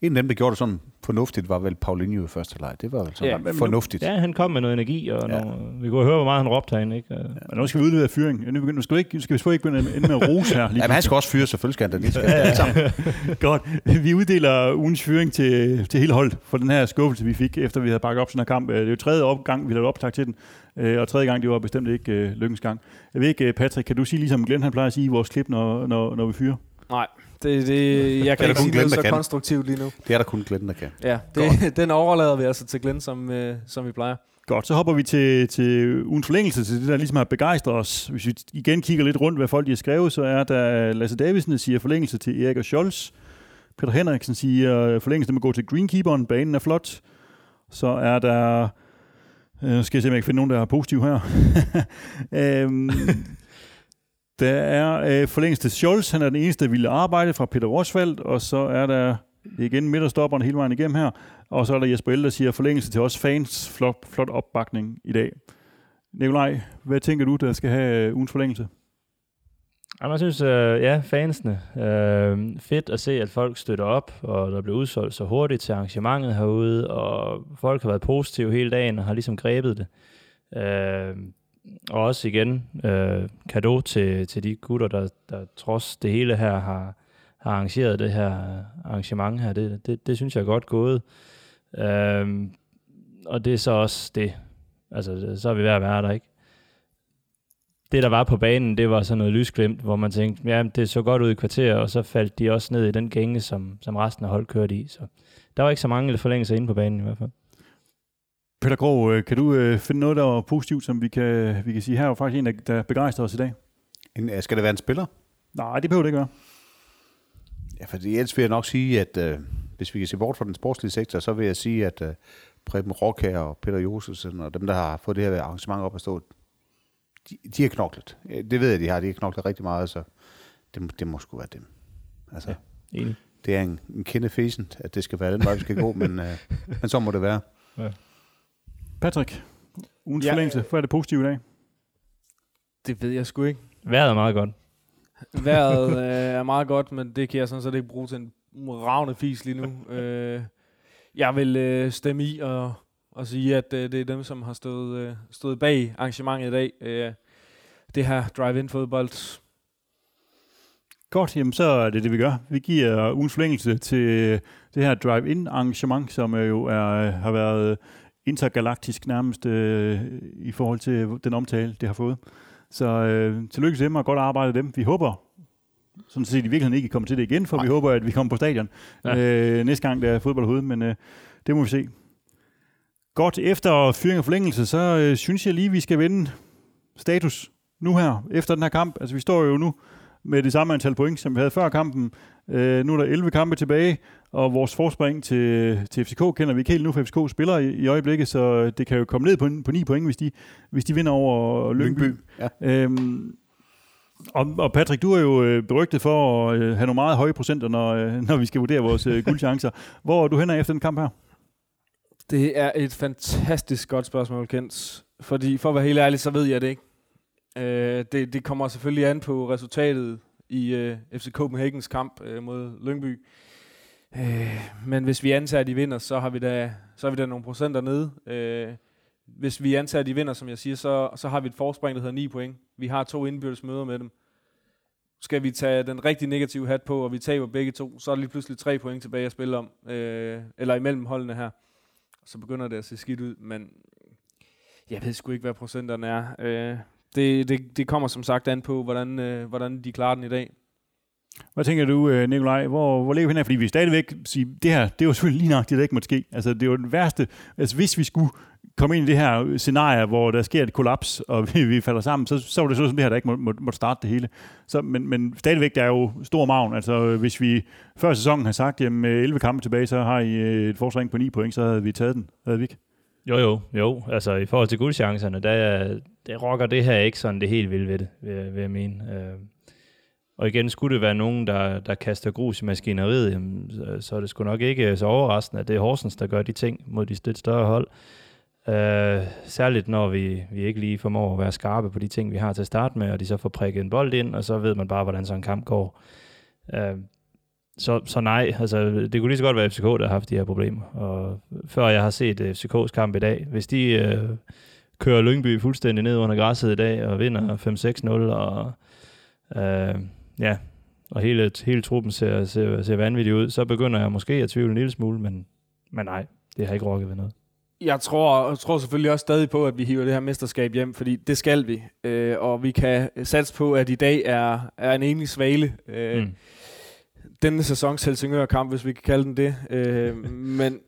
En af dem, der gjorde det sådan fornuftigt, var vel Paulinho i første leg. Det var vel sådan Ja, ja, fornuftigt. ja, han kom med noget energi, og Ja. ja. nogle, vi kunne høre, hvor meget han råbte herinde, ikke? Ja. Men nu skal vi udlevere fyring. Nu, begynder, nu skal vi ikke, skal vi sgu ikke begynde ende med at rose her. Lige Ja, men han skal også fyre, selvfølgelig skal han da lige. Skal alle sammen. Godt. Vi uddeler ugens fyring til, til hele holdet for den her skuffelse, vi fik, efter vi havde bakket op sådan en kamp. Øh, Det er jo tredje opgang, vi lavede optag til den, øh, og tredje gang, det var bestemt ikke øh, lykkens gang. Jeg ved ikke, øh, Patrick, kan du sige, ligesom Glenn han plejer at sige i vores klip, når, når, når vi fyrer? Nej, det, det, jeg kan der ikke kun sige noget der så kan. konstruktivt lige nu. Det er der kun Glenn, der kan. Ja, det, den overlader vi altså til Glenn, som, øh, som vi plejer. Godt, så hopper vi til, til ugens forlængelse, til det, der ligesom har begejstret os. Hvis vi igen kigger lidt rundt, hvad folk de har skrevet, så er der Lasse Davidsen, der siger forlængelse til Erik og Scholz. Peter Henriksen siger forlængelse med at gå til Greenkeeperen, banen er flot. Så er der... Øh, skal jeg se, om jeg kan finde nogen, der er positiv her. øhm, der er øh, forlængelse til Scholz, han er den eneste, der ville arbejde fra Peter Rosvald, og så er der det er igen midterstopperen hele vejen igennem her. Og så er der Jesper El, der siger forlængelse til os fans. Flot, flot opbakning i dag. Nikolaj, hvad tænker du, der skal have øh, ugens forlængelse? Jamen, jeg synes, øh, ja, fansene. Øh, fedt at se, at folk støtter op, og der bliver udsolgt så hurtigt til arrangementet herude, og folk har været positive hele dagen og har ligesom grebet det. Øh, og også igen, øh, kado til, til de gutter, der, der trods det hele her har, har arrangeret det her arrangement her. Det, det, det synes jeg er godt gået. Øh, og det er så også det. Altså, så er vi ved at være der, ikke? det, der var på banen, det var sådan noget lysglimt, hvor man tænkte, ja, det så godt ud i kvarter, og så faldt de også ned i den gænge, som, som resten af holdet kørte i. Så der var ikke så mange forlængelser inde på banen i hvert fald. Peter Grov, øh, kan du øh, finde noget, der var positivt, som vi kan, vi kan sige her? er faktisk en, der, der begejstrer os i dag. En, øh, skal det være en spiller? Nej, det behøver det ikke være. Ja, for ellers vil jeg nok sige, at øh, hvis vi kan se bort fra den sportslige sektor, så vil jeg sige, at øh, Preben Rock og Peter Josefsen og dem, der har fået det her arrangement op at stå, de, de har knoklet. Ja, Det ved jeg, de har. De har knoklet rigtig meget, så det, må- det må sgu være dem. Altså, Ja. ja. Enig. det er en, en kende fesen, at det skal være den vej, vi skal gå, men, øh, men så må det være. Patrick, ugens Ja. forlængelse. Hvad er det positive i dag? Det ved jeg sgu ikke. Vejret er meget godt. Vejret øh, er meget godt, men det kan jeg sådan set ikke bruge til en ravne fis lige nu. Øh, jeg vil øh, stemme i og, og sige, at øh, det er dem, som har stået, øh, stået bag arrangementet i dag. Øh, det her drive-in fodbold. Godt, jamen så er det det, vi gør. Vi giver ugens forlængelse til det her drive-in arrangement, som øh, jo er, øh, har været intergalaktisk nærmest øh, i forhold til den omtale, det har fået. Så øh, tillykke til dem og godt arbejde dem. Vi håber sådan set i virkeligheden ikke kommer til det igen, for Nej. vi håber, at vi kommer på stadion Ja. øh, næste gang, der er fodbold overhovedet, men øh, det må vi se. Godt, efter fyring og forlængelse, så øh, synes jeg lige, vi skal vende status nu her, efter den her kamp. Altså vi står jo nu med det samme antal point, som vi havde før kampen. Øh, nu er der 11 kampe tilbage, og vores forspring til, til FCK kender vi ikke helt nu, for FCK spiller i, i øjeblikket, så det kan jo komme ned på, på 9 point, hvis de, hvis de vinder over Lyngby. Lyngby, ja. Øhm, og, og Patrick, du er jo øh, berygtet for at øh, have nogle meget høje procenter, når, øh, når vi skal vurdere vores guldchancer. Hvor er du hen efter den kamp her? Det er et fantastisk godt spørgsmål, Kent. Fordi for at være helt ærlig, så ved jeg det ikke. Øh, det, det kommer selvfølgelig an på resultatet i øh, FC Copenhagens kamp øh, mod Lyngby. Øh, men hvis vi antager, at de vinder, så har vi da, så har vi da nogle procenter nede. Øh, hvis vi antager, at de vinder, som jeg siger, så, så har vi et forspring, der hedder 9 point. Vi har to indbyrdes møder med dem. Skal vi tage den rigtig negative hat på, og vi taber begge to, så er der lige pludselig tre point tilbage at spille om, øh, eller imellem holdene her. Så begynder det at se skidt ud, men jeg ved sgu ikke, hvad procenterne er. Øh, det, det, det kommer som sagt an på, hvordan, øh, hvordan de klarer den i dag. Hvad tænker du, øh, Nikolaj? Hvor, hvor ligger vi her? Fordi vi stadigvæk siger, det her, det er jo selvfølgelig lige nok, det der ikke måtte ske. Altså, det er jo den værste. Altså, hvis vi skulle komme ind i det her scenarie, hvor der sker et kollaps, og vi, vi falder sammen, så, så var det sådan det her, der ikke må, må, måtte starte det hele. Så, men, men stadigvæk, der er jo stor maven. Altså, øh, hvis vi før sæsonen har sagt, at med 11 kampe tilbage, så har I øh, et forsring på 9 point, så havde vi taget den. Havde vi ikke? Jo, jo, jo. Altså i forhold til guldchancerne, der, der rokker det her ikke sådan det helt vildt ved det, vil, vil jeg mene. Øh, og igen, skulle det være nogen, der, der kaster grus i maskineriet, jamen, så, så er det sgu nok ikke så overraskende, at det er Horsens, der gør de ting mod de lidt større hold. Øh, særligt når vi, vi ikke lige formår at være skarpe på de ting, vi har til at starte med, og de så får prikket en bold ind, og så ved man bare, hvordan sådan en kamp går. Øh, så, så nej, altså, det kunne lige så godt være FCK, der har haft de her problemer. Og før jeg har set øh, FCK's kamp i dag, hvis de øh, kører Lyngby fuldstændig ned under græsset i dag og vinder 5-6-0, og øh, ja, og hele, hele truppen ser, ser, ser vanvittigt ud, så begynder jeg måske at tvivle en lille smule, men, men nej, det har ikke rokket ved noget. Jeg tror, jeg tror selvfølgelig også stadig på, at vi hiver det her mesterskab hjem, fordi det skal vi. Øh, og vi kan satse på, at i dag er, er en enig svale. Øh, mm. Denne sæsons Helsingør-kamp, hvis vi kan kalde den det. Øh, men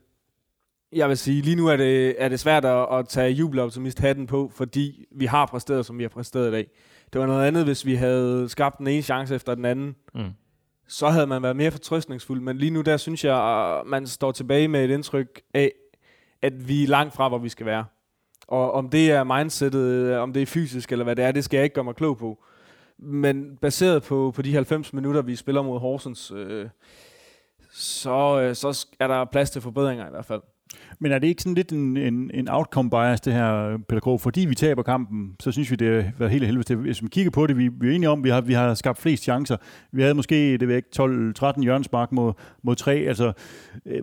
jeg vil sige, lige nu er det, er det svært at, at tage jubeloptimist hatten på, fordi vi har præsteret, som vi har præsteret i dag. Det var noget andet, hvis vi havde skabt den ene chance efter den anden. Mm. Så havde man været mere fortrøstningsfuld. Men lige nu, der synes jeg, at man står tilbage med et indtryk af, at vi er langt fra, hvor vi skal være. Og om det er mindsetet, om det er fysisk eller hvad det er, det skal jeg ikke gøre mig klog på. Men baseret på, på de 90 minutter, vi spiller mod Horsens, øh, så, øh, så er der plads til forbedringer i hvert fald. Men er det ikke sådan lidt en, en, en outcome bias, det her, pædagog? Fordi vi taber kampen, så synes vi, det har været helt helvede. Hvis vi kigger på det, vi, vi er enige om, vi har, vi har skabt flest chancer. Vi havde måske, det ved ikke, 12-13 hjørnsmark mod, mod 3. Altså, øh,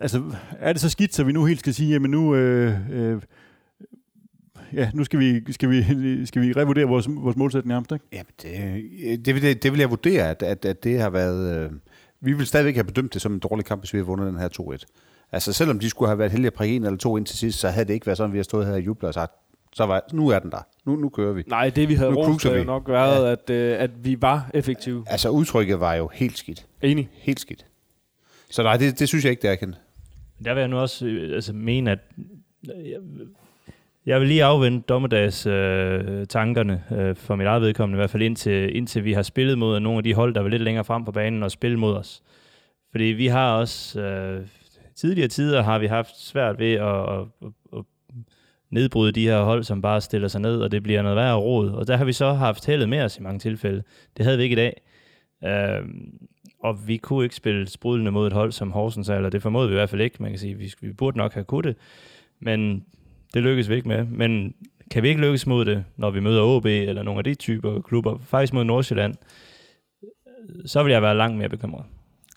altså, er det så skidt, så vi nu helt skal sige, jamen nu... Øh, øh, ja, nu skal vi, skal vi, skal vi revurdere vores, vores målsætning nærmest, ikke? Jamen, det, øh, det, vil, det vil jeg vurdere, at, at, at det har været... Øh, vi vil stadigvæk have bedømt det som en dårlig kamp, hvis vi har vundet den her 2-1. Altså, selvom de skulle have været heldige at prikke en eller to ind til sidst, så havde det ikke været sådan, at vi har stået her og jublet og sagt, så var, nu er den der. Nu, nu kører vi. Nej, det vi havde rost jo nok været, ja. at, øh, at vi var effektive. Altså, udtrykket var jo helt skidt. Enig. Helt skidt. Så nej, det, det synes jeg ikke, det er kendt. Der vil jeg nu også øh, altså, mene, at jeg, jeg vil lige afvente dommedags øh, tankerne øh, for mit eget vedkommende, i hvert fald indtil, indtil vi har spillet mod nogle af de hold, der var lidt længere frem på banen og spille mod os. Fordi vi har også, øh, tidligere tider har vi haft svært ved at, at, at, nedbryde de her hold, som bare stiller sig ned, og det bliver noget værre råd. Og der har vi så haft heldet med os i mange tilfælde. Det havde vi ikke i dag. Øh, og vi kunne ikke spille sprudlende mod et hold som Horsens, eller det formåede vi i hvert fald ikke. Man kan sige, vi, vi burde nok have kunnet det, men det lykkedes vi ikke med. Men kan vi ikke lykkes mod det, når vi møder OB eller nogle af de typer klubber, faktisk mod Nordsjælland, så vil jeg være langt mere bekymret.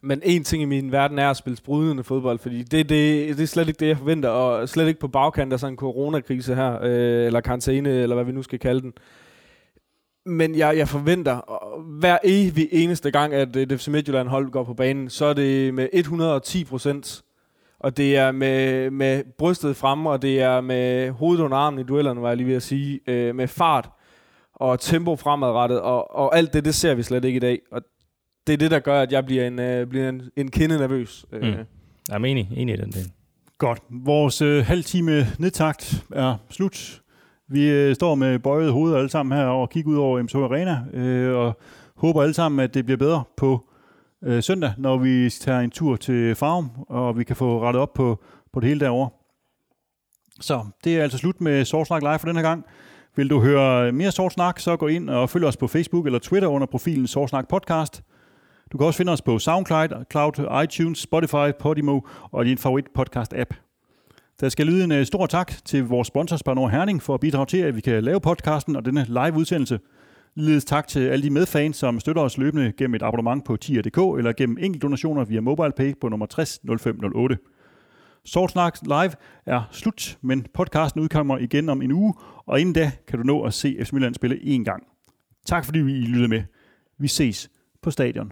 Men en ting i min verden er at spille sprudende fodbold, fordi det, det, det er slet ikke det, jeg forventer, og slet ikke på bagkant af sådan en coronakrise her, øh, eller karantæne, eller hvad vi nu skal kalde den. Men jeg, jeg forventer, hver evig eneste gang, at øh, et FC Midtjylland hold går på banen, så er det med 110 procent. Og det er med, med brystet fremme, og det er med hovedet under armen i duellerne, var jeg lige ved at sige, øh, med fart og tempo fremadrettet, og, og alt det, det ser vi slet ikke i dag. Og det er det, der gør, at jeg bliver en, øh, bliver en, en kende nervøs. Øh. Mm. Jeg er enig, enig i den del. Godt. Vores øh, halv time nedtagt er slut. Vi øh, står med bøjet hoveder alle sammen her og kigger ud over MSO Arena, øh, og håber alle sammen, at det bliver bedre på øh, søndag, når vi tager en tur til Farum, og vi kan få rettet op på, på det hele derovre. Så det er altså slut med Sorsnak Live for den her gang. Vil du høre mere Sorsnak, så gå ind og følg os på Facebook eller Twitter under profilen Sorsnak Podcast. Du kan også finde os på SoundCloud, Cloud, iTunes, Spotify, Podimo og din favorit podcast-app. Der skal lyde en øh, stor tak til vores sponsor Spanor Herning for at bidrage til, at vi kan lave podcasten og denne live udsendelse. Ligeledes tak til alle de medfans, som støtter os løbende gennem et abonnement på tier.dk eller gennem enkeltdonationer via MobilePay på nummer 60 0508. Sortsnak Live er slut, men podcasten udkommer igen om en uge, og inden da kan du nå at se FC Midtjylland spille en gang. Tak fordi I lyttede med. Vi ses på stadion.